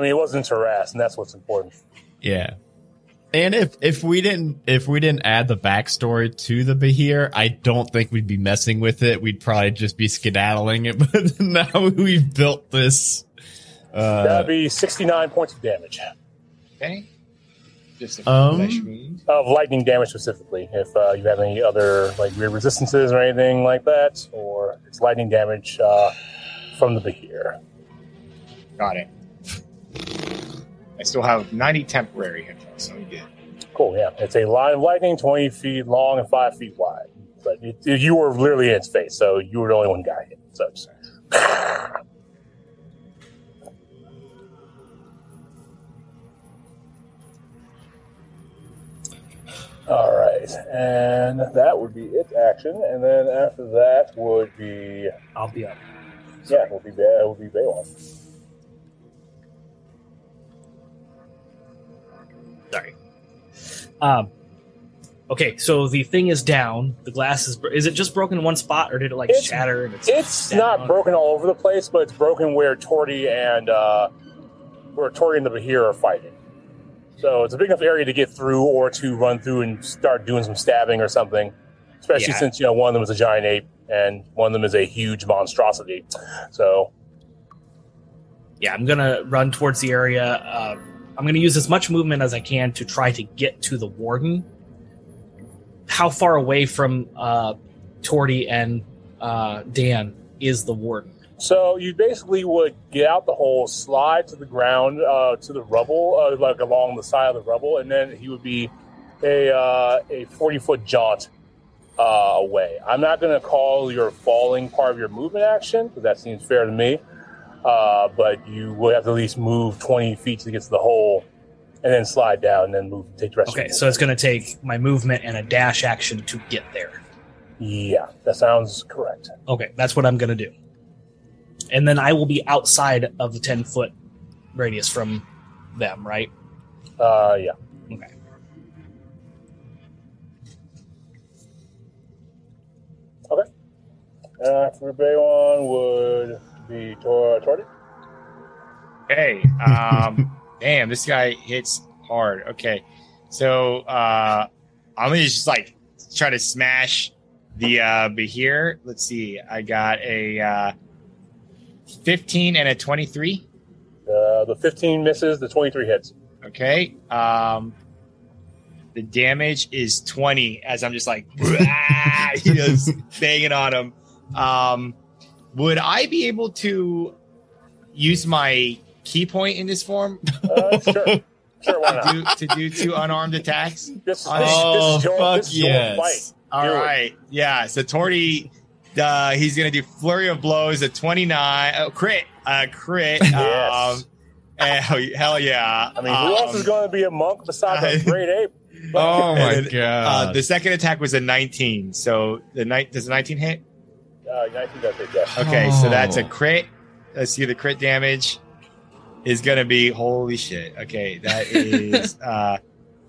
mean, it wasn't harassed, and that's what's important. yeah. And if if we didn't if we didn't add the backstory to the Behir, I don't think we'd be messing with it. We'd probably just be skedaddling it. But now we've built this. Uh, That'd be 69 points of damage. Okay. Just Um. Of lightning damage specifically. If uh, you have any other like weird resistances or anything like that, or it's lightning damage uh, from the Behir. Got it. I still have 90 temporary hit points, so good. Cool, yeah. It's a line of lightning, 20 feet long and 5 feet wide. But it, you were literally in its face, so you were the only one guy hit. So it's- All right, and that would be its action, and then after that would be I'll be up. yeah, would be Ba- would be Baywin. Um. Okay, so the thing is down. The glass is. Is it just broken in one spot, or did it like It's- shatter? And it's It's down? not broken all over the place, but it's broken where Torty and uh, where Torty and the Behir are fighting. So it's a big enough area to get through, or to run through and start doing some stabbing or something. Especially Yeah. since you know one of them is a giant ape and one of them is a huge monstrosity. So Yeah, I'm gonna run towards the area. Uh, I'm gonna use as much movement as I can to try to get to the warden. How far away from uh, Torty and uh, Dan is the warden? So you basically would get out the hole, slide to the ground, uh, to the rubble, uh, like along the side of the rubble, and then he would be a uh, a forty foot jaunt uh, away. I'm not going to call your falling part of your movement action because that seems fair to me. Uh, but you would have to at least move twenty feet to get to the hole, and then slide down, and then move take the rest. Okay, so it's gonna take my movement and a dash action to get there. yeah, that sounds correct. Okay, that's what I'm gonna do. And then I will be outside of the 10 foot radius from them, right? Uh, yeah. Okay. Okay. After Baywin would be Tor- Torty. Hey, um, damn, this guy hits hard. Okay, so uh, I'm gonna just like try to smash the uh, Behir. Let's see, I got a uh, 15 and a 23. Uh, the 15 misses, the 23 hits. Okay, um, the damage is 20 as I'm just like, "Ah," you know, banging on him. Um, would I be able to use my ki point in this form Uh, sure. Sure, why not? to do, to do two unarmed attacks? This, this, Oh, this is your, fuck this is your yes. fight. All Do it. right, yeah. So Torty, uh, he's gonna do flurry of blows at 29, uh, crit, uh, crit. Yes. Um, hell, hell yeah. I mean, who else is Um, going to be a monk besides I- a great ape? oh my and, god! Uh, the second attack was a 19. So the night does the 19 hit? Uh, 19 does hit, yes. Okay, so that's a Oh. crit. Let's see the crit damage is gonna be holy shit. Okay, that is uh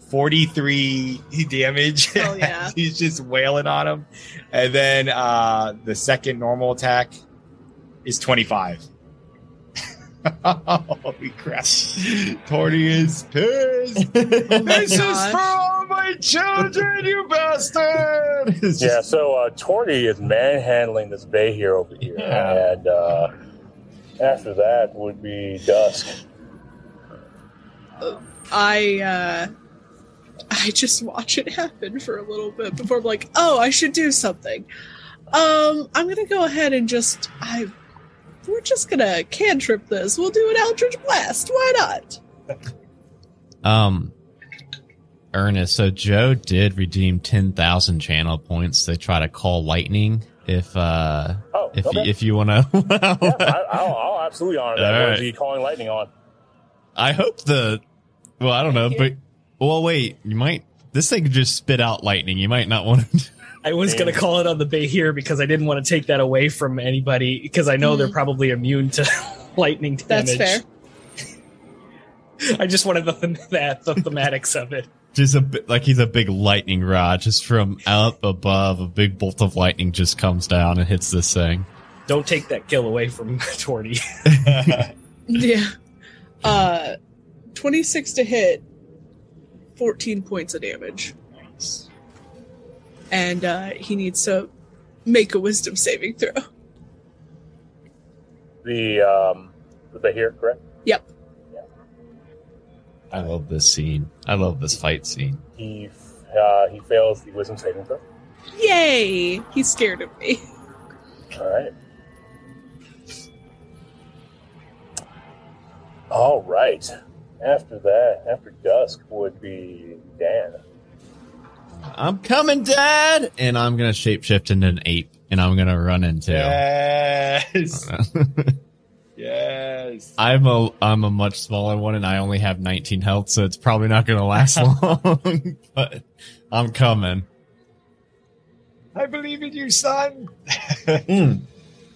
43 damage. Hell yeah. He's just wailing on him. And then uh the second normal attack is 25. Holy crap. Torty is pissed. Oh my this is for all my children, you bastard! Just- Yeah, so uh, Torty is manhandling this Behir over here. Yeah. And uh, after that would be Dusk. I uh I just watch it happen for a little bit before I'm like, oh, I should do something. Um, I'm gonna go ahead and just I we're just gonna cantrip this. We'll do an Eldritch Blast. Why not? Um, Ernest. So Joe did redeem ten thousand channel points to try to call lightning. If uh, Oh, if okay. you, if you want to, yeah, I, I'll, I'll absolutely honor that. All What right. is he calling lightning on? I hope the. Well, I don't know, but well, wait. You might. This thing could just spit out lightning. You might not want to. I was going to call it on the Behir because I didn't want to take that away from anybody because I know they're probably immune to lightning damage. That's fair. I just wanted the, them- that, the thematics of it. Just a bit like he's a big lightning rod, just from up above. A big bolt of lightning just comes down and hits this thing. Don't take that kill away from Torty. Yeah. Uh, 26 to hit, 14 points of damage. And uh, he needs to make a wisdom saving throw. The um, the Behir, correct? Yep. Yeah. I love this scene. I love this fight scene. He uh, he fails the wisdom saving throw. Yay! He's scared of me. All right. All right. After that, after dusk would be Dan. I'm coming, Dad, and I'm gonna shapeshift into an ape, and I'm gonna run into. Yes. yes. I'm a I'm a much smaller one, and I only have 19 health, so it's probably not gonna last long. but I'm coming. I believe in you, son. Hmm.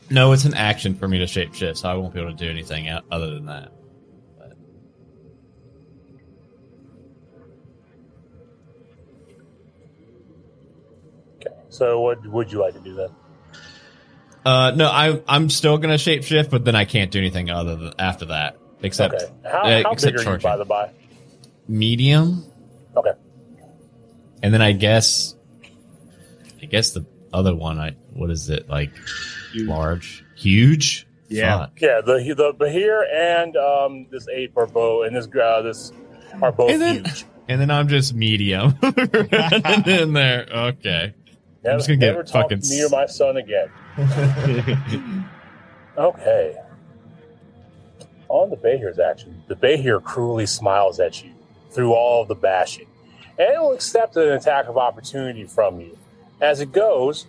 No, it's an action for me to shapeshift, so I won't be able to do anything other than that. So, what would you like to do then? Uh, no, I I'm still gonna shapeshift, but then I can't do anything other than after that, except okay. How, uh, how except big are you, by the by? medium, Okay. and then I guess, I guess the other one, I what is it like? Large, huge. Yeah. Fuck. Yeah, the the Behir and um, this ape are both, and this uh, this are both And then- huge. And then I'm just medium in there. Okay. Never, just gonna get never talk fucking to me or my son again. Okay. On the Behir's action, the Behir cruelly smiles at you through all of the bashing, and it will accept an attack of opportunity from you as it goes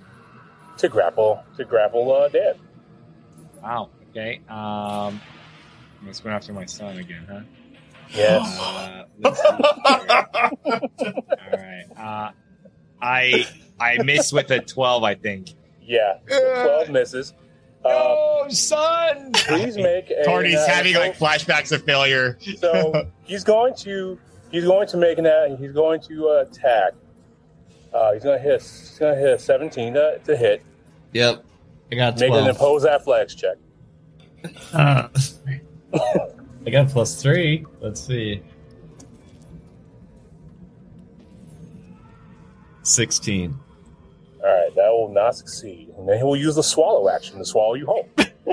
to grapple to grapple uh, Dan. Wow. Okay. Um, let's go after my son again, huh? Yes. Uh, let's see here. All right. Uh, I I miss with a twelve, I think. yeah. So Twelve misses. Uh, No, son. please make a. Torty's uh, having like flashbacks of failure. so he's going to he's going to make an a- he's going to uh, attack. Uh, he's going to hit he's going to hit a 17 to, to hit. Yep. I got Make an 12. impose athletics check. Uh, I got plus three. Let's see. 16. All right, that will not succeed, and then he will use the swallow action to swallow you whole. All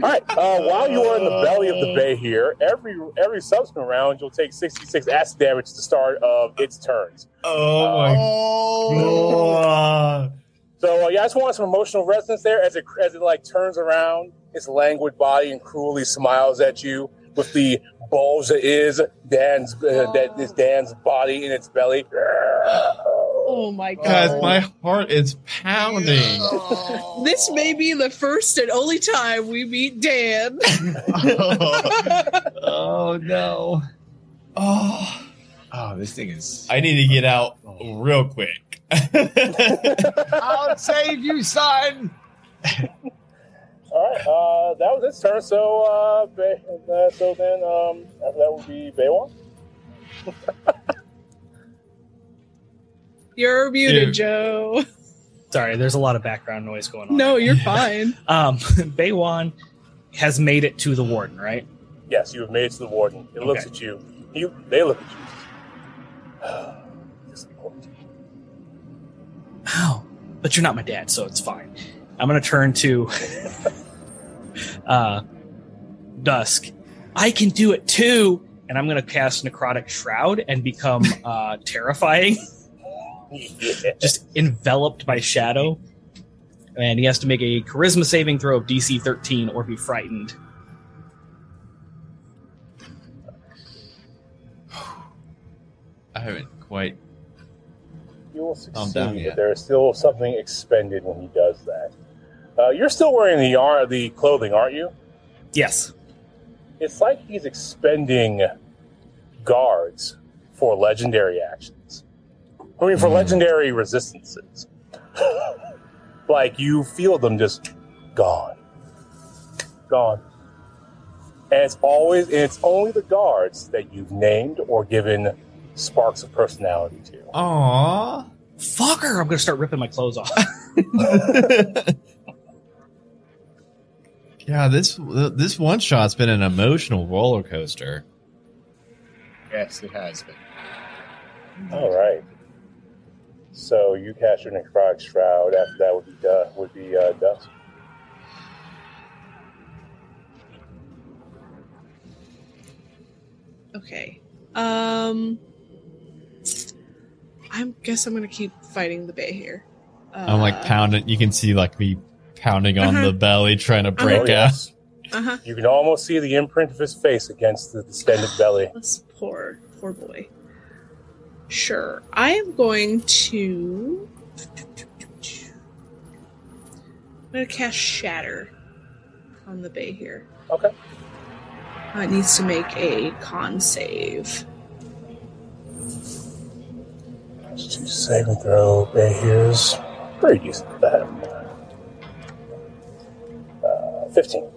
right. Uh, while you are in the belly of the Behir, every every subsequent round you'll take 66 acid damage at the start of its turns. Oh my god. So uh, yeah, I just want some emotional resonance there as it as it like turns around its languid body and cruelly smiles at you with the bulge that is Dan's uh, that is Dan's body in its belly. Oh my Guys, god. my heart is pounding. This may be the first and only time we meet Dan. oh no. Oh. Oh, this thing is. I need to get out real quick. I'll save you, son. All right, uh, that was his turn. So uh, Bay, uh, so then um, after that would be Baywin. You're muted, Dude. Joe. Sorry, there's a lot of background noise going on. No, you're fine. Um, Baywin has made it to the warden, right? Yes, you have made it to the warden. It looks at you. You they look at you. Oh, but you're not my dad, so it's fine. I'm gonna turn to uh, Dusk. I can do it too, and I'm gonna cast Necrotic Shroud and become uh, terrifying, just enveloped by shadow. And he has to make a Charisma saving throw of DC 13 or be frightened. I haven't quite. You will I'm succeed, down but there is still something expended when he does that. Uh, you're still wearing the ar- the clothing, aren't you? Yes. It's like he's expending guards for legendary actions. I mean, for Hmm. legendary resistances. like you feel them just gone, gone, And it's always and it's only the guards that you've named or given sparks of personality to. Aww. Fucker! I'm gonna start ripping my clothes off. yeah, this this one shot's been an emotional roller coaster. Yes, it has been. All right. So you cast your necrotic shroud. After that would be uh, would be uh, Dusk. Okay. Um. I guess I'm gonna keep fighting the Behir. Uh, I'm like pounding. You can see like me pounding on Uh-huh. the belly, trying to break Oh, out. yes. Uh huh. You can almost see the imprint of his face against the distended belly. This poor, poor boy. Sure. I am going to. I'm going to cast Shatter on the Behir. Okay. Uh, it needs to make a con save. Two saving throw. Here's pretty decent that. Uh, Fifteen.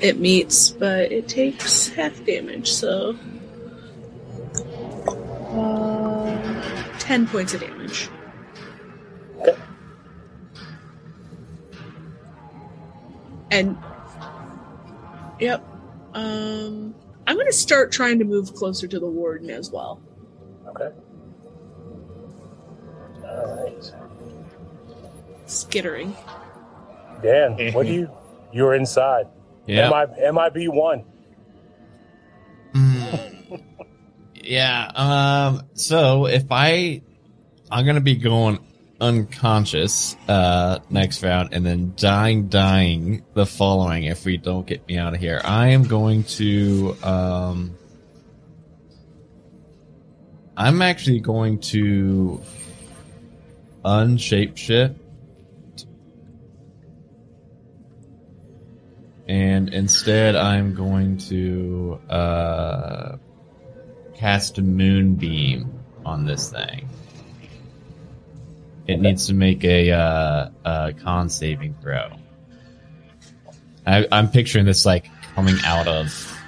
It meets, but it takes half damage, so. Uh, 10 points of damage. Okay. And. Yep. Um. I'm going to start trying to move closer to the warden as well. Okay. All right. Skittering. Dan, what do you? You're inside. Yeah. MI, MIB one. Mm. yeah. Um. So if I, I'm gonna be going unconscious uh next round, and then dying, dying the following. If we don't get me out of here, I am going to. Um. I'm actually going to unshape shift. And instead, I'm going to uh, cast a moonbeam on this thing. It needs to make a, uh, a con saving throw. I, I'm picturing this like coming out of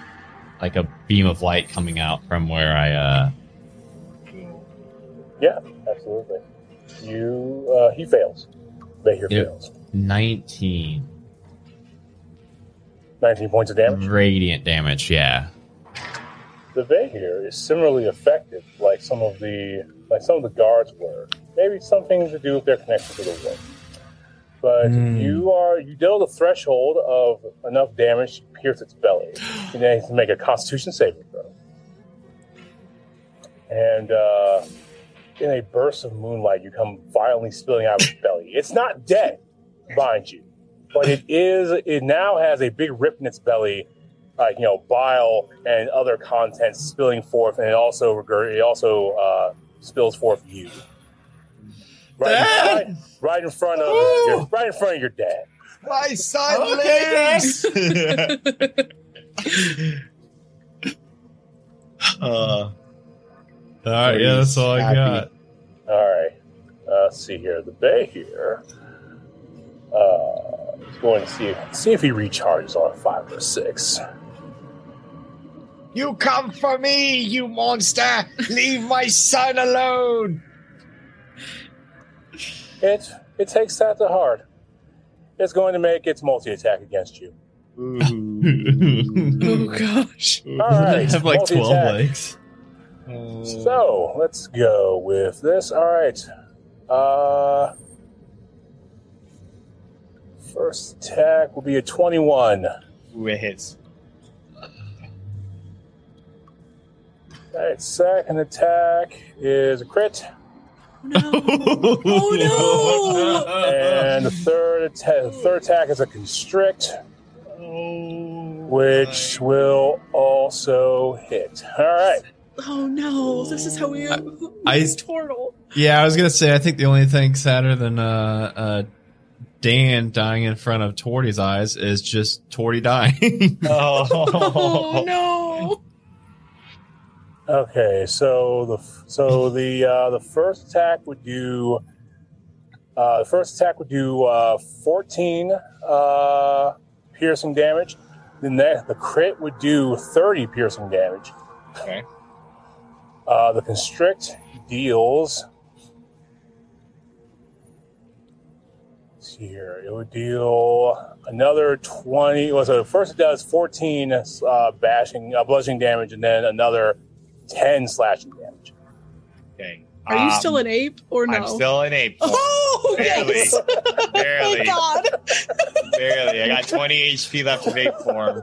like a beam of light coming out from where I. Uh, Yeah, absolutely. You. Uh, he fails. Behir Yep. fails. 19 Nineteen points of damage. radiant damage. Yeah. The Behir is similarly affected, like some of the like some of the guards were. Maybe something to do with their connection to the wind. But Hmm. you are you deal the threshold of enough damage to pierce its belly. You need to make a Constitution saving throw. And uh, in a burst of moonlight, you come violently spilling out of its belly. It's not dead, mind you, but it is. It now has a big rip in its belly, like you know, bile and other contents spilling forth, and it also regurg- it also uh, spills forth you. Right, right, right in front of your, right in front of your dad. My son Okay, lives. uh, All right. Yeah, that's all I Happy. got. All right. Uh, let's see here. The Behir. Uh, is going to see see if he recharges on a five or six. You come for me, you monster! Leave my son alone! It it takes that to heart. It's going to make its multi attack against you. Oh gosh. All right. I have like 12 multi-attack. legs. So let's go with this. All right. Uh, first attack will be a twenty-one. Ooh, it hits. All right. Second attack is a crit, No. Oh no! and the third attack, third attack is a constrict, which will also hit. All right. Oh no. This is how we I- I, I- Turtle. Yeah, I was gonna say I think the only thing sadder than uh, uh, Dan dying in front of Torty's eyes is just Torty dying. Oh no. Okay, so the so the uh, the first attack would do uh, the first attack would do uh, fourteen uh, piercing damage. The ne- the crit would do 30 piercing damage. Okay. Uh, the constrict deals. see here, it would deal another 20. Was it first? It does 14 uh, bashing, uh, bludgeoning damage, and then another 10 slashing damage. Okay. Are you Um, still an ape or no? I'm still an ape. Oh, Barely. yes. Barely. Thank God. Barely. I got 20 HP left of ape form.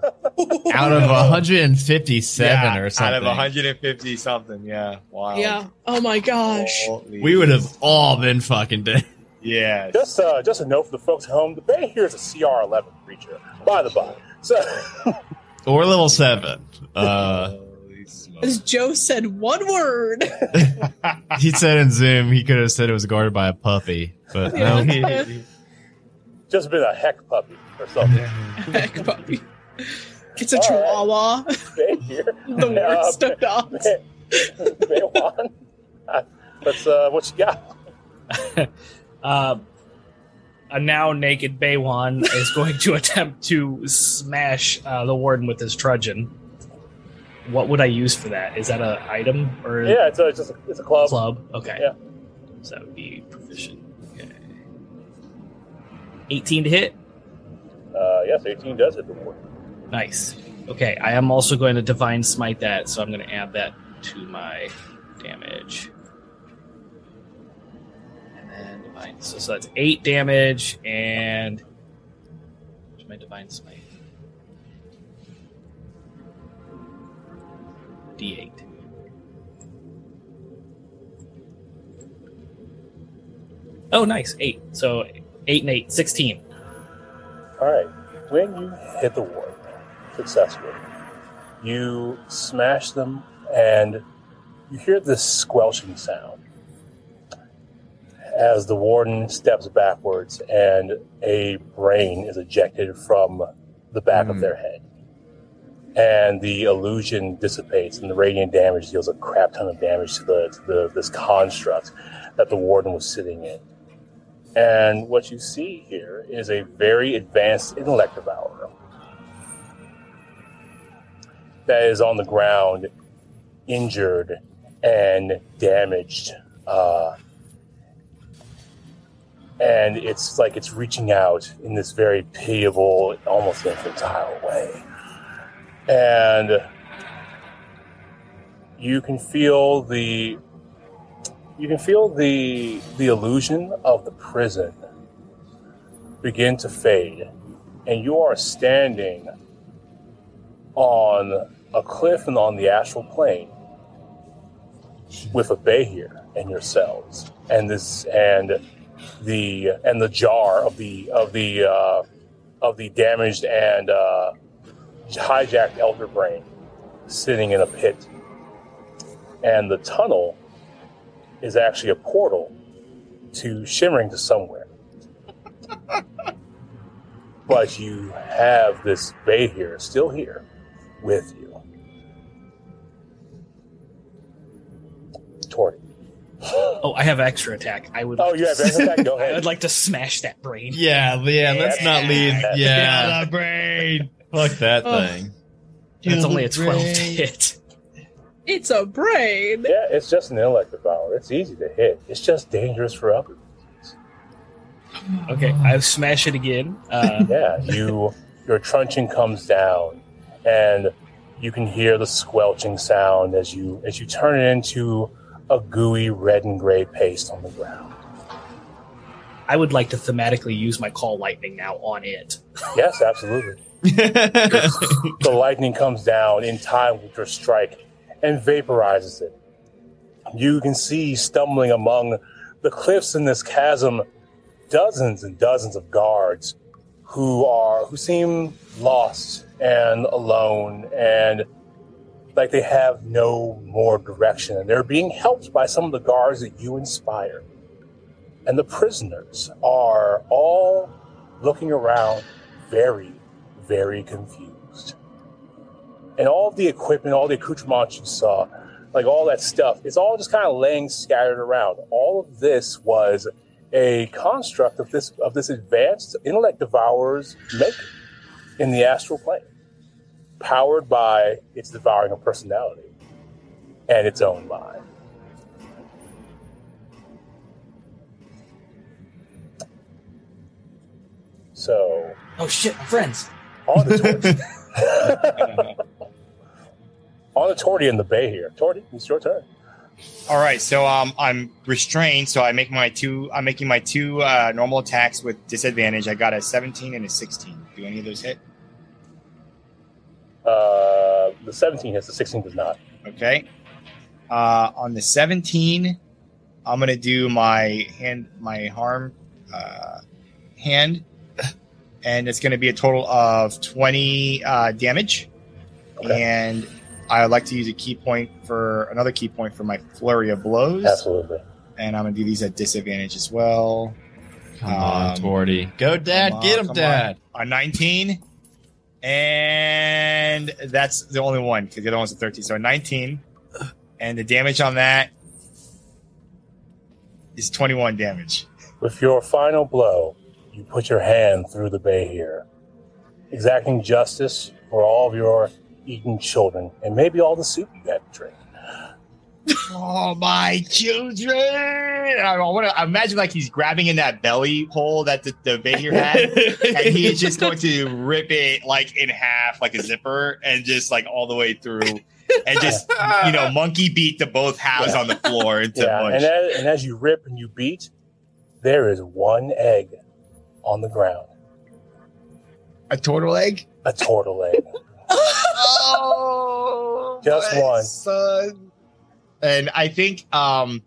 Out of 157 Yeah, or something. Out of 150 something. Yeah. Wow. Yeah. Oh my gosh. Holy we would have all been fucking dead. Yeah. Just, uh, just a note for the folks at home: the Behir is a CR11 creature, by the by. So, Or level 7. Uh, Holy smokes. As Joe said one word. he said in Zoom he could have said it was guarded by a puppy, but no. Yeah. just been a heck puppy or something. Heck, puppy. It's a All right. chihuahua. Behir, The worst Uh, of dogs. Baywin, uh, let's uh, what you got? Uh, a now naked Baywin is going to attempt to smash uh, the warden with his truncheon. What would I use for that? Is that an item or Yeah, it's a, it's just a, it's a club. club? Okay. Yeah. So that would be proficient. Okay. 18 to hit. Uh, yes, 18 does hit the ward. Nice. Okay, I am also going to divine smite that, so I'm going to add that to my damage. And then divine. So, so that's eight damage, and my divine smite? D8. Oh, nice. Eight. So eight and eight. 16. All right. When you hit the ward successfully, you smash them and you hear this squelching sound as the warden steps backwards and a brain is ejected from the back of Hmm. their head. And the illusion dissipates, and the radiant damage deals a crap ton of damage to the, to the this construct that the warden was sitting in. And what you see here is a very advanced intellect devourer that is on the ground, injured and damaged. Uh, and it's like it's reaching out in this very pitiable, almost infantile way. And you can feel the you can feel the the illusion of the prison begin to fade and you are standing on a cliff and on the astral plane with a Behir and yourselves and this and the and the jar of the of the uh, of the damaged and uh, hijacked elder brain sitting in a pit and the tunnel is actually a portal to shimmering to somewhere. but you have this Behir, still here, with you. Torty. Oh, I have extra attack. I would. Oh, you have extra attack? Go ahead. I'd like to smash that brain. Yeah, yeah, let's not lead. Yeah. the brain. Fuck that Oh. thing. It's only a twelve to hit. It's a brain. Yeah, it's just an intellect devourer. It's easy to hit. It's just dangerous for others. Okay, I smash it again. Uh, Yeah, you your truncheon comes down, and you can hear the squelching sound as you as you turn it into a gooey red and gray paste on the ground. I would like to thematically use my call lightning now on it. Yes, absolutely. The lightning comes down in time with your strike and vaporizes it. You can see stumbling among the cliffs in this chasm dozens and dozens of guards who are who seem lost and alone and like they have no more direction and they're being helped by some of the guards that you inspire and the prisoners are all looking around very very confused and all the equipment all the accoutrements you saw like all that stuff it's all just kind of laying scattered around all of this was a construct of this of this advanced intellect devourer's making in the astral plane powered by its devouring of personality and its own mind. So, Oh shit, my friends. On the Torty. on the Torty in the Behir. Torty, it's your turn. All right, so um, I'm restrained, so I make my two. I'm making my two uh, normal attacks with disadvantage. I got a 17 and a 16. Do any of those hit? Uh, the 17 hits, the 16 does not. Okay. Uh, on the 17, I'm gonna do my hand, my harm uh, hand, and it's gonna be a total of 20 uh, damage. Okay. And I would like to use a ki point for another ki point for my flurry of blows, Absolutely. and I'm gonna do these at disadvantage as well. Come on, Um, Torty. Go, Dad. Come Get him, come Dad. A 19, and that's the only one because the other one's a 13. So a 19, and the damage on that is 21 damage. With your final blow, you put your hand through the Behir, exacting justice for all of your eaten children and maybe all the soup you had to drink. Oh my children! I want to imagine like he's grabbing in that belly hole that the, the Behir had, and he is just going to rip it like in half, like a zipper, and just like all the way through, and just you know monkey beat the both halves on the floor into Yeah, mush. and as, and as you rip and you beat, there is one egg on the ground, a turtle egg. a turtle egg. Oh, Just my one. son. And I think um,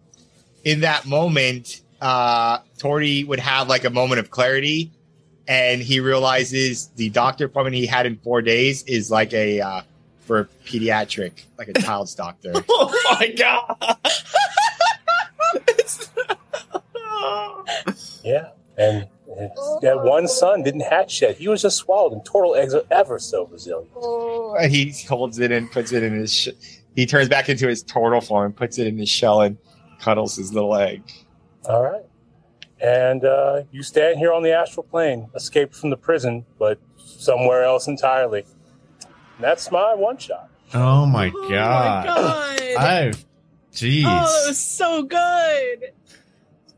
in that moment, uh, Torty would have like a moment of clarity, and he realizes the doctor appointment he had in four days is like a uh, for a pediatric, like a child's doctor. Oh my god. Yeah, and it's- that one son didn't hatch yet. He was just swallowed, and turtle eggs are ever so resilient. and he holds it and puts it in his. Sh- he turns back into his turtle form and puts it in his shell and cuddles his little egg. All right. And uh, you stand here on the astral plane, escaped from the prison, but somewhere else entirely. And that's my one shot. Oh my Oh god. my god. I, jeez. Oh, that was so good.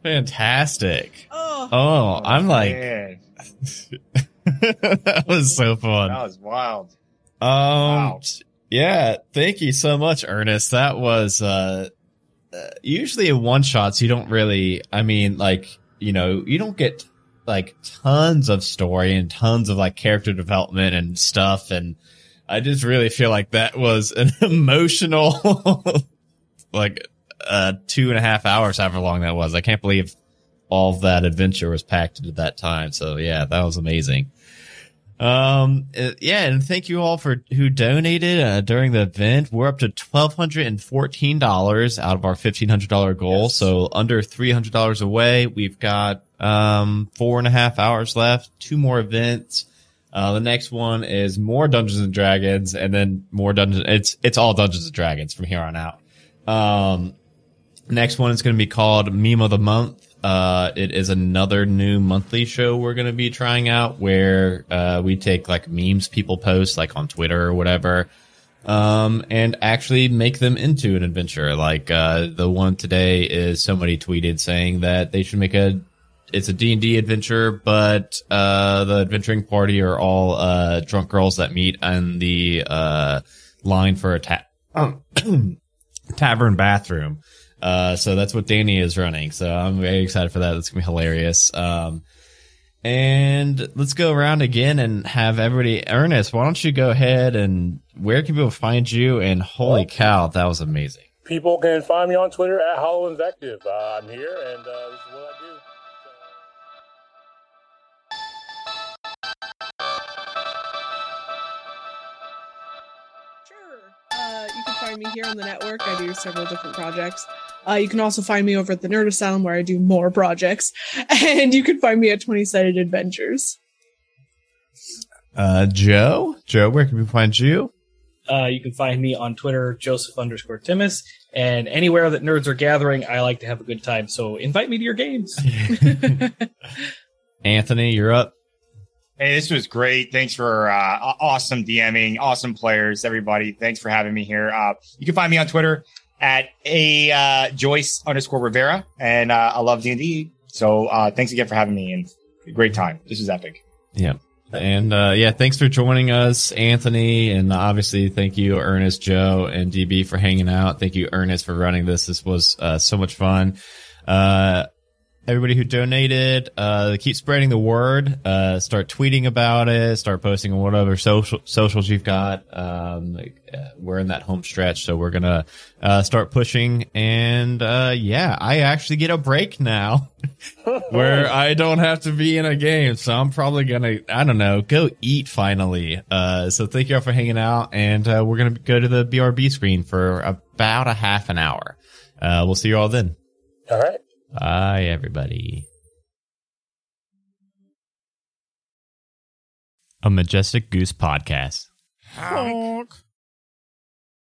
Fantastic. Oh, Oh, I'm like, that was so fun. that was wild. Um, Wow. yeah, thank you so much, Ernest. That was, uh, uh, usually in one shots, you don't really, I mean, like, you know, you don't get like tons of story and tons of like character development and stuff. And I just really feel like that was an emotional, like, uh, two and a half hours, however long that was. I can't believe all that adventure was packed into that time. So yeah, that was amazing. Um, uh, yeah, and thank you all for who donated uh, during the event. We're up to twelve hundred and fourteen dollars out of our fifteen hundred dollar goal, Yes. so under three hundred dollars away. We've got um four and a half hours left, two more events. Uh, the next one is more Dungeons and Dragons, and then more Dungeons. It's it's all Dungeons and Dragons from here on out. Um, next one is going to be called Meme of the Month. Uh, it is another new monthly show we're going to be trying out where, uh, we take like memes people post like on Twitter or whatever, um, and actually make them into an adventure. Like, uh, the one today is somebody tweeted saying that they should make a, it's a D&D adventure, but, uh, the adventuring party are all, uh, drunk girls that meet on the, uh, line for a ta- tavern bathroom. Uh, so that's what Danny is running. So I'm very excited for that. That's gonna be hilarious. Um, and let's go around again and have everybody. Ernest, why don't you go ahead and where can people find you? And holy cow, that was amazing. People can find me on Twitter at Hollow Invective. Uh, I'm here, and uh, find me here on the network. I do several different projects. Uh, you can also find me over at the Nerd Asylum where I do more projects. And you can find me at 20 Sided Adventures. Uh, Joe, Joe, where can we find you? Uh, you can find me on Twitter, Joseph underscore Timus, and anywhere that nerds are gathering, I like to have a good time. So invite me to your games. Anthony, you're up. Hey, this was great. Thanks for uh, awesome DMing, awesome players, everybody. Thanks for having me here. Uh, you can find me on Twitter at a uh, Joyce underscore Rivera, and uh, I love D and D. So uh, thanks again for having me, and great time. This is epic. Yeah. And uh, yeah, thanks for joining us, Anthony, and obviously thank you, Ernest, Joe, and DB for hanging out. Thank you, Ernest, for running this. This was so much fun. Everybody who donated, uh, keep spreading the word. Uh, start tweeting about it. Start posting on whatever social socials you've got. Um, uh, we're in that home stretch, so we're gonna uh, start pushing. And uh, yeah, I actually get a break now, where I don't have to be in a game. So I'm probably gonna, I don't know, go eat finally. Uh, so thank you all for hanging out, and uh, we're gonna go to the BRB screen for about a half an hour. Uh, we'll see you all then. All right. Bye, everybody. A Majestic Goose Podcast. Honk.